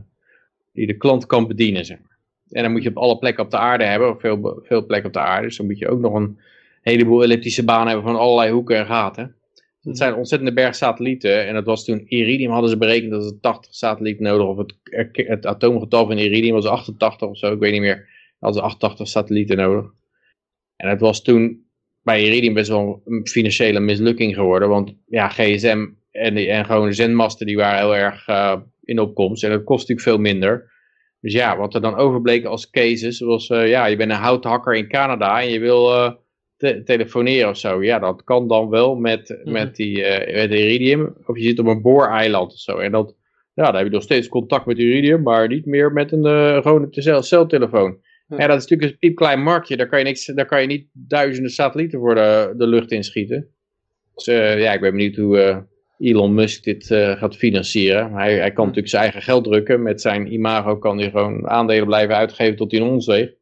die de klant kan bedienen. Zeg maar. En dan moet je op alle plekken op de aarde hebben. Of veel, veel plekken op de aarde. Dus dan moet je ook nog een heleboel elliptische banen hebben van allerlei hoeken en gaten. Het zijn ontzettende berg satellieten. En dat was toen Iridium hadden ze berekend dat ze 80 satellieten nodig. Of het, het atoomgetal van Iridium was 88 of zo. Ik weet niet meer. Hadden ze 88 satellieten nodig. En het was toen bij Iridium best wel een financiële mislukking geworden. Want ja, GSM en, en gewoon de zendmasten die waren heel erg uh, in opkomst. En dat kost natuurlijk veel minder. Dus ja, wat er dan overbleek als cases was... Uh, ja, je bent een houthakker in Canada en je wil... Uh, te telefoneren of zo. Ja, dat kan dan wel met, mhm. met, die, met Iridium. Of je zit op een booreiland of zo. En dat, ja, dan heb je nog steeds contact met Iridium, maar niet meer met een gewone celtelefoon. Ja. dat is natuurlijk een piepklein marktje. Daar kan je, niks, daar kan je niet duizenden satellieten voor de, de lucht inschieten. Dus uh, ja, ik ben benieuwd hoe Elon Musk dit gaat financieren. Hij, hij kan natuurlijk zijn eigen geld drukken. Met zijn imago kan hij gewoon aandelen blijven uitgeven tot hij in ons weegt.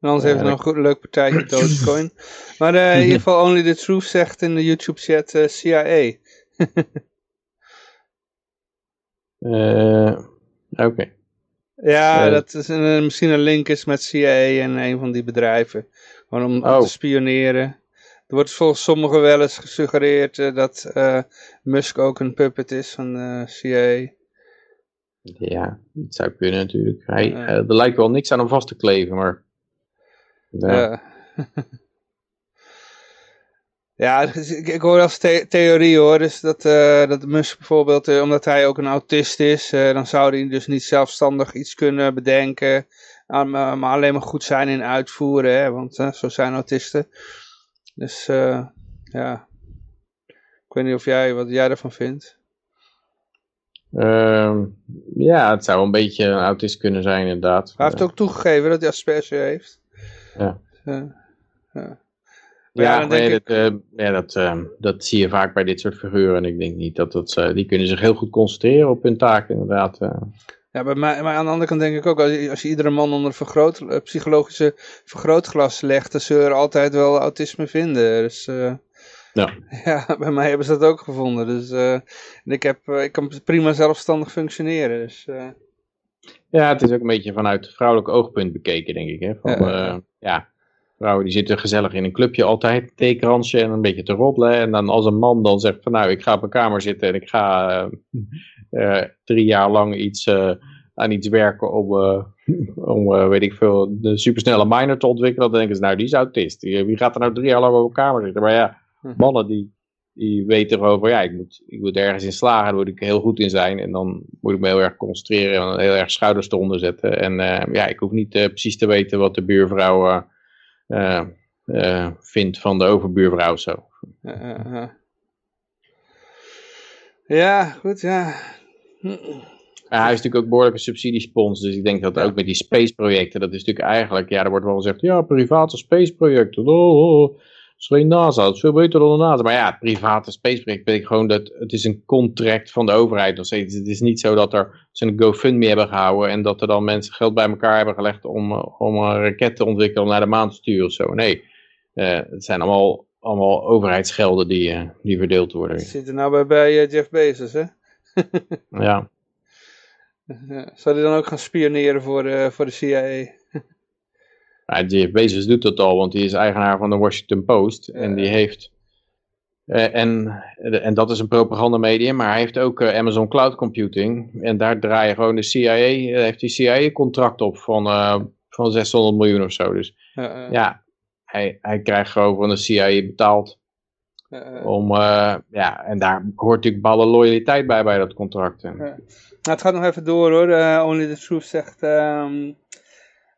En anders heeft hij nog een goed leuk partijtje Dogecoin. Maar in ieder geval Only the Truth zegt in de YouTube chat CIA. Oké. Ja, dat is een, misschien een link is met CIA en een van die bedrijven. Gewoon om, oh. te spioneren. Er wordt volgens sommigen wel eens gesuggereerd dat Musk ook een puppet is van de CIA. Ja, dat zou kunnen natuurlijk. Hij, er lijkt wel niks aan hem vast te kleven, maar... Ja. ja, dus ik, ik hoor als theorie hoor, dus dat, uh, dat Musk bijvoorbeeld, uh, omdat hij ook een autist is, uh, dan zou hij dus niet zelfstandig iets kunnen bedenken, maar alleen maar goed zijn in uitvoeren, hè, want zo zijn autisten. Dus ja, ik weet niet of jij, wat jij ervan vindt. Uh, ja, het zou een beetje een autist kunnen zijn inderdaad. Hij heeft ook toegegeven dat hij asperge heeft. Ja. ja. Ja, nee, dat, uh, ja dat, uh, dat zie je vaak bij dit soort figuren. En ik denk niet dat dat, uh, die kunnen zich heel goed concentreren op hun taak inderdaad. Ja, bij mij, maar aan de andere kant denk ik ook, als je, als je iedere man onder vergroot, psychologische vergrootglas legt, dan zullen er altijd wel autisme vinden. Dus ja. ja, bij mij hebben ze dat ook gevonden. Dus ik, heb, ik kan prima zelfstandig functioneren. Dus, ja, het is ook een beetje vanuit vrouwelijk oogpunt bekeken, denk ik. Hè? Van, ja. ja Vrouwen die zitten gezellig in een clubje altijd, theekransje en een beetje te roddelen. En dan als een man dan zegt van nou, ik ga op een kamer zitten en ik ga uh, drie jaar lang iets, uh, aan iets werken om, om weet ik veel, de supersnelle miner te ontwikkelen. Dan denken ze nou, die is autist. Wie gaat er nou drie jaar lang op een kamer zitten? Maar ja, hm. mannen die, die weten erover, ja, ik moet, ik moet ergens in slagen, daar moet ik heel goed in zijn. En dan moet ik me heel erg concentreren en heel erg schouders eronder zetten. En ja, ik hoef niet precies te weten wat de buurvrouw vindt van de overbuurvrouw zo. ja, goed, ja. Ja, hij is natuurlijk ook behoorlijke subsidiespons, dus ik denk dat ook met die space-projecten, dat is natuurlijk eigenlijk, ja, er wordt wel gezegd, ja, private space-projecten, oh, oh. Is geen NASA, dat is veel beter dan de NASA. Maar ja, het private spaceproject betekent gewoon dat het is een contract van de overheid nog steeds. Het is niet zo dat er ze een GoFundMe hebben gehouden en dat er dan mensen geld bij elkaar hebben gelegd om, om een raket te ontwikkelen om naar de maan te sturen of zo. Nee, uh, het zijn allemaal, allemaal overheidsgelden die, uh, die verdeeld worden. Zitten nou bij, bij uh, Jeff Bezos, hè? ja. Zou hij dan ook gaan spioneren voor, voor de CIA? Jeff Bezos doet dat al, want hij is eigenaar van de Washington Post. En die heeft... Uh, en, en dat is een propagandamedium, maar hij heeft ook uh, Amazon Cloud Computing. En daar draaien gewoon de CIA, uh, heeft die CIA contract op van, van 600 miljoen of zo. Dus ja, hij, hij krijgt gewoon van de CIA betaald. om, ja, en daar hoort natuurlijk ballen loyaliteit bij, bij dat contract. Nou, het gaat nog even door hoor. Only the Truth zegt... Um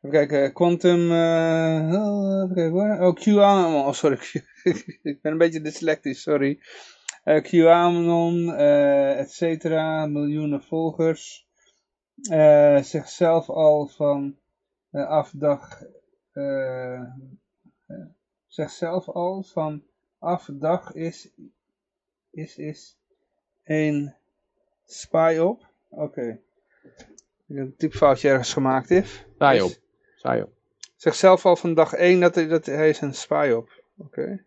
Even kijken, Quantum, uh, even kijken. Oh, QAnon, oh sorry, ik ben een beetje dyslectisch, sorry. Uh, QAnon, uh, et cetera, miljoenen volgers. Uh, zichzelf al van afdag, zichzelf al van afdag is, is, is een spy op. Oké. Okay. Een typfoutje ergens gemaakt heeft. Spy op. Psyop. Zegt zelf al van dag 1 dat hij, dat hij is een Psyop. Oké.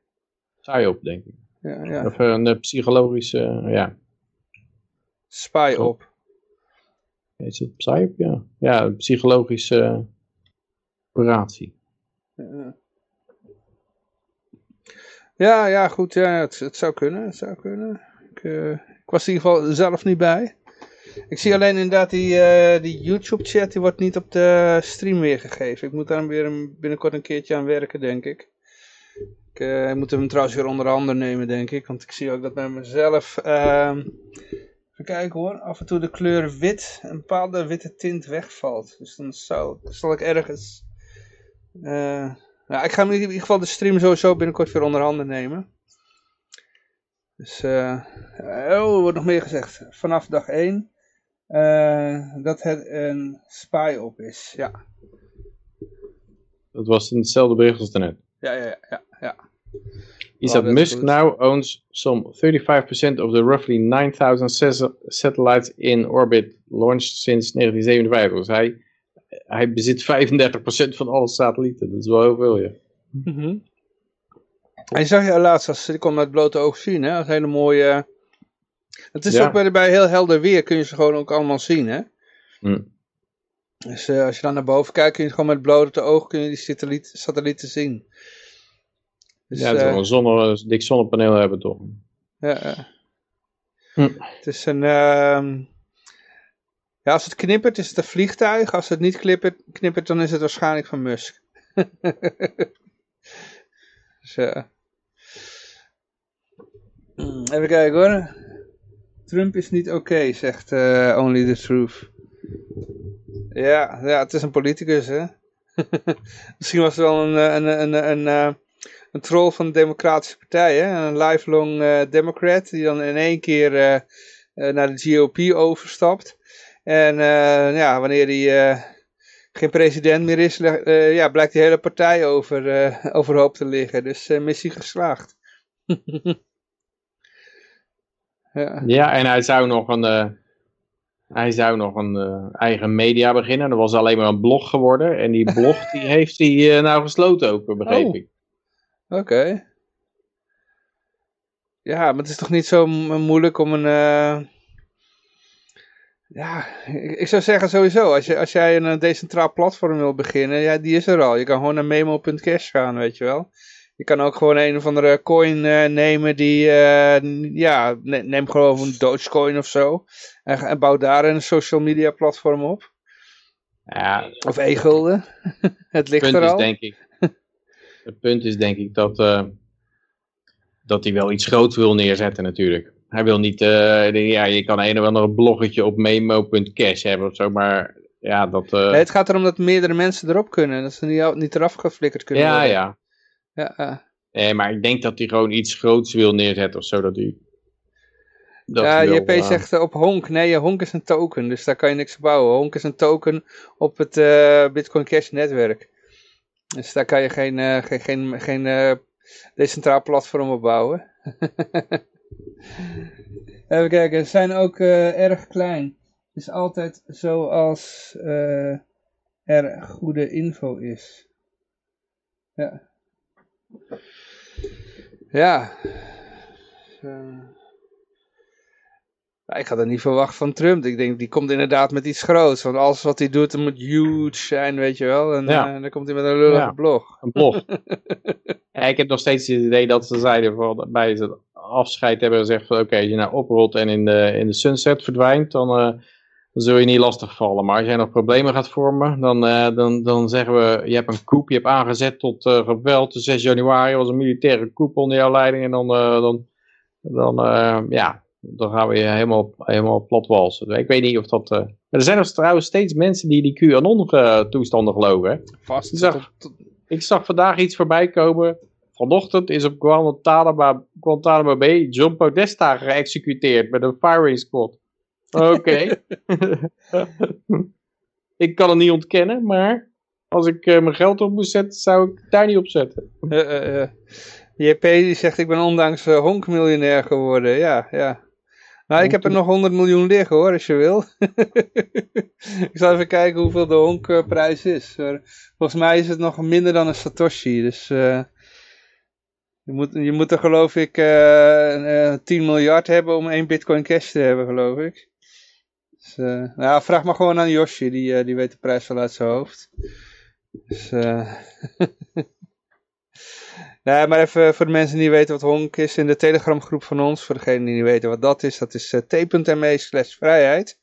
Okay. Denk ik. Ja, ja. Of een uh, psychologische, uh, ja. Spy-op. Is het Psyop? Ja. Ja, een psychologische operatie. Ja. ja, ja, goed. Ja, het, het zou kunnen. Het zou kunnen. Ik, uh, ik was in ieder geval zelf niet bij. Ik zie alleen inderdaad die, uh, die YouTube chat, die wordt niet op de stream weergegeven. Ik moet daar weer binnenkort een keertje aan werken, denk ik. Ik uh, moet hem trouwens weer onder andere nemen, denk ik. Want ik zie ook dat bij mezelf... Uh, even kijken hoor. Af en toe de kleur wit, een bepaalde witte tint wegvalt. Dus dan zal, zal ik ergens... Nou, ik ga in ieder geval de stream sowieso binnenkort weer onder handen nemen. Dus, oh, er wordt nog meer gezegd. Vanaf dag 1 uh, dat het een spy op is, ja. Dat was hetzelfde bericht als daarnet. Ja, ja, ja. ja. Is oh, that Musk now owns some 35% of the roughly 9000 satellites in orbit launched since 1957. Dus hij, hij bezit 35% van alle satellieten. Dat is wel heel veel, ja. Mm -hmm. Hij zag je laatst, als ik kon met blote oog zien, hè, als hele mooie het is ook bij, bij heel helder weer kun je ze gewoon ook allemaal zien, hè? Mm. Dus uh, als je dan naar boven kijkt, kun je gewoon met blote oog kun je die satelliet, satellieten zien. Dus, ja, het is uh, een zonne, dik zonnepaneel hebben toch? Ja, hm. Het is een... Uh, ja, als het knippert is het een vliegtuig. Als het niet knippert, knippert dan is het waarschijnlijk van Musk. dus, uh, even kijken hoor. Trump is niet oké, zegt uh, Only the Truth. Ja, ja, het is een politicus, hè. Misschien was het wel een, eh, een, een, een, een, eh, een troll van de Democratische Partij, hè. Een lifelong Democrat die dan in één keer naar de GOP overstapt. En ja, wanneer hij geen president meer is, ja, blijkt die hele partij over, overhoop te liggen. Dus missie geslaagd. ja. ja, en hij zou nog een, hij zou nog een eigen media beginnen. Dat was alleen maar een blog geworden. En die blog die heeft hij nou gesloten ook, begreep oh. ik. Oké. Ja, maar het is toch niet zo moeilijk om een... Ja, ik, zou zeggen sowieso, als, je, als jij een decentraal platform wil beginnen, ja, die is er al. Je kan gewoon naar memo.cash gaan, weet je wel. Je kan ook gewoon een of andere coin uh, nemen die, uh, ja, neem gewoon een Dogecoin of zo. En, en bouw daar een social media platform op. Ja, of e-gulden. het ligt er al. Is, denk ik, het punt is denk ik dat dat hij wel iets groots wil neerzetten natuurlijk. Hij wil niet, uh, ja, je kan een of andere bloggetje op memo.cash hebben of zo, maar ja, dat... Uh... Nee, het gaat erom dat meerdere mensen erop kunnen, dat ze niet, niet eraf geflikkerd kunnen ja, worden. Ja, ja. ja Nee, maar ik denk dat hij gewoon iets groots wil neerzetten of zo, dat hij... Dat ja, JP uh... zegt op Honk, nee, Honk is een token, dus daar kan je niks bouwen. Honk is een token op het Bitcoin Cash netwerk. Dus daar kan je geen, geen, geen, geen decentraal platform opbouwen. Even kijken, ze zijn ook erg klein. Het is altijd zoals er goede info is. Ja. Ja. Uh. ik had het niet verwacht van Trump. Ik denk, die komt inderdaad met iets groots. Want alles wat hij doet, moet huge zijn, weet je wel. En ja. dan komt hij met een lullige blog. Een blog. Ja, ik heb nog steeds het idee dat ze zeiden voor, bij het afscheid hebben gezegd van oké, als je nou oprolt en in de, in de sunset verdwijnt, dan, uh, dan zul je niet lastig vallen. Maar als jij nog problemen gaat vormen, dan, uh, dan, dan zeggen we, je hebt een coup, je hebt aangezet tot uh, geweld. De 6 januari was een militaire coup onder jouw leiding en dan, dan, dan, ja, dan gaan we je helemaal, helemaal platwalsen. Ik weet niet of dat... er zijn nog trouwens steeds mensen die die QAnon-toestanden geloven. Hè? Vast. Ik zag vandaag iets voorbij komen. Vanochtend is op Guantanamo, Guantanamo Bay John Podesta geëxecuteerd met een firing squad. Oké. ik kan het niet ontkennen, maar als ik uh, mijn geld op moest zetten, zou ik daar niet op zetten. Uh, uh, JP die zegt, ik ben ondanks honkmiljonair geworden. Ja, ja. Nou, ik heb er nog 100 miljoen liggen hoor, als je wil. ik zal even kijken hoeveel de honkprijs is. Volgens mij is het nog minder dan een Satoshi. Dus je, moet, je moet er geloof ik uh, 10 miljard hebben om één bitcoin cash te hebben, geloof ik. Dus, nou, vraag maar gewoon aan Yoshi, die, die weet de prijs wel uit zijn hoofd. Dus, Nee, maar even voor de mensen die weten wat honk is in de telegramgroep van ons. Voor degenen die niet weten wat dat is, dat is uh, t.me slash vrijheid.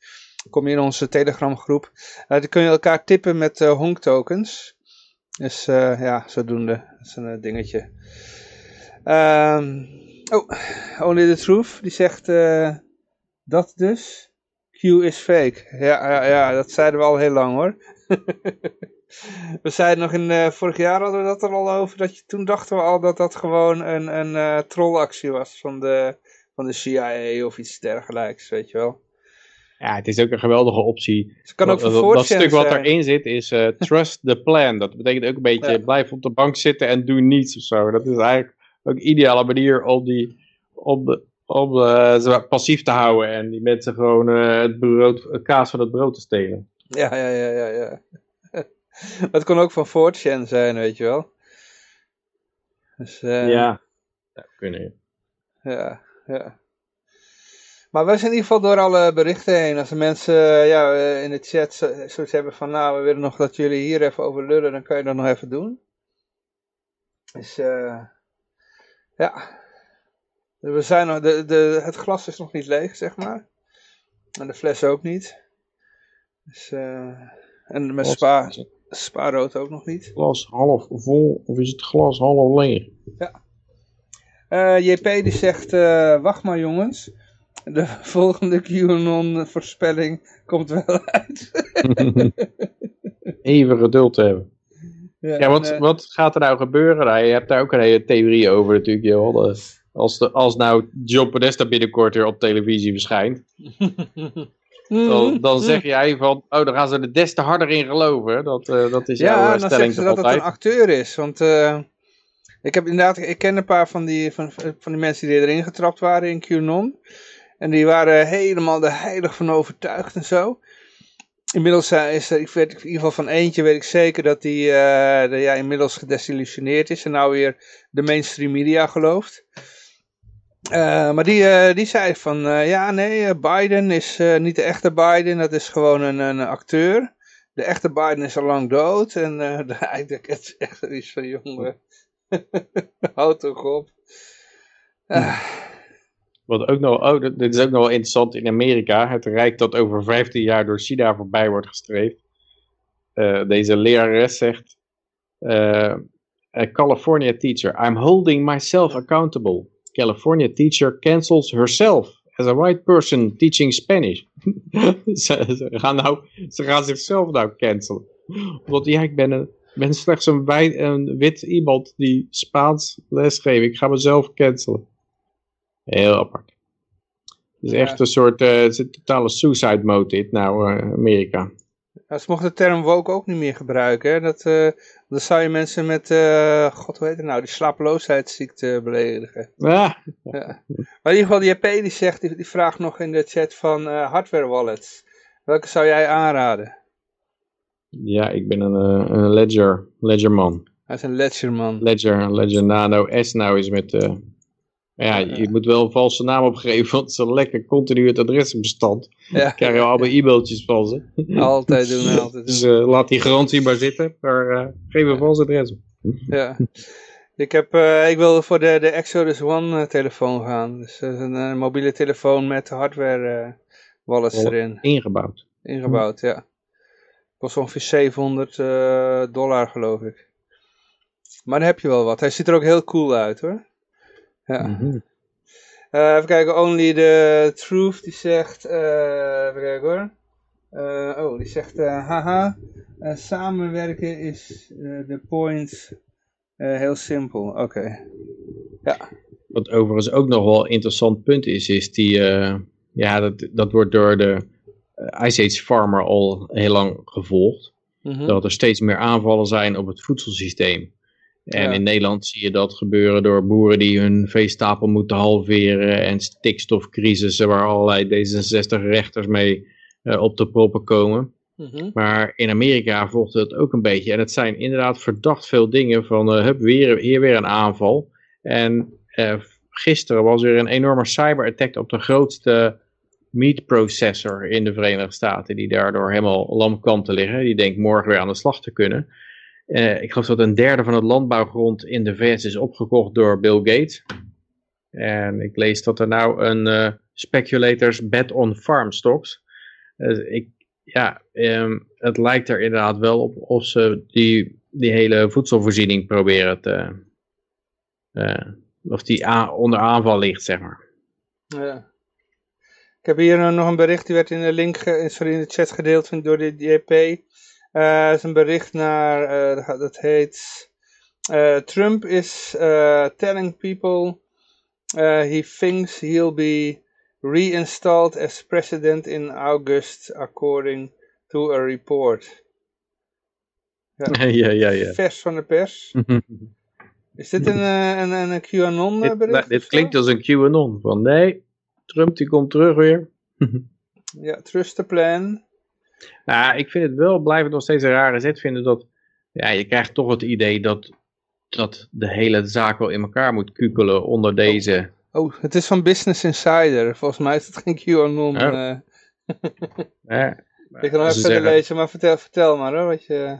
kom je in onze telegramgroep. Uh, dan kun je elkaar tippen met uh, honk tokens. Dus ja, zodoende. Dat is een dingetje. Um, oh, Only the Truth. Die zegt dat dus. Q is fake. Ja, ja, ja, dat zeiden we al heel lang hoor. We zeiden nog in uh, vorig jaar hadden we dat er al over. Dat je, toen dachten we al dat dat gewoon een, een uh, trollactie was van de, van de CIA of iets dergelijks, weet je wel. Ja, het is ook een geweldige optie. Het kan ook dat, dat stuk wat erin zit is uh, trust the plan. Dat betekent ook een beetje blijf op de bank zitten en doe niets of zo. Dat is eigenlijk ook een ideale manier om die om de, om uh, passief te houden en die mensen gewoon het, brood, het kaas van het brood te stelen. Ja, ja, ja, ja. ja. het kon ook van 4chan zijn, weet je wel. Dus, uh, ja, dat kunnen. Ja, ja. Maar we zijn in ieder geval door alle berichten heen. Als de mensen ja, in de chat zoiets hebben van, nou, we willen nog dat jullie hier even over lullen, dan kan je dat nog even doen. Dus, uh, ja. We zijn nog, de, de, het glas is nog niet leeg, zeg maar. En de fles ook niet. Dus, en met spa, spaarrood ook nog niet. Glas half vol of is het glas half leeg? Ja. Uh, JP die zegt, uh, wacht maar jongens. De volgende QAnon voorspelling komt wel uit. Even geduld hebben. Ja, ja wat, uh, wat gaat er nou gebeuren? Nou, je hebt daar ook een hele theorie over natuurlijk. Joh. Als, de, als nou John Podesta binnenkort weer op televisie verschijnt. dan, dan mm. zeg jij van, oh, dan gaan ze er des te harder in geloven. Dat, uh, dat is ja, jouw stelling Ja, dan zeggen ze dat het een acteur is. Want uh, ik heb inderdaad, ik ken een paar van die, van, van die mensen die erin getrapt waren in QAnon. En die waren helemaal er heilig van overtuigd en zo. Inmiddels uh, is er, ik weet in ieder geval van eentje weet ik zeker dat die ja, inmiddels gedesillusioneerd is en nou weer de mainstream media gelooft. Uh, maar die, die zei van, ja nee, Biden is niet de echte Biden, dat is gewoon een, een acteur. De echte Biden is al lang dood en eigenlijk het echt iets van, jongen, houd toch op. Wat ook nog, oh, dit is ook nog wel interessant in Amerika. Het rijk dat over 15 jaar door China voorbij wordt gestreefd. Deze lerares zegt, California teacher, I'm holding myself accountable. California teacher cancels herself as a white person teaching Spanish. ze, gaan nou, ze gaan zichzelf nou cancelen. Want ja, ik ben, een, ben slechts een, een wit iemand die Spaans lesgeeft. Ik ga mezelf cancelen. Heel apart. Het is echt een soort uh, totale suicide mode dit nou, uh, Amerika. Ja, ze mochten de term woke ook niet meer gebruiken. Hè? Dat, uh, dan zou je mensen met, god hoe heet het nou, die slapeloosheidsziekte beledigen. Ja. ja. Maar in ieder geval, die JP die zegt, die, die vraagt nog in de chat van hardware wallets. Welke zou jij aanraden? Ja, ik ben een, een ledger, ledger man. Hij is een ledger man. Ledger, ledger nano S nou is met ja, je moet wel een valse naam opgeven, want het is een lekker continu het adresbestand. Ja. Dan krijg je allemaal e-mailtjes van ze. Altijd doen, altijd doen. Dus uh, laat die garantie maar zitten, maar uh, geef een vals adres. Ja. Ik, heb, uh, ik wilde voor de, de Exodus One telefoon gaan. Dus een mobiele telefoon met hardware wallets erin. Ingebouwd. Ingebouwd, ja. Kost ongeveer 700 dollar geloof ik. Maar dan heb je wel wat. Hij ziet er ook heel cool uit hoor. Ja. Mm even kijken, Only the Truth, die zegt, uh, even kijken hoor. Uh, oh, die zegt, haha, samenwerken is de point heel simpel. Oké, ja. Wat overigens ook nog wel een interessant punt is, is die, ja, dat, dat wordt door de Ice Age Farmer al heel lang gevolgd. Mhm. Dat er steeds meer aanvallen zijn op het voedselsysteem. En in Nederland zie je dat gebeuren door boeren die hun veestapel moeten halveren en stikstofcrisissen waar allerlei D66-rechters mee uh, op de proppen komen. Mhm. Maar in Amerika volgt het ook een beetje. En het zijn inderdaad verdacht veel dingen van, uh, hup, weer, hier weer een aanval. En uh, gisteren was er een enorme cyberattack op de grootste meat processor in de Verenigde Staten, die daardoor helemaal lam kwam te liggen. Die denkt morgen weer aan de slag te kunnen. Uh, ik geloof dat een derde van het landbouwgrond in de VS is opgekocht door Bill Gates. En ik lees dat er nou een uh, speculators bet on farm stocks. Uh, ik, ja, um, het lijkt er inderdaad wel op of ze die, die hele voedselvoorziening proberen te... of die onder aanval ligt, zeg maar. Ja. Ik heb hier nog een bericht, die werd in de link, in de chat gedeeld door de JP. Uh, is een bericht naar, uh, dat heet, uh, Trump is telling people he thinks he'll be reinstalled as president in August according to a report. Ja, ja, ja. ja. Vers van de pers. is dit een, een, een QAnon bericht? Dit, dit klinkt als een QAnon. Van nee, Trump die komt terug weer. ja, trust the plan. Nou, ik vind het wel, blijf het nog steeds een rare zet vinden dat, ja, je krijgt toch het idee dat, dat de hele zaak wel in elkaar moet kukelen onder deze... Oh, oh het is van Business Insider. Volgens mij is het geen QAnon. Oh. Uh... ja, ik ga nog even verder lezen, maar vertel, vertel maar hoor, wat je...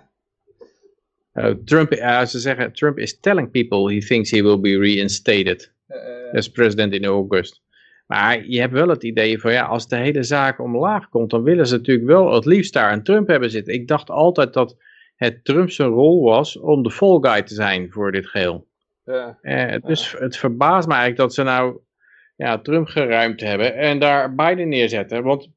Uh, Trump, uh, ze zeggen, Trump is telling people he thinks he will be reinstated uh, as president in August. Maar je hebt wel het idee van ja, als de hele zaak omlaag komt, dan willen ze natuurlijk wel het liefst daar een Trump hebben zitten. Ik dacht altijd dat het Trump zijn rol was om de fall guy te zijn voor dit geheel. Ja. Eh, dus het verbaast me eigenlijk dat ze nou ja, Trump geruimd hebben en daar Biden neerzetten. Want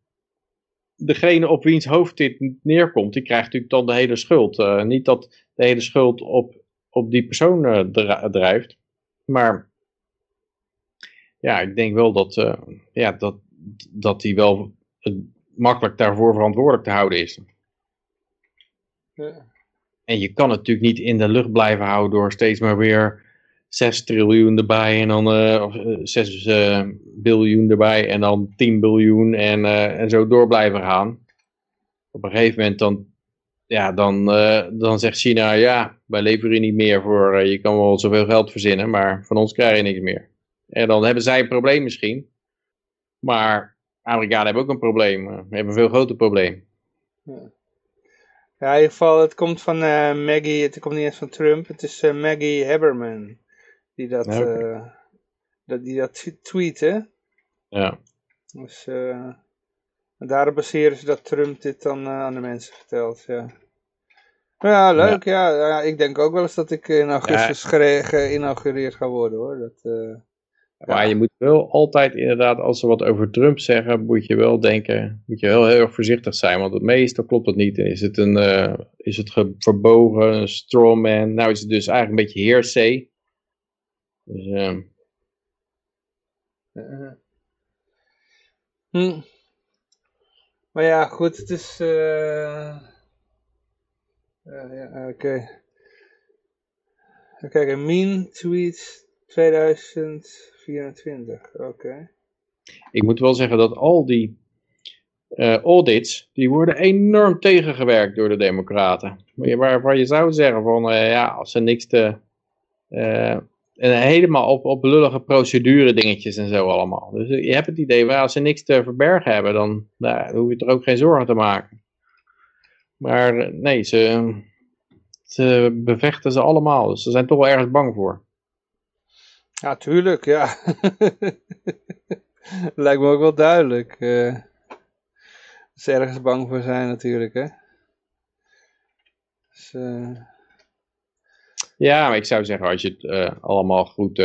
degene op wiens hoofd dit neerkomt, die krijgt natuurlijk dan de hele schuld. Uh, niet dat de hele schuld op, op die persoon uh, drijft, maar ja, ik denk wel dat, uh, ja, dat, dat hij wel makkelijk daarvoor verantwoordelijk te houden is. Ja. En je kan het natuurlijk niet in de lucht blijven houden door steeds maar weer 6 triljoen erbij en dan uh, 6 uh, biljoen erbij en dan 10 biljoen en, en zo door blijven gaan. Op een gegeven moment dan, ja, dan, dan zegt China, ja, wij leveren niet meer voor, je kan wel zoveel geld verzinnen, maar van ons krijg je niks meer. En dan hebben zij een probleem misschien. Maar Amerikanen hebben ook een probleem. We hebben een veel groter probleem. Ja. Ja, in ieder geval, het komt van uh, Maggie, het komt niet eens van Trump, het is uh, Maggie Haberman die dat, okay. uh, dat, die dat tweeten. Ja. Dus daarop baseren ze dat Trump dit dan aan de mensen vertelt, ja. Ja, leuk, ja. ja. ja. Ik denk ook wel eens dat ik in augustus ja. geïnaugureerd ga worden, hoor. Dat, maar je moet wel altijd inderdaad, als ze wat over Trump zeggen, moet je wel denken, moet je wel heel erg voorzichtig zijn. Want het meeste klopt het niet. Is het, een, uh, is het verbogen, een strawman? Nou is het dus eigenlijk een beetje hearsay. Dus, uh... hm. Maar ja, goed, het is... Uh... ja, oké. Een mean tweet 2000... 24, oké. Ik moet wel zeggen dat al die uh, audits, die worden enorm tegengewerkt door de democraten. Waarvan je zou zeggen van, uh, ja, als ze niks te... Uh, en helemaal op, op lullige procedure dingetjes en zo allemaal. Dus je hebt het idee, waar als ze niks te verbergen hebben, dan, nou, hoef je er ook geen zorgen te maken. Maar nee, ze, ze bevechten ze allemaal. Dus ze zijn toch wel ergens bang voor. Ja, tuurlijk, ja. Lijkt me ook wel duidelijk. Uh, ze ergens bang voor zijn natuurlijk, hè. Dus, uh... Ja, maar ik zou zeggen, als je het uh, allemaal goed,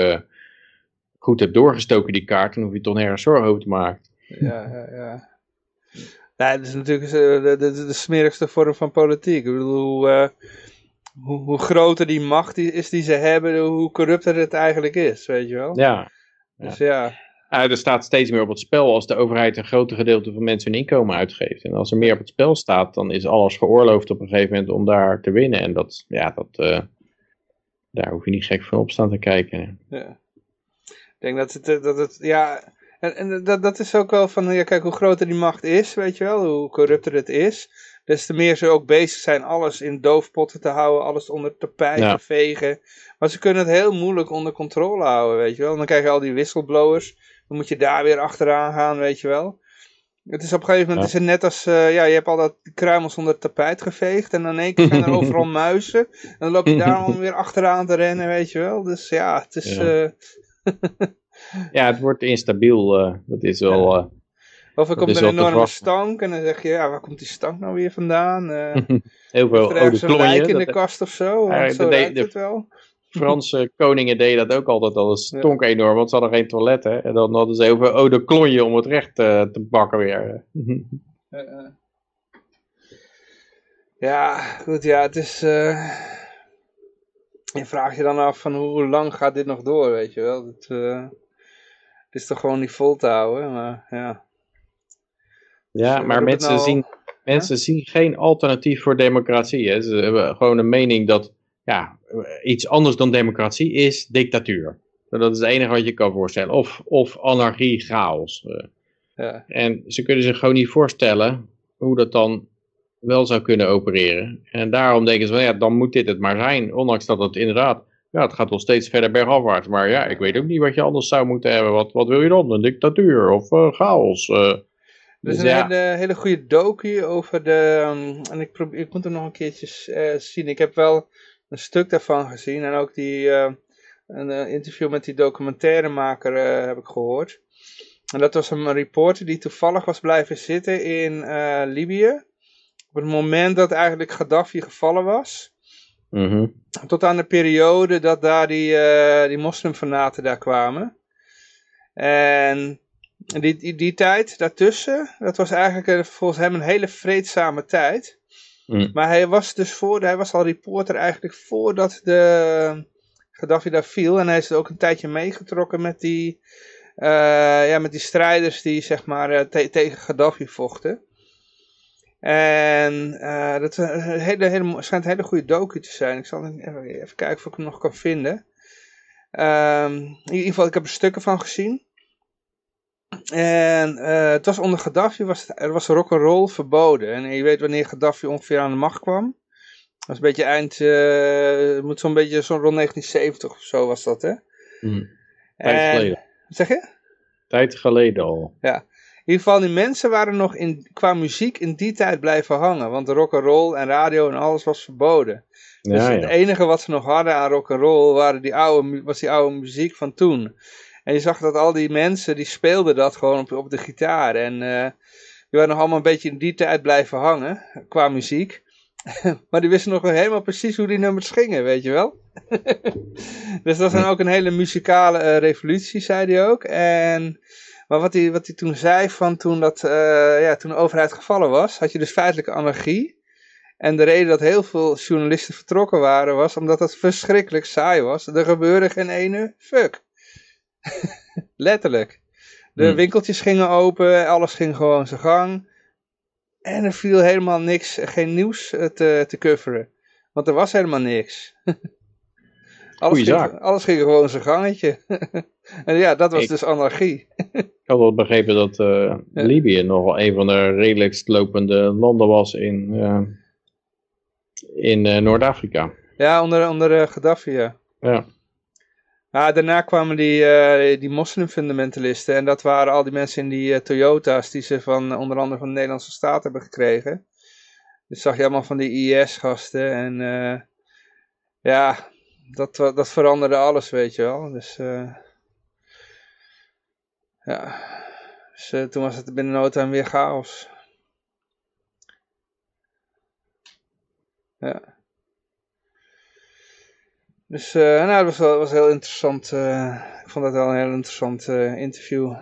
goed hebt doorgestoken, die kaart, dan hoef je toch nergens zorgen over te maken. Ja, ja, ja. Nee, dat is natuurlijk de, de, de, de smerigste vorm van politiek. Ik bedoel, hoe, hoe, groter die macht is die ze hebben, hoe corrupter het eigenlijk is, weet je wel. Ja. Dus ja. ja. er staat steeds meer op het spel als de overheid een groter gedeelte van mensen hun inkomen uitgeeft. En als er meer op het spel staat, dan is alles geoorloofd op een gegeven moment om daar te winnen. En dat, ja, dat, uh, daar hoef je niet gek van op staan te kijken. Ja. Ik denk dat het, dat het ja, en, en dat, dat is ook wel van, ja, kijk hoe groter die macht is, weet je wel, hoe corrupter het is des te meer ze ook bezig zijn alles in doofpotten te houden, alles onder tapijt te vegen. Maar ze kunnen het heel moeilijk onder controle houden, weet je wel. dan krijg je al die whistleblowers, dan moet je daar weer achteraan gaan, weet je wel. Het is op een gegeven moment is het net als, uh, ja, je hebt al dat kruimels onder het tapijt geveegd en dan in één keer zijn er overal muizen. En dan loop je daar om weer achteraan te rennen, weet je wel. Dus ja, het is... Ja, uh... ja het wordt instabiel, uh, dat is wel... Of er komt een enorme stank en dan zeg je, ja, waar komt die stank nou weer vandaan? Uh, Heel veel oude klonje. in de kast of zo, uh, zo de, de, het wel. Franse koningen deden dat ook altijd al. Het stonk enorm, want ze hadden geen toiletten. En dan hadden ze heel veel oude klonje om het recht uh, te bakken weer. ja, goed, ja, het is... Je vraagt je dan af van hoe lang gaat dit nog door, weet je wel. Het, het is toch gewoon niet vol te houden, maar ja... Ja, maar mensen, nou... zien, mensen zien geen alternatief voor democratie. Hè. Ze hebben gewoon een mening dat ja, iets anders dan democratie is dictatuur. Dat is het enige wat je kan voorstellen. Of, of anarchie, chaos. Eh. Ja. En ze kunnen zich gewoon niet voorstellen hoe dat dan wel zou kunnen opereren. En daarom denken ze van ja, dan moet dit het maar zijn. Ondanks dat het inderdaad, ja, het gaat wel steeds verder bergafwaarts. Maar ja, ik weet ook niet wat je anders zou moeten hebben. Wat, wat wil je dan? Een dictatuur of uh, chaos? Uh, er is dus een hele, hele goede docu over de... Um, en ik, probeer, ik moet hem nog een keertje uh, zien. Ik heb wel een stuk daarvan gezien. En ook die, uh, een uh, interview met die documentairemaker heb ik gehoord. En dat was een reporter die toevallig was blijven zitten in Libië. Op het moment dat eigenlijk Gaddafi gevallen was. Mm -hmm. Tot aan de periode dat daar die, die moslimfanaten daar kwamen. En die, die, die tijd daartussen, dat was eigenlijk volgens hem een hele vreedzame tijd. Mm. Maar hij was dus voor, hij was al reporter eigenlijk voordat de Gaddafi daar viel. En hij is ook een tijdje meegetrokken met die, uh, ja, met die strijders die zeg maar te tegen Gaddafi vochten. En uh, dat een hele, hele, schijnt een hele goede docu te zijn. Ik zal even, even kijken of ik hem nog kan vinden. Um, in ieder geval, ik heb er stukken van gezien. En uh, het was onder Gaddafi, was het, er was rock'n'roll verboden. En je weet wanneer Gaddafi ongeveer aan de macht kwam. Dat was een beetje eind, uh, moet zo'n beetje zo rond 1970 of zo was dat, hè? Hmm. Tijd geleden. Wat zeg je? Tijd geleden al. Ja. In ieder geval, die mensen waren nog in, qua muziek in die tijd blijven hangen. Want rock and roll en radio en alles was verboden. Dus ja, het enige wat ze nog hadden aan rock and roll waren die oude, was die oude muziek van toen. En je zag dat al die mensen, die speelden dat gewoon op, op de gitaar. En uh, die waren nog allemaal een beetje in die tijd blijven hangen, qua muziek. maar die wisten nog helemaal precies hoe die nummers gingen, weet je wel. dus dat was dan ook een hele muzikale uh, revolutie, zei hij ook. En, maar wat hij, wat toen zei van toen, dat, uh, ja, toen de overheid gevallen was, had je dus feitelijke anarchie. En de reden dat heel veel journalisten vertrokken waren, was omdat het verschrikkelijk saai was. Er gebeurde geen ene fuck. Letterlijk. De hmm. winkeltjes gingen open, alles ging gewoon zijn gang. En er viel helemaal niks, geen nieuws eh, te, te coveren. Want er was helemaal niks. alles, ging, alles ging gewoon zijn gangetje. en ja, dat was dus anarchie. ik had wel begrepen dat uh, Libië nog wel een van de redelijkst lopende landen was in, uh, in Noord-Afrika. Ja, onder, onder Gaddafi, ja. Ja. Ja, daarna kwamen die, uh, die moslimfundamentalisten. En dat waren al die mensen in die uh, Toyota's die ze van onder andere van de Nederlandse staat hebben gekregen. Dus zag je allemaal van die IS-gasten. En ja, dat, dat veranderde alles, weet je wel. Dus ja, dus, toen was het binnen no weer chaos. Ja. Dus uh, nou, dat was, was heel interessant. Uh, ik vond dat wel een heel interessant uh, interview.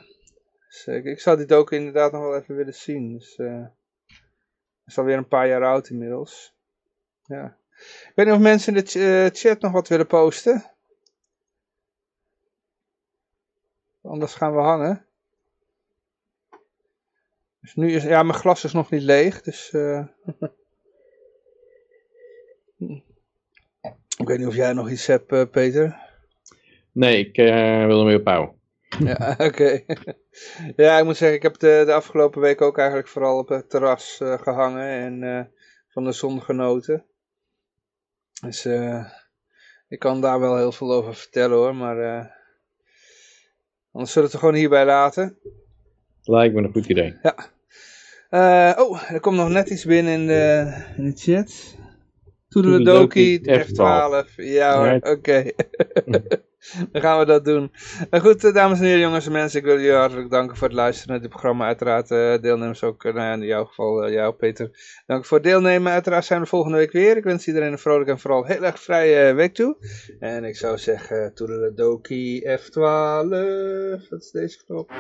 Dus, ik, zou dit ook inderdaad nog wel even willen zien. Dus, het is alweer een paar jaar oud inmiddels. Ja. Ik weet niet of mensen in de chat nog wat willen posten. Anders gaan we hangen. Dus nu is, ja, mijn glas is nog niet leeg, dus... Ik weet niet of jij nog iets hebt, uh, Peter? Nee, ik uh, wil ermee ophouden. ja, oké. ja, ik moet zeggen, ik heb de, de afgelopen week ook eigenlijk vooral op het terras uh, gehangen en van de zon genoten. Dus ik kan daar wel heel veel over vertellen hoor, maar anders zullen we het er gewoon hierbij laten. Lijkt me een goed idee. Ja. oh, er komt nog net iets binnen in de, in de chat. Toedeledoki F12. Ja hoor, oké. Okay. Dan gaan we dat doen. Maar goed, eh, dames en heren, jongens en mensen, ik wil jullie hartelijk danken voor het luisteren naar dit programma. Uiteraard uh, deelnemers ook, uh, nou ja, in jouw geval, uh, jou Peter, dank voor het deelnemen. Uiteraard zijn we volgende week weer. Ik wens iedereen een vrolijk en vooral heel erg vrije week toe. En ik zou zeggen, Toedeledoki F12. Wat is deze knop?